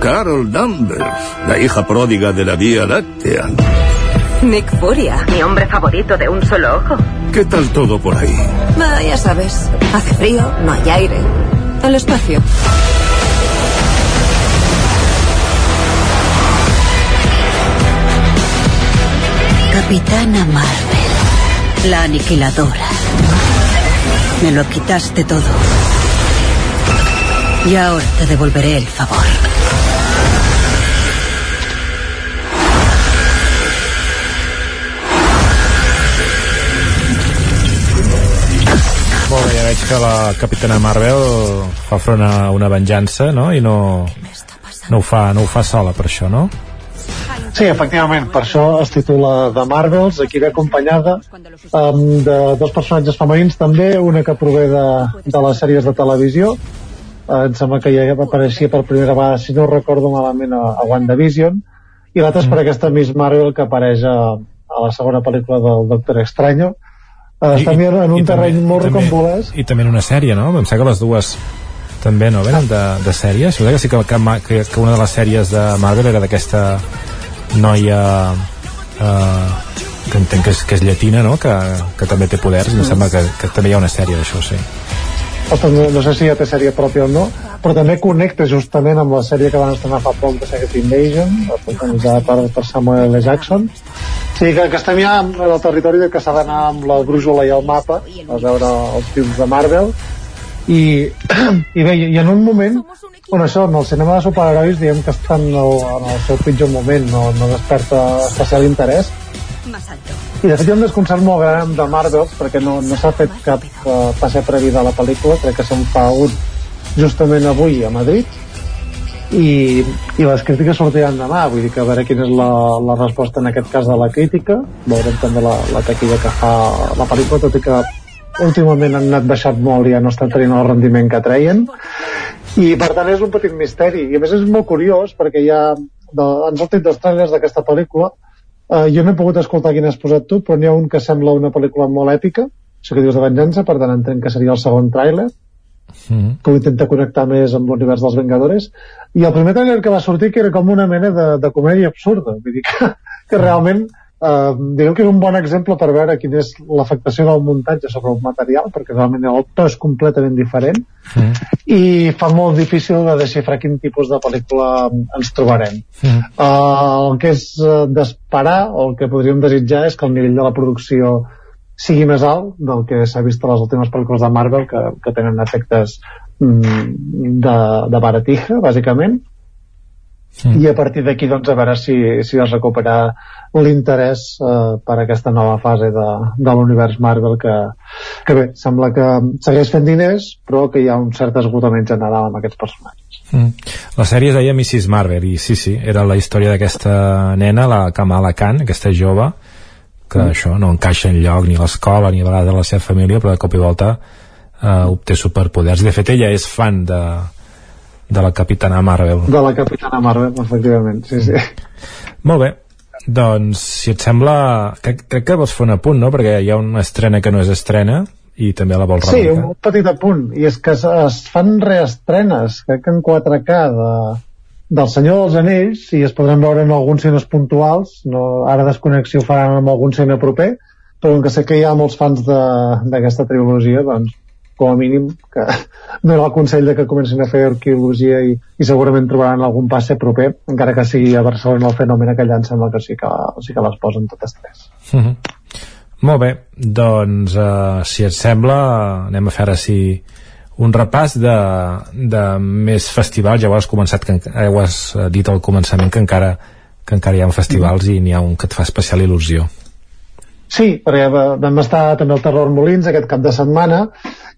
Carol Danvers, la hija pródiga de la Vía Láctea. Nick Furia, mi hombre favorito de un solo ojo. ¿Qué tal todo por ahí? Ah, ya sabes, hace frío, no hay aire. El espacio. Capitana Marvel, la aniquiladora. Me lo quitaste todo. Y ahora te devolveré el favor. Veig que la Capitana Marvel fa front a una venjança, no? I no, no, ho fa, no ho fa sola per això, no? Sí, efectivament, per això es titula The Marvels, aquí ve acompanyada um, de dos personatges femenins també, una que prové de, de les sèries de televisió, uh, em sembla que ja apareixia per primera vegada, si no recordo malament, a, a WandaVision, i l'altra és per aquesta Miss Marvel que apareix a, a la segona pel·lícula del Doctor Extraño. Uh, està mirant en un terreny molt i també, recombolès. I també en una sèrie, no? Em sembla que les dues també no venen de, de sèries. Jo crec que sí que, que, que, que una de les sèries de Marvel era d'aquesta noia eh, que entenc que és, que és llatina, no? Que, que també té poders. i Em sembla que, que també hi ha una sèrie d'això, sí. Ostres, no, no sé si ja té sèrie pròpia o no, però també connecta justament amb la sèrie que van estrenar fa poc de Secret Invasion, protagonitzada per, per Samuel L. Jackson. Sí, que, que estem ja en el territori de que s'ha d'anar amb la brújula i el mapa a veure els films de Marvel. I, i bé, i en un moment on això, en el cinema de superherois diguem que està en el, en el seu pitjor moment no, no desperta especial interès i de fet hi ha un desconcert molt gran de Marvels perquè no, no s'ha fet cap uh, passe previ de la pel·lícula, crec que se'n fa un justament avui a Madrid. I, i les crítiques sortiran demà. Vull dir que a veure quina és la, la resposta en aquest cas de la crítica. Veurem també la, la taquilla que fa la pel·lícula tot i que últimament han anat baixat molt i ja no estan tenint el rendiment que treien. I per tant és un petit misteri. I a més és molt curiós perquè ja de, han sortit dos trailers d'aquesta pel·lícula uh, jo no he pogut escoltar quin has posat tu però n'hi ha un que sembla una pel·lícula molt èpica això que dius de venjança per tant entenc que seria el segon tràiler mm. que intenta connectar més amb l'univers dels Vengadores i el primer trailer que va sortir que era com una mena de, de comèdia absurda vull dir que, que realment eh, diguem que és un bon exemple per veure quina és l'afectació del muntatge sobre el material perquè realment el to és completament diferent mm. i fa molt difícil de desxifrar quin tipus de pel·lícula ens trobarem mm. uh, el que és d'esperar o el que podríem desitjar és que el nivell de la producció sigui més alt del que s'ha vist a les últimes pel·lícules de Marvel que, que tenen efectes mm, de, de baratija, bàsicament mm. i a partir d'aquí doncs a veure si, si es recupera l'interès eh, per aquesta nova fase de, de l'univers Marvel que, que bé, sembla que segueix fent diners però que hi ha un cert esgotament general amb aquests personatges mm. La sèrie es deia Mrs. Marvel i sí, sí, era la història d'aquesta nena, la Kamala Khan, aquesta jove que mm. això no encaixa en lloc ni l'escola ni a vegades la seva família però de cop i volta eh, obté superpoders de fet ella és fan de, de la Capitana Marvel de la Capitana Marvel, efectivament sí, sí. molt bé doncs, si et sembla, crec, crec que vols fer un apunt, no? Perquè hi ha una estrena que no és estrena i també la vols remarcar. Sí, un petit apunt. I és que es, es fan reestrenes, crec que en 4K de, del Senyor dels Anells i es podran veure en alguns cines puntuals no, ara Desconnexió faran amb algun cine proper però com que sé que hi ha molts fans d'aquesta trilogia doncs com a mínim que no era el consell de que comencin a fer arqueologia i, i segurament trobaran algun passe proper encara que sigui a Barcelona el fenomen que allà em sembla que sí que, sí que les posen totes tres mhm. -huh. Molt bé, doncs uh, si et sembla anem a fer ara si un repàs de, de més festivals ja ho has començat que ja ho has eh, dit al començament que encara, que encara hi ha festivals i n'hi ha un que et fa especial il·lusió Sí, perquè vam estar també al Terror Molins aquest cap de setmana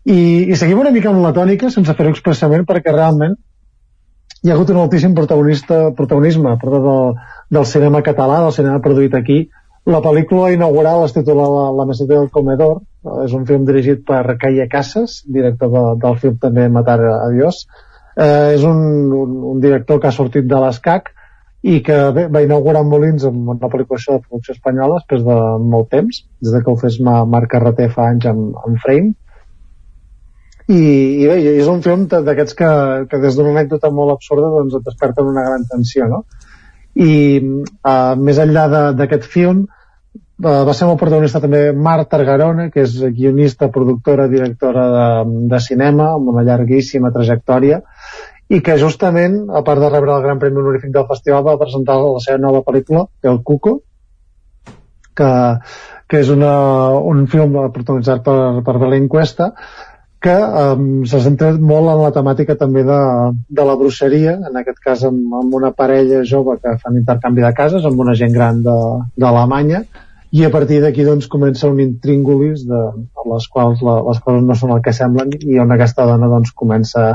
i, i seguim una mica amb la tònica sense fer-ho expressament perquè realment hi ha hagut un altíssim protagonista, protagonisme perdó, del, del cinema català, del cinema produït aquí la pel·lícula inaugural es titula La, la meseta del comedor, és un film dirigit per Caia Casas, director de, del film també Matar a Dios. Eh, és un, un, un director que ha sortit de l'ESCAC i que bé, va inaugurar Molins amb una pel·lícula de producció espanyola després de molt temps, des de que ho fes Marc Carreter fa anys amb, amb Frame. I, i bé, és un film d'aquests que, que des d'una anècdota molt absurda doncs et desperten una gran tensió, no? I uh, més enllà d'aquest film, Uh, va ser molt protagonista també Marta Targarona, que és guionista, productora, directora de, de cinema, amb una llarguíssima trajectòria, i que justament, a part de rebre el Gran Premi Honorífic del Festival, va presentar la seva nova pel·lícula, El Cuco, que, que és una, un film protagonitzat per, per Belén Cuesta, que um, se centra molt en la temàtica també de, de la bruixeria, en aquest cas amb, amb una parella jove que fan intercanvi de cases, amb una gent gran d'Alemanya, i a partir d'aquí doncs comença un intríngulis de, de les quals la, les coses no són el que semblen i on aquesta dona doncs comença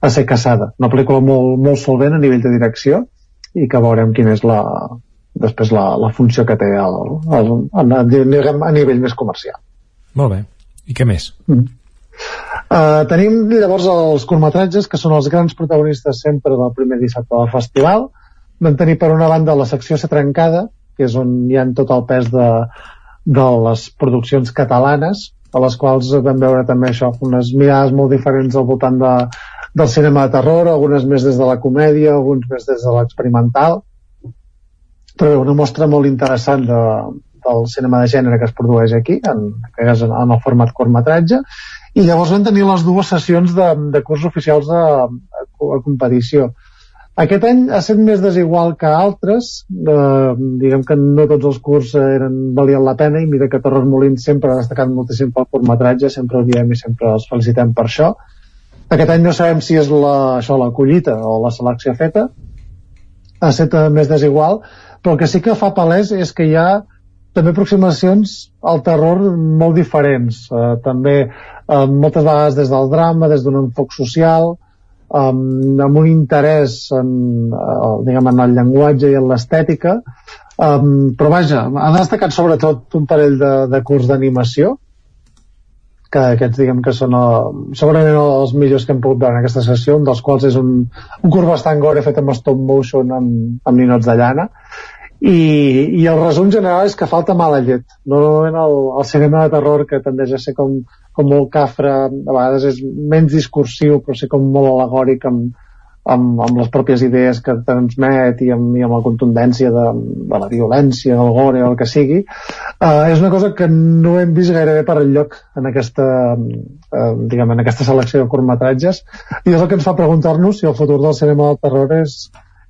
a ser caçada. Una pel·lícula molt, molt solvent a nivell de direcció i que veurem quina és la, després la, la funció que té el, el, el, a, a nivell més comercial. Molt bé. I què més? Mm. Uh, tenim llavors els curtmetratges que són els grans protagonistes sempre del primer dissabte del festival vam tenir per una banda la secció Ser trencada que és on hi ha tot el pes de, de les produccions catalanes, a les quals vam veure també això, unes mirades molt diferents al voltant de, del cinema de terror, algunes més des de la comèdia, alguns més des de l'experimental, però una mostra molt interessant de, del cinema de gènere que es produeix aquí, en, en, en el format curtmetratge, i llavors vam tenir les dues sessions de, de curs oficials a, a, a competició. Aquest any ha estat més desigual que altres, eh, diguem que no tots els curs eren, valien la pena i mira que Torres Molins sempre ha destacat moltíssim pel curtmetratge, sempre ho diem i sempre els felicitem per això. Aquest any no sabem si és la, això, la collita o la selecció feta, ha estat més desigual, però el que sí que fa palès és que hi ha també aproximacions al terror molt diferents, eh, també eh, moltes vegades des del drama, des d'un enfoc social, um, amb un interès en, uh, diguem, en el llenguatge i en l'estètica, um, però vaja, ha destacat sobretot un parell de, de curs d'animació, que aquests diguem que són el, segurament els millors que hem pogut veure en aquesta sessió, un dels quals és un, un curs bastant gore fet amb stop motion amb, amb ninots de llana, i, i el resum general és que falta mala llet. Normalment el, el cinema de terror, que tendeix a ser com, com molt cafre, a vegades és menys discursiu, però ser com molt alegòric amb, amb, amb les pròpies idees que transmet i amb, i amb la contundència de, de la violència, del gore o el que sigui, uh, és una cosa que no hem vist gairebé per enlloc en aquesta, uh, diguem, en aquesta selecció de curtmetratges. I és el que ens fa preguntar-nos si el futur del cinema del terror és,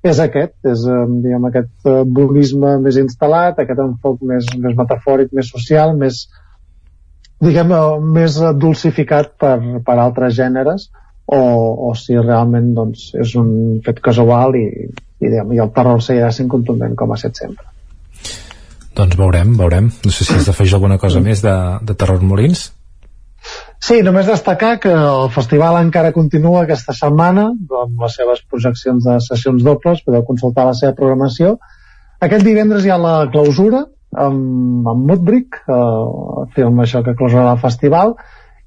és aquest, és diguem, aquest uh, bonisme més instal·lat, aquest enfoc més, més metafòric, més social, més diguem, uh, més dulcificat per, per altres gèneres o, o si realment doncs, és un fet casual i, i, diguem, i el terror seguirà sent contundent com ha estat sempre. Doncs veurem, veurem. No sé si has d'afegir alguna cosa més de, de Terror Molins. Sí, només destacar que el festival encara continua aquesta setmana amb les seves projeccions de sessions dobles, podeu consultar la seva programació. Aquest divendres hi ha la clausura amb, amb Mutbrick, eh, film això que clausurarà el festival,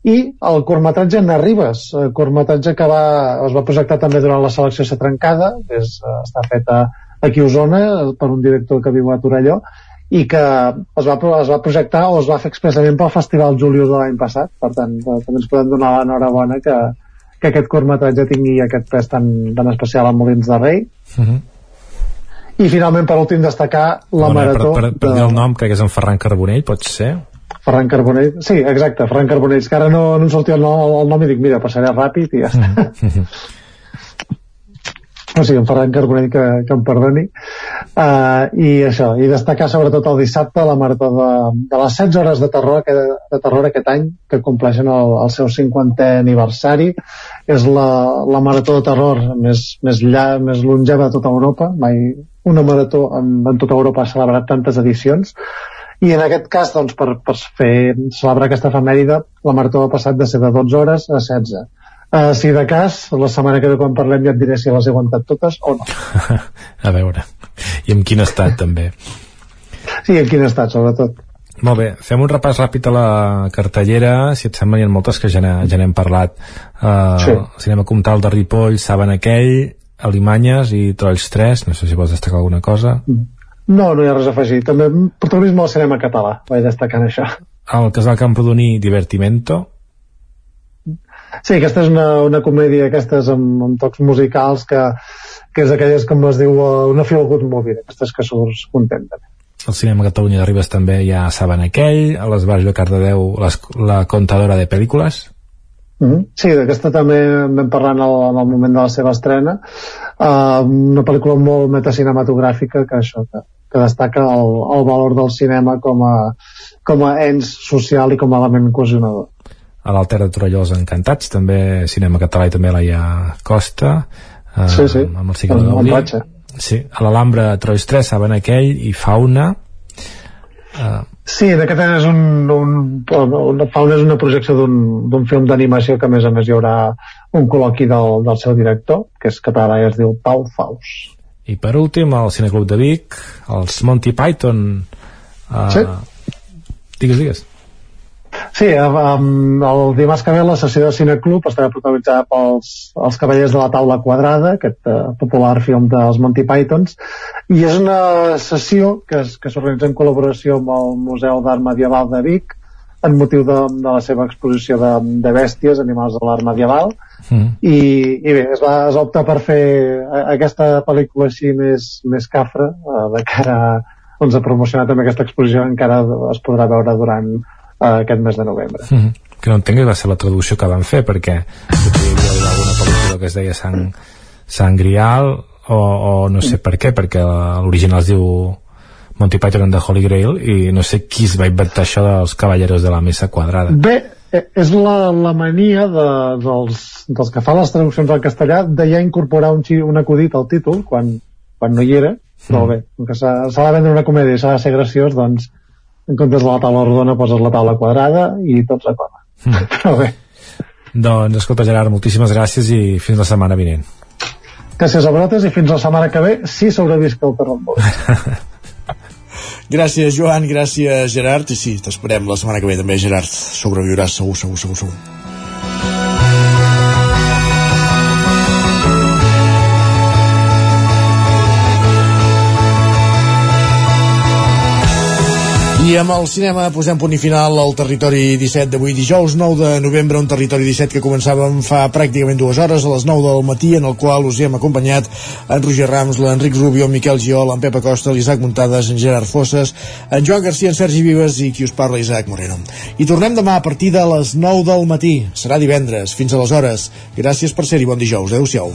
i el curtmetratge Narribes, el curtmetratge que va, es va projectar també durant la selecció ser trencada, és, eh, està feta aquí a Osona per un director que viu a Torelló, i que es va, es va projectar o es va fer expressament pel Festival Julius de l'any passat per tant també ens podem donar l'enhorabona que, que aquest curtmetratge tingui aquest pes tan, tan especial a Molins de Rei uh Mhm. -huh. I finalment per últim destacar la Bona, marató per, per, per dir el nom, crec que és en Ferran Carbonell, pot ser? Ferran Carbonell, sí, exacte, Ferran Carbonell, que ara no, no em sortia el nom, el nom i dic, mira, passaré ràpid i ja està. Mhm. O sigui, en Ferran Carbonell que, que em perdoni. Uh, i això, i destacar sobretot el dissabte la marató de, de les 16 hores de terror, que, de terror aquest any que compleixen el, el seu 50è aniversari. És la, la marató de terror més, més, lla, més longeva de tota Europa. Mai una marató en, en tota Europa ha celebrat tantes edicions. I en aquest cas, doncs, per, per fer celebrar aquesta efemèride, la marató ha passat de ser de 12 hores a 16 Uh, si de cas, la setmana que ve quan parlem ja et diré si les he aguantat totes o no. a veure. I en quin estat, també. Sí, en quin estat, sobretot. Molt bé, fem un repàs ràpid a la cartellera, si et sembla, hi ha moltes que ja n'hem parlat. Uh, sí. Cinema Comtal de Ripoll, Saben aquell, Alimanyes i Trolls 3, no sé si vols destacar alguna cosa. No, no hi ha res a afegir. També protagonisme al cinema català, vaig destacant això. El Casal Camprodoní, Divertimento, Sí, aquesta és una, una comèdia aquestes amb, amb tocs musicals que, que és aquelles com es diu una feel good movie, aquestes que surts content també. El cinema Catalunya de Ribes també ja saben aquell, a les Bars de Cardedeu les, la contadora de pel·lícules. Mm -hmm. Sí, d'aquesta també vam parlar en el, en el moment de la seva estrena. Uh, una pel·lícula molt metacinematogràfica que això, que, que destaca el, el valor del cinema com a, com a ens social i com a element cohesionador a l'Alter de Torelló els Encantats, també cinema català i també la Ia Costa, eh, sí, sí. amb el cicle Gaudí. Sí, a l'Alhambra Trois 3, saben aquell, i Fauna. Eh, Sí, en aquest és un, un, un Fauna és una projecció d'un film d'animació que a més a més hi haurà un col·loqui del, del seu director, que és català i es diu Pau Faus. I per últim, el Cineclub de Vic, els Monty Python... Eh, sí. Digues, digues. Sí, um, el dimarts que ve la sessió de Cineclub estarà protagonitzada pels els Cavallers de la Taula Quadrada, aquest uh, popular film dels Monty Pythons, i és una sessió que, es, que s'organitza en col·laboració amb el Museu d'Art Medieval de Vic, en motiu de, de la seva exposició de, de bèsties, animals de l'art medieval, mm. i, i bé, es va es optar per fer aquesta pel·lícula així més, més cafra, de cara doncs, a promocionar també aquesta exposició encara es podrà veure durant uh, aquest mes de novembre. Mm -hmm. Que no entenc que va ser la traducció que van fer, perquè hi havia alguna pel·lícula que es deia Sang, Sang Grial, o, o no sé per què, perquè l'original es diu Monty Python and the Holy Grail, i no sé qui es va inventar això dels cavalleros de la mesa quadrada. Bé, és la, la mania de, dels, dels que fan les traduccions al castellà de ja incorporar un, un acudit al títol quan, quan no hi era, però mm. bé, com que s'ha de vendre una comèdia i s'ha de ser graciós, doncs en comptes de la taula rodona poses la taula quadrada i tot s'acaba. Mm. Però bé. Doncs, escolta, Gerard, moltíssimes gràcies i fins la setmana vinent. Gràcies a vosaltres i fins la setmana que ve, si sobrevisc el terremol. gràcies, Joan, gràcies, Gerard, i sí, t'esperem la setmana que ve també, Gerard. Sobreviuràs, segur, segur, segur, segur. I amb el cinema posem punt i final al Territori 17 d'avui dijous 9 de novembre, un Territori 17 que començàvem fa pràcticament dues hores a les 9 del matí, en el qual us hem acompanyat en Roger Rams, l'Enric Rubio, en Miquel Giol, en Pepa Costa, l'Isaac Muntades, en Gerard Fosses, en Joan Garcia, en Sergi Vives i qui us parla, Isaac Moreno. I tornem demà a partir de les 9 del matí. Serà divendres. Fins aleshores. Gràcies per ser-hi. Bon dijous. Adéu-siau.